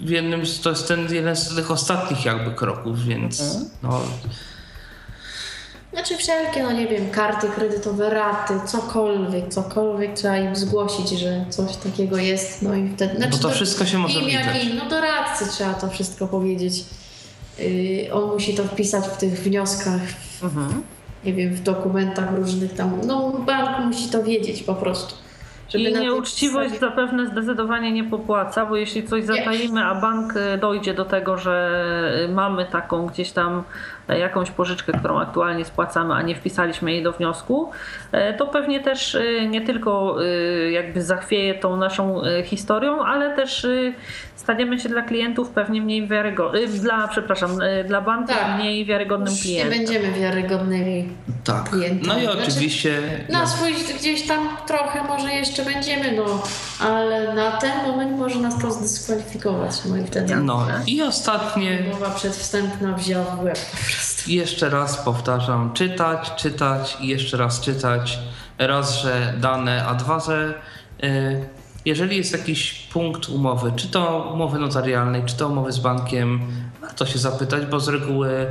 w jednym, z- to jest ten jeden z tych ostatnich jakby kroków, więc Mhm. no, Znaczy wszelkie, no nie wiem, karty kredytowe, raty, cokolwiek, cokolwiek trzeba im zgłosić, że coś takiego jest, no i wtedy... Znaczy bo to wszystko się może wliczać. im, no doradcy trzeba to wszystko powiedzieć. Yy, on musi to wpisać w tych wnioskach, Mhm. nie wiem, w dokumentach różnych tam, no bank musi to wiedzieć po prostu. I nieuczciwość podstawie- zapewne zdecydowanie nie popłaca, bo jeśli coś zatajimy, a bank dojdzie do tego, że mamy taką gdzieś tam jakąś pożyczkę, którą aktualnie spłacamy, a nie wpisaliśmy jej do wniosku, e, to pewnie też e, nie tylko e, jakby zachwieje tą naszą historią, ale też staniemy się dla klientów pewnie mniej wiarygodnym, dla, przepraszam, dla banku Tak. mniej wiarygodnym Już nie klientem. będziemy wiarygodnymi. Tak. klienta. No i Znaczy, oczywiście... Na swój gdzieś tam trochę może jeszcze będziemy, no, ale na ten moment może nas to zdyskwalifikować, no i wtedy No i ostatnie, mowa przedwstępna wzięła w łeb prostu. jeszcze raz powtarzam, czytać, czytać i jeszcze raz czytać. Raz, że dane, a dwa, że y, jeżeli jest jakiś punkt umowy, czy to umowy notarialnej, czy to umowy z bankiem, warto się zapytać, bo z reguły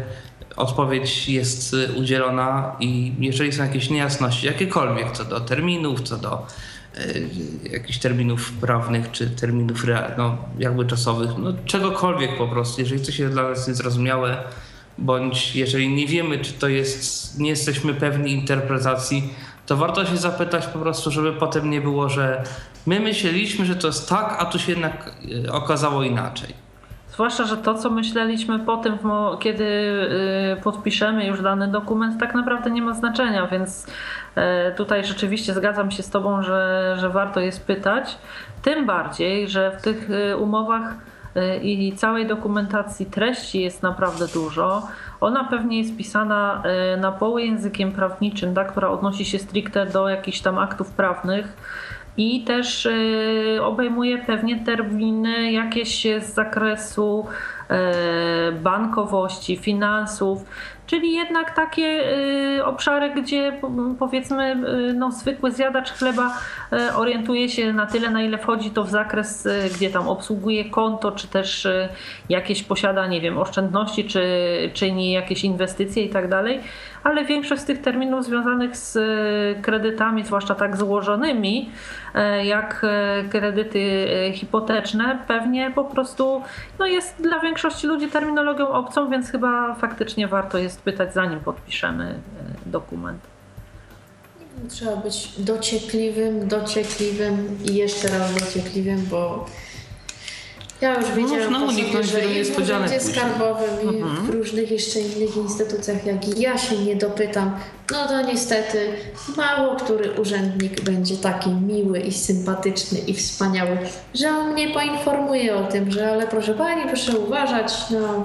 odpowiedź jest y, udzielona i jeżeli są jakieś niejasności, jakiekolwiek co do terminów, co do y, jakichś terminów prawnych, czy terminów no, jakby czasowych, no czegokolwiek po prostu, jeżeli coś jest dla nas niezrozumiałe, bądź jeżeli nie wiemy, czy to jest, nie jesteśmy pewni interpretacji, to warto się zapytać po prostu, żeby potem nie było, że my myśleliśmy, że to jest tak, a tu się jednak y, okazało inaczej. Zwłaszcza, że to, co myśleliśmy po tym, kiedy y, podpiszemy już dany dokument, tak naprawdę nie ma znaczenia, więc e, tutaj rzeczywiście zgadzam się z Tobą, że, że warto jest pytać. Tym bardziej, że w tych umowach i całej dokumentacji treści jest naprawdę dużo. Ona pewnie jest pisana y, na poły językiem prawniczym, tak, która odnosi się stricte do jakichś tam aktów prawnych i też y, obejmuje pewnie terminy jakieś z zakresu y, bankowości, finansów, czyli jednak takie y, obszary, gdzie po- powiedzmy y, no, zwykły zjadacz chleba orientuje się na tyle, na ile wchodzi to w zakres, gdzie tam obsługuje konto, czy też jakieś posiada, nie wiem, oszczędności, czy czyni jakieś inwestycje i tak dalej, ale większość z tych terminów związanych z kredytami, zwłaszcza tak złożonymi, e, jak e, kredyty e, hipoteczne, pewnie po prostu no jest dla większości ludzi terminologią obcą, więc chyba faktycznie warto jest pytać, zanim podpiszemy e, dokument. Trzeba być dociekliwym, dociekliwym i jeszcze raz dociekliwym, bo ja już wiedziałam Można po sobie, uniknąć że wielu i w niespodzianek urzędzie później. skarbowym i w różnych jeszcze innych instytucjach, jak ja się nie dopytam, no to niestety mało który urzędnik będzie taki miły i sympatyczny i wspaniały, że on mnie poinformuje o tym, że ale proszę Pani, proszę uważać na,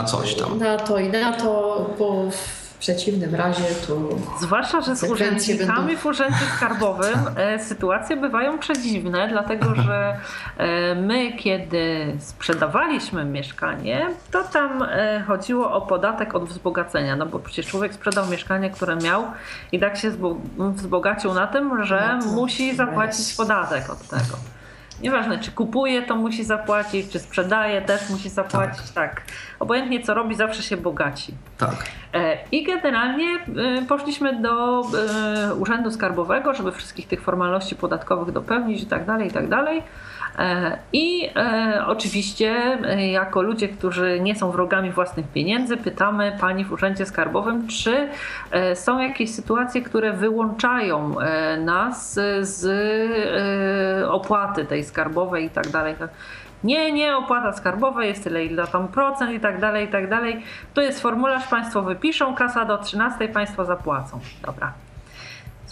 Na coś tam. na to i na to, bo w przeciwnym razie to Zwłaszcza, że z urzędnikami będą- w urzędzie skarbowym e, sytuacje bywają przedziwne, dlatego że e, my, kiedy sprzedawaliśmy mieszkanie, to tam e, chodziło o podatek od wzbogacenia, no bo przecież człowiek sprzedał mieszkanie, które miał i tak się zbo- wzbogacił na tym, że No musi zapłacić podatek od tego. Nieważne, czy kupuje, to musi zapłacić, czy sprzedaje, też musi zapłacić. Tak. Obojętnie co robi, zawsze się bogaci. Tak. E, I generalnie e, poszliśmy do e, Urzędu Skarbowego, żeby wszystkich tych formalności podatkowych dopełnić i tak dalej, i tak dalej. E, I e, oczywiście, e, jako ludzie, którzy nie są wrogami własnych pieniędzy, pytamy pani w Urzędzie Skarbowym, czy są jakieś sytuacje, które wyłączają nas z opłaty tej skarbowej i tak dalej. Nie, nie, opłata skarbowa jest tyle, ile tam procent i tak dalej, i tak dalej. To jest formularz, państwo wypiszą, kasa do 13 państwo zapłacą. Dobra.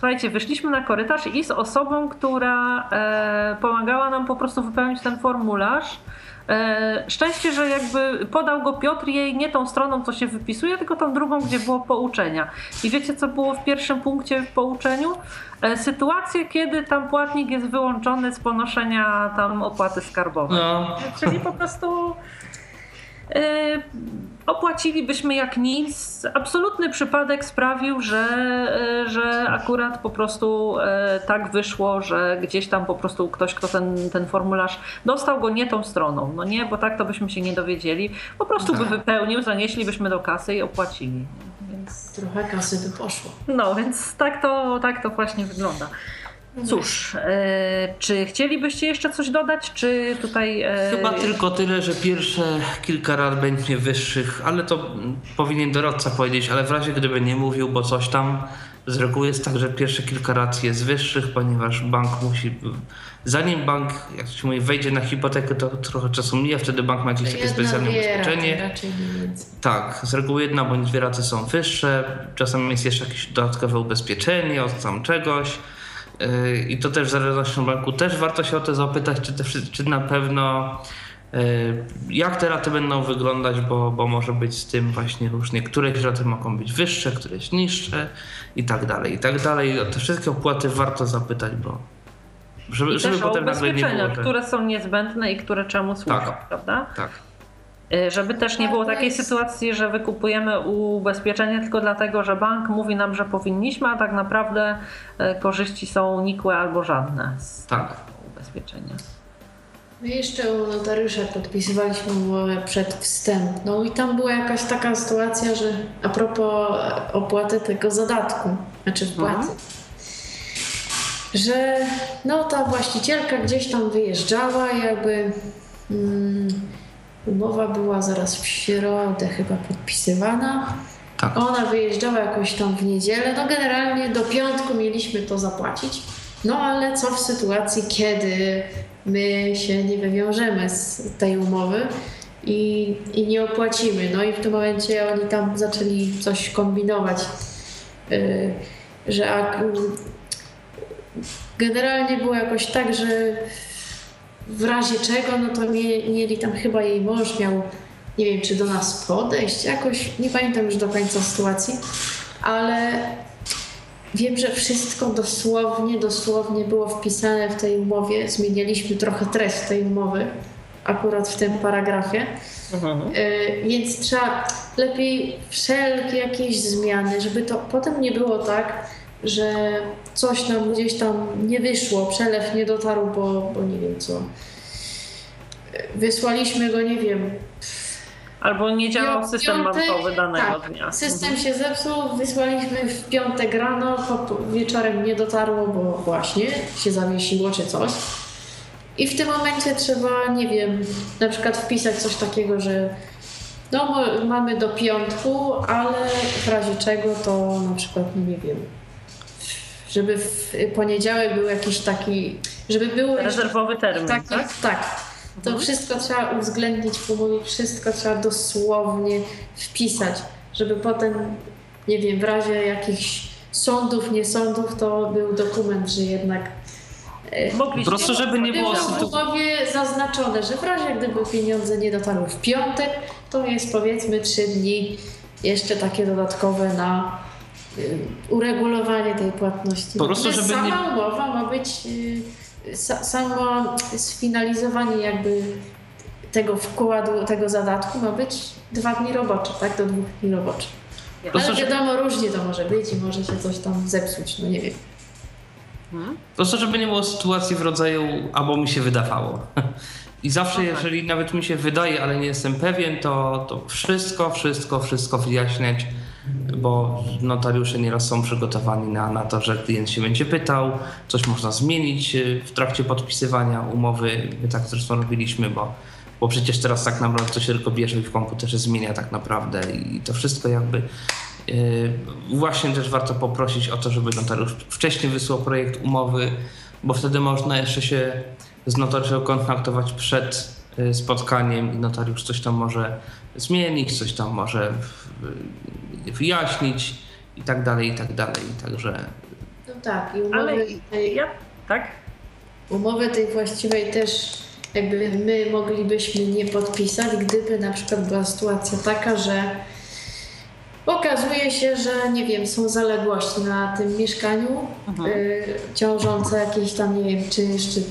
Słuchajcie, wyszliśmy na korytarz i z osobą, która e, pomagała nam po prostu wypełnić ten formularz. E, szczęście, że jakby podał go Piotr jej nie tą stroną, co się wypisuje, tylko tą drugą, gdzie było pouczenia. I wiecie, co było w pierwszym punkcie w pouczeniu? E, sytuacje, kiedy tam płatnik jest wyłączony z ponoszenia tam opłaty skarbowej. No, Czyli po prostu opłacilibyśmy jak nic. Absolutny przypadek sprawił, że, e, że akurat po prostu e, tak wyszło, że gdzieś tam po prostu ktoś, kto ten, ten formularz dostał go nie tą stroną. No nie, bo tak to byśmy się nie dowiedzieli. Po prostu by wypełnił, zanieślibyśmy do kasy i opłacili. Więc, trochę kasy by poszło. no, więc tak to, tak to właśnie wygląda. Cóż, e, czy chcielibyście jeszcze coś dodać, czy tutaj... E, Chyba tylko tyle, że pierwsze kilka rat będzie wyższych, ale to powinien doradca powiedzieć, ale w razie gdyby nie mówił, bo coś tam z reguły jest tak, że pierwsze kilka rat jest wyższych, ponieważ bank musi, zanim bank, jak się mówi, wejdzie na hipotekę, to trochę czasu mija, wtedy bank ma jakieś takie specjalne ubezpieczenie. Tak, z reguły jedna bądź dwie raty są wyższe, czasem jest jeszcze jakieś dodatkowe ubezpieczenie od tam czegoś. I to też w zależności od banku też warto się o to zapytać, czy, te, czy na pewno yy, jak te raty będą wyglądać, bo, bo może być z tym właśnie różnie. Któreś raty mogą być wyższe, któreś niższe i tak dalej, i tak dalej. O te wszystkie opłaty warto zapytać, bo żeby, I żeby też o potem nie ubezpieczenia, które są niezbędne i które czemu służą, Tak. prawda? Tak, Y, Żeby też nie było Tak, takiej sytuacji, że wykupujemy ubezpieczenie tylko dlatego, że bank mówi nam, że powinniśmy, a tak naprawdę y, korzyści są nikłe albo żadne z tak. tego ubezpieczenia. My jeszcze u notariusza podpisywaliśmy umowę przedwstępną i tam była jakaś taka sytuacja, że a propos opłaty tego zadatku, znaczy wpłaty, że no ta właścicielka gdzieś tam wyjeżdżała i jakby mm, umowa była zaraz w środę chyba podpisywana. Tak. Ona wyjeżdżała jakoś tam w niedzielę. No generalnie do piątku mieliśmy to zapłacić. No ale co w sytuacji, kiedy my się nie wywiążemy z tej umowy i, i nie opłacimy? No i w tym momencie oni tam zaczęli coś kombinować, yy, że ak- generalnie było jakoś tak, że w razie czego, no to mie- mieli tam chyba jej mąż miał, nie wiem, czy do nas podejść, jakoś, nie pamiętam już do końca sytuacji, ale wiem, że wszystko dosłownie, dosłownie było wpisane w tej umowie. Zmienialiśmy trochę treść tej umowy, akurat w tym paragrafie. Y, Więc trzeba lepiej wszelkie jakieś zmiany, żeby to potem nie było tak, że coś nam gdzieś tam nie wyszło, przelew nie dotarł, bo, bo nie wiem co. Wysłaliśmy go, nie wiem. Albo nie działał system bankowy danego tak, dnia. System się zepsuł, wysłaliśmy w piątek rano, wieczorem nie dotarło, bo właśnie się zawiesiło czy coś. I w tym momencie trzeba, nie wiem, na przykład wpisać coś takiego, że no mamy do piątku, ale w razie czego to na przykład, nie wiem, żeby w poniedziałek był jakiś taki, żeby było Rezerwowy termin, taki, tak? Tak. To Mhm. wszystko trzeba uwzględnić w umowie, wszystko trzeba dosłownie wpisać, żeby potem, nie wiem, w razie jakichś sądów, nie sądów, to był dokument, że jednak e, Mogliście... Po prostu, żeby nie było było w umowie zaznaczone, że w razie gdyby pieniądze nie dotarły w piątek, to jest powiedzmy trzy dni jeszcze takie dodatkowe na uregulowanie tej płatności. Po prostu, żeby nie- sama umowa ma być y, sa, samo sfinalizowanie jakby tego wkładu, tego zadatku ma być dwa dni robocze, tak? Do dwóch dni roboczych. Prostu, Ale wiadomo, różnie to może być i może się coś tam zepsuć, no nie wiem. Mhm. Po prostu, żeby nie było sytuacji w rodzaju albo mi się wydawało. I zawsze, Okej. jeżeli nawet mi się wydaje, ale nie jestem pewien, to, to wszystko, wszystko, wszystko wyjaśniać, bo notariusze nieraz są przygotowani na, na to, że klient się będzie pytał, coś można zmienić y, w trakcie podpisywania umowy. My tak zresztą robiliśmy, bo, bo przecież teraz tak naprawdę to się tylko bierze i w komputerze zmienia tak naprawdę i to wszystko jakby Yy, Właśnie też warto poprosić o to, żeby notariusz wcześniej wysłał projekt umowy, bo wtedy można jeszcze się z notariuszem kontaktować przed yy, spotkaniem i notariusz coś tam może zmienić, coś tam może wyjaśnić i tak dalej, i tak dalej. Także No tak, i umowy, Ale tej, ja... Tak? umowy tej właściwej też jakby my moglibyśmy nie podpisać, gdyby na przykład była sytuacja taka, że okazuje się, że nie wiem, są zaległości na tym mieszkaniu Mhm. y, ciążące jakieś tam, nie wiem, czynsz, czy,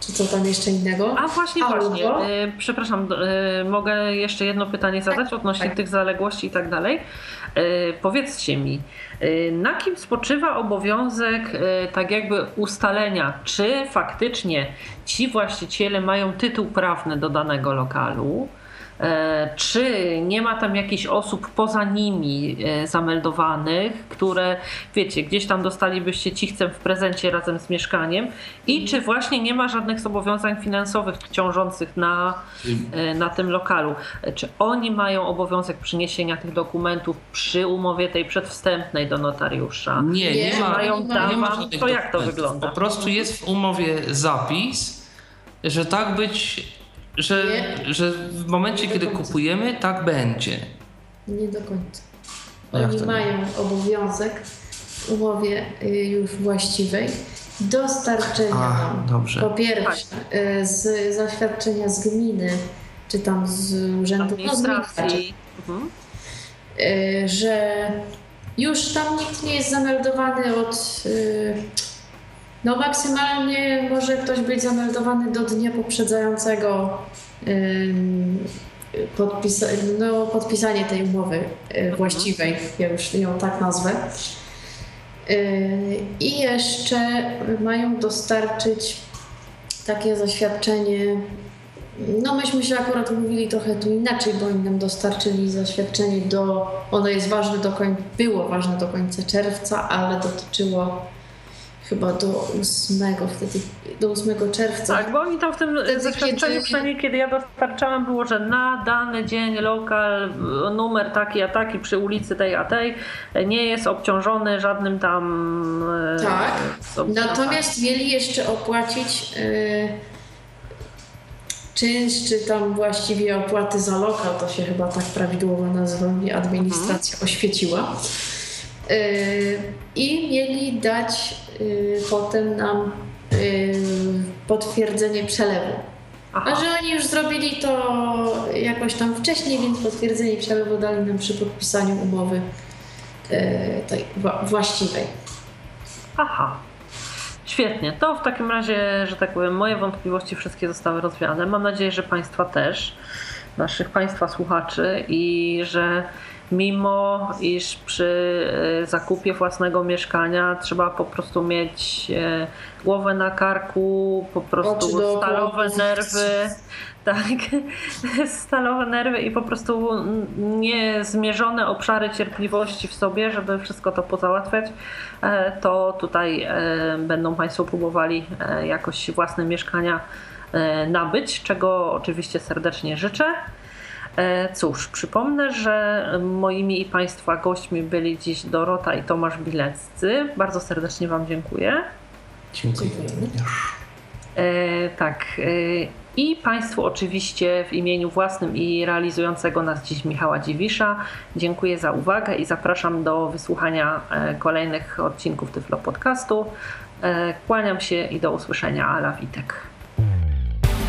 czy co tam jeszcze innego. A właśnie, Albo- właśnie. E, przepraszam, e, mogę jeszcze jedno pytanie zadać odnośnie tak. tych zaległości i tak dalej. E, powiedzcie mi, na kim spoczywa obowiązek tak jakby ustalenia, czy faktycznie ci właściciele mają tytuł prawny do danego lokalu? E, Czy nie ma tam jakichś osób poza nimi e, zameldowanych, które, wiecie, gdzieś tam dostalibyście cichcem w prezencie razem z mieszkaniem? I czy właśnie nie ma żadnych zobowiązań finansowych ciążących na, e, na tym lokalu? Czy oni mają obowiązek przyniesienia tych dokumentów przy umowie tej przedwstępnej do notariusza? nie, nie, Nie, ma, mają nie tam, ma to jak to wygląda? Po prostu jest w umowie zapis, że tak być, że, Nie. że w momencie, kiedy kupujemy, tak będzie. Nie do końca. Oni mają obowiązek w umowie y, już właściwej dostarczenia A, nam dobrze. po pierwsze y, z zaświadczenia z gminy, czy tam z urzędu no, z gminy. Mhm. że już tam nikt nie jest zameldowany od. No, maksymalnie może ktoś być zameldowany do dnia poprzedzającego podpisa no, podpisanie tej umowy y, właściwej, ja już ją tak nazwę. Y, I jeszcze mają dostarczyć takie zaświadczenie. No myśmy się akurat umówili trochę tu inaczej, bo oni nam dostarczyli zaświadczenie do, ono jest ważne do końca, było ważne do końca czerwca, ale dotyczyło chyba do 8 wtedy, do 8 czerwca. Tak, bo oni tam w tym Wtedy, zaświadczeniu, kiedy- przynajmniej kiedy ja dostarczałam, było, że na dany dzień lokal, e, numer taki a taki przy ulicy tej a tej e, nie jest obciążony żadnym tam... e, Tak. Natomiast mieli jeszcze opłacić y, czynsz, czy tam właściwie opłaty za lokal, to się chyba tak prawidłowo nazywa, mnie administracja oświeciła. Y, I mieli dać potem nam y, potwierdzenie przelewu. A Aha. że oni już zrobili to jakoś tam wcześniej, więc potwierdzenie przelewu dali nam przy podpisaniu umowy y, tej wła- właściwej. Aha. Świetnie. To w takim razie, że tak powiem, moje wątpliwości wszystkie zostały rozwiane. Mam nadzieję, że Państwa też, naszych Państwa słuchaczy i że mimo iż przy e, zakupie własnego mieszkania trzeba po prostu mieć e, głowę na karku, po prostu stalowe nerwy, tak, stalowe nerwy i po prostu niezmierzone obszary cierpliwości w sobie, żeby wszystko to pozałatwiać, e, to tutaj będą Państwo próbowali jakoś własne mieszkania nabyć, czego oczywiście serdecznie życzę. E, cóż, przypomnę, że moimi i Państwa gośćmi byli dziś Dorota i Tomasz Bileccy. Bardzo serdecznie Wam dziękuję. Dziękuję. E, tak. E, I Państwu oczywiście w imieniu własnym i realizującego nas dziś Michała Dziwisza dziękuję za uwagę i zapraszam do wysłuchania e, kolejnych odcinków Tyflo Podcastu. E, kłaniam się i do usłyszenia. Ala Witek.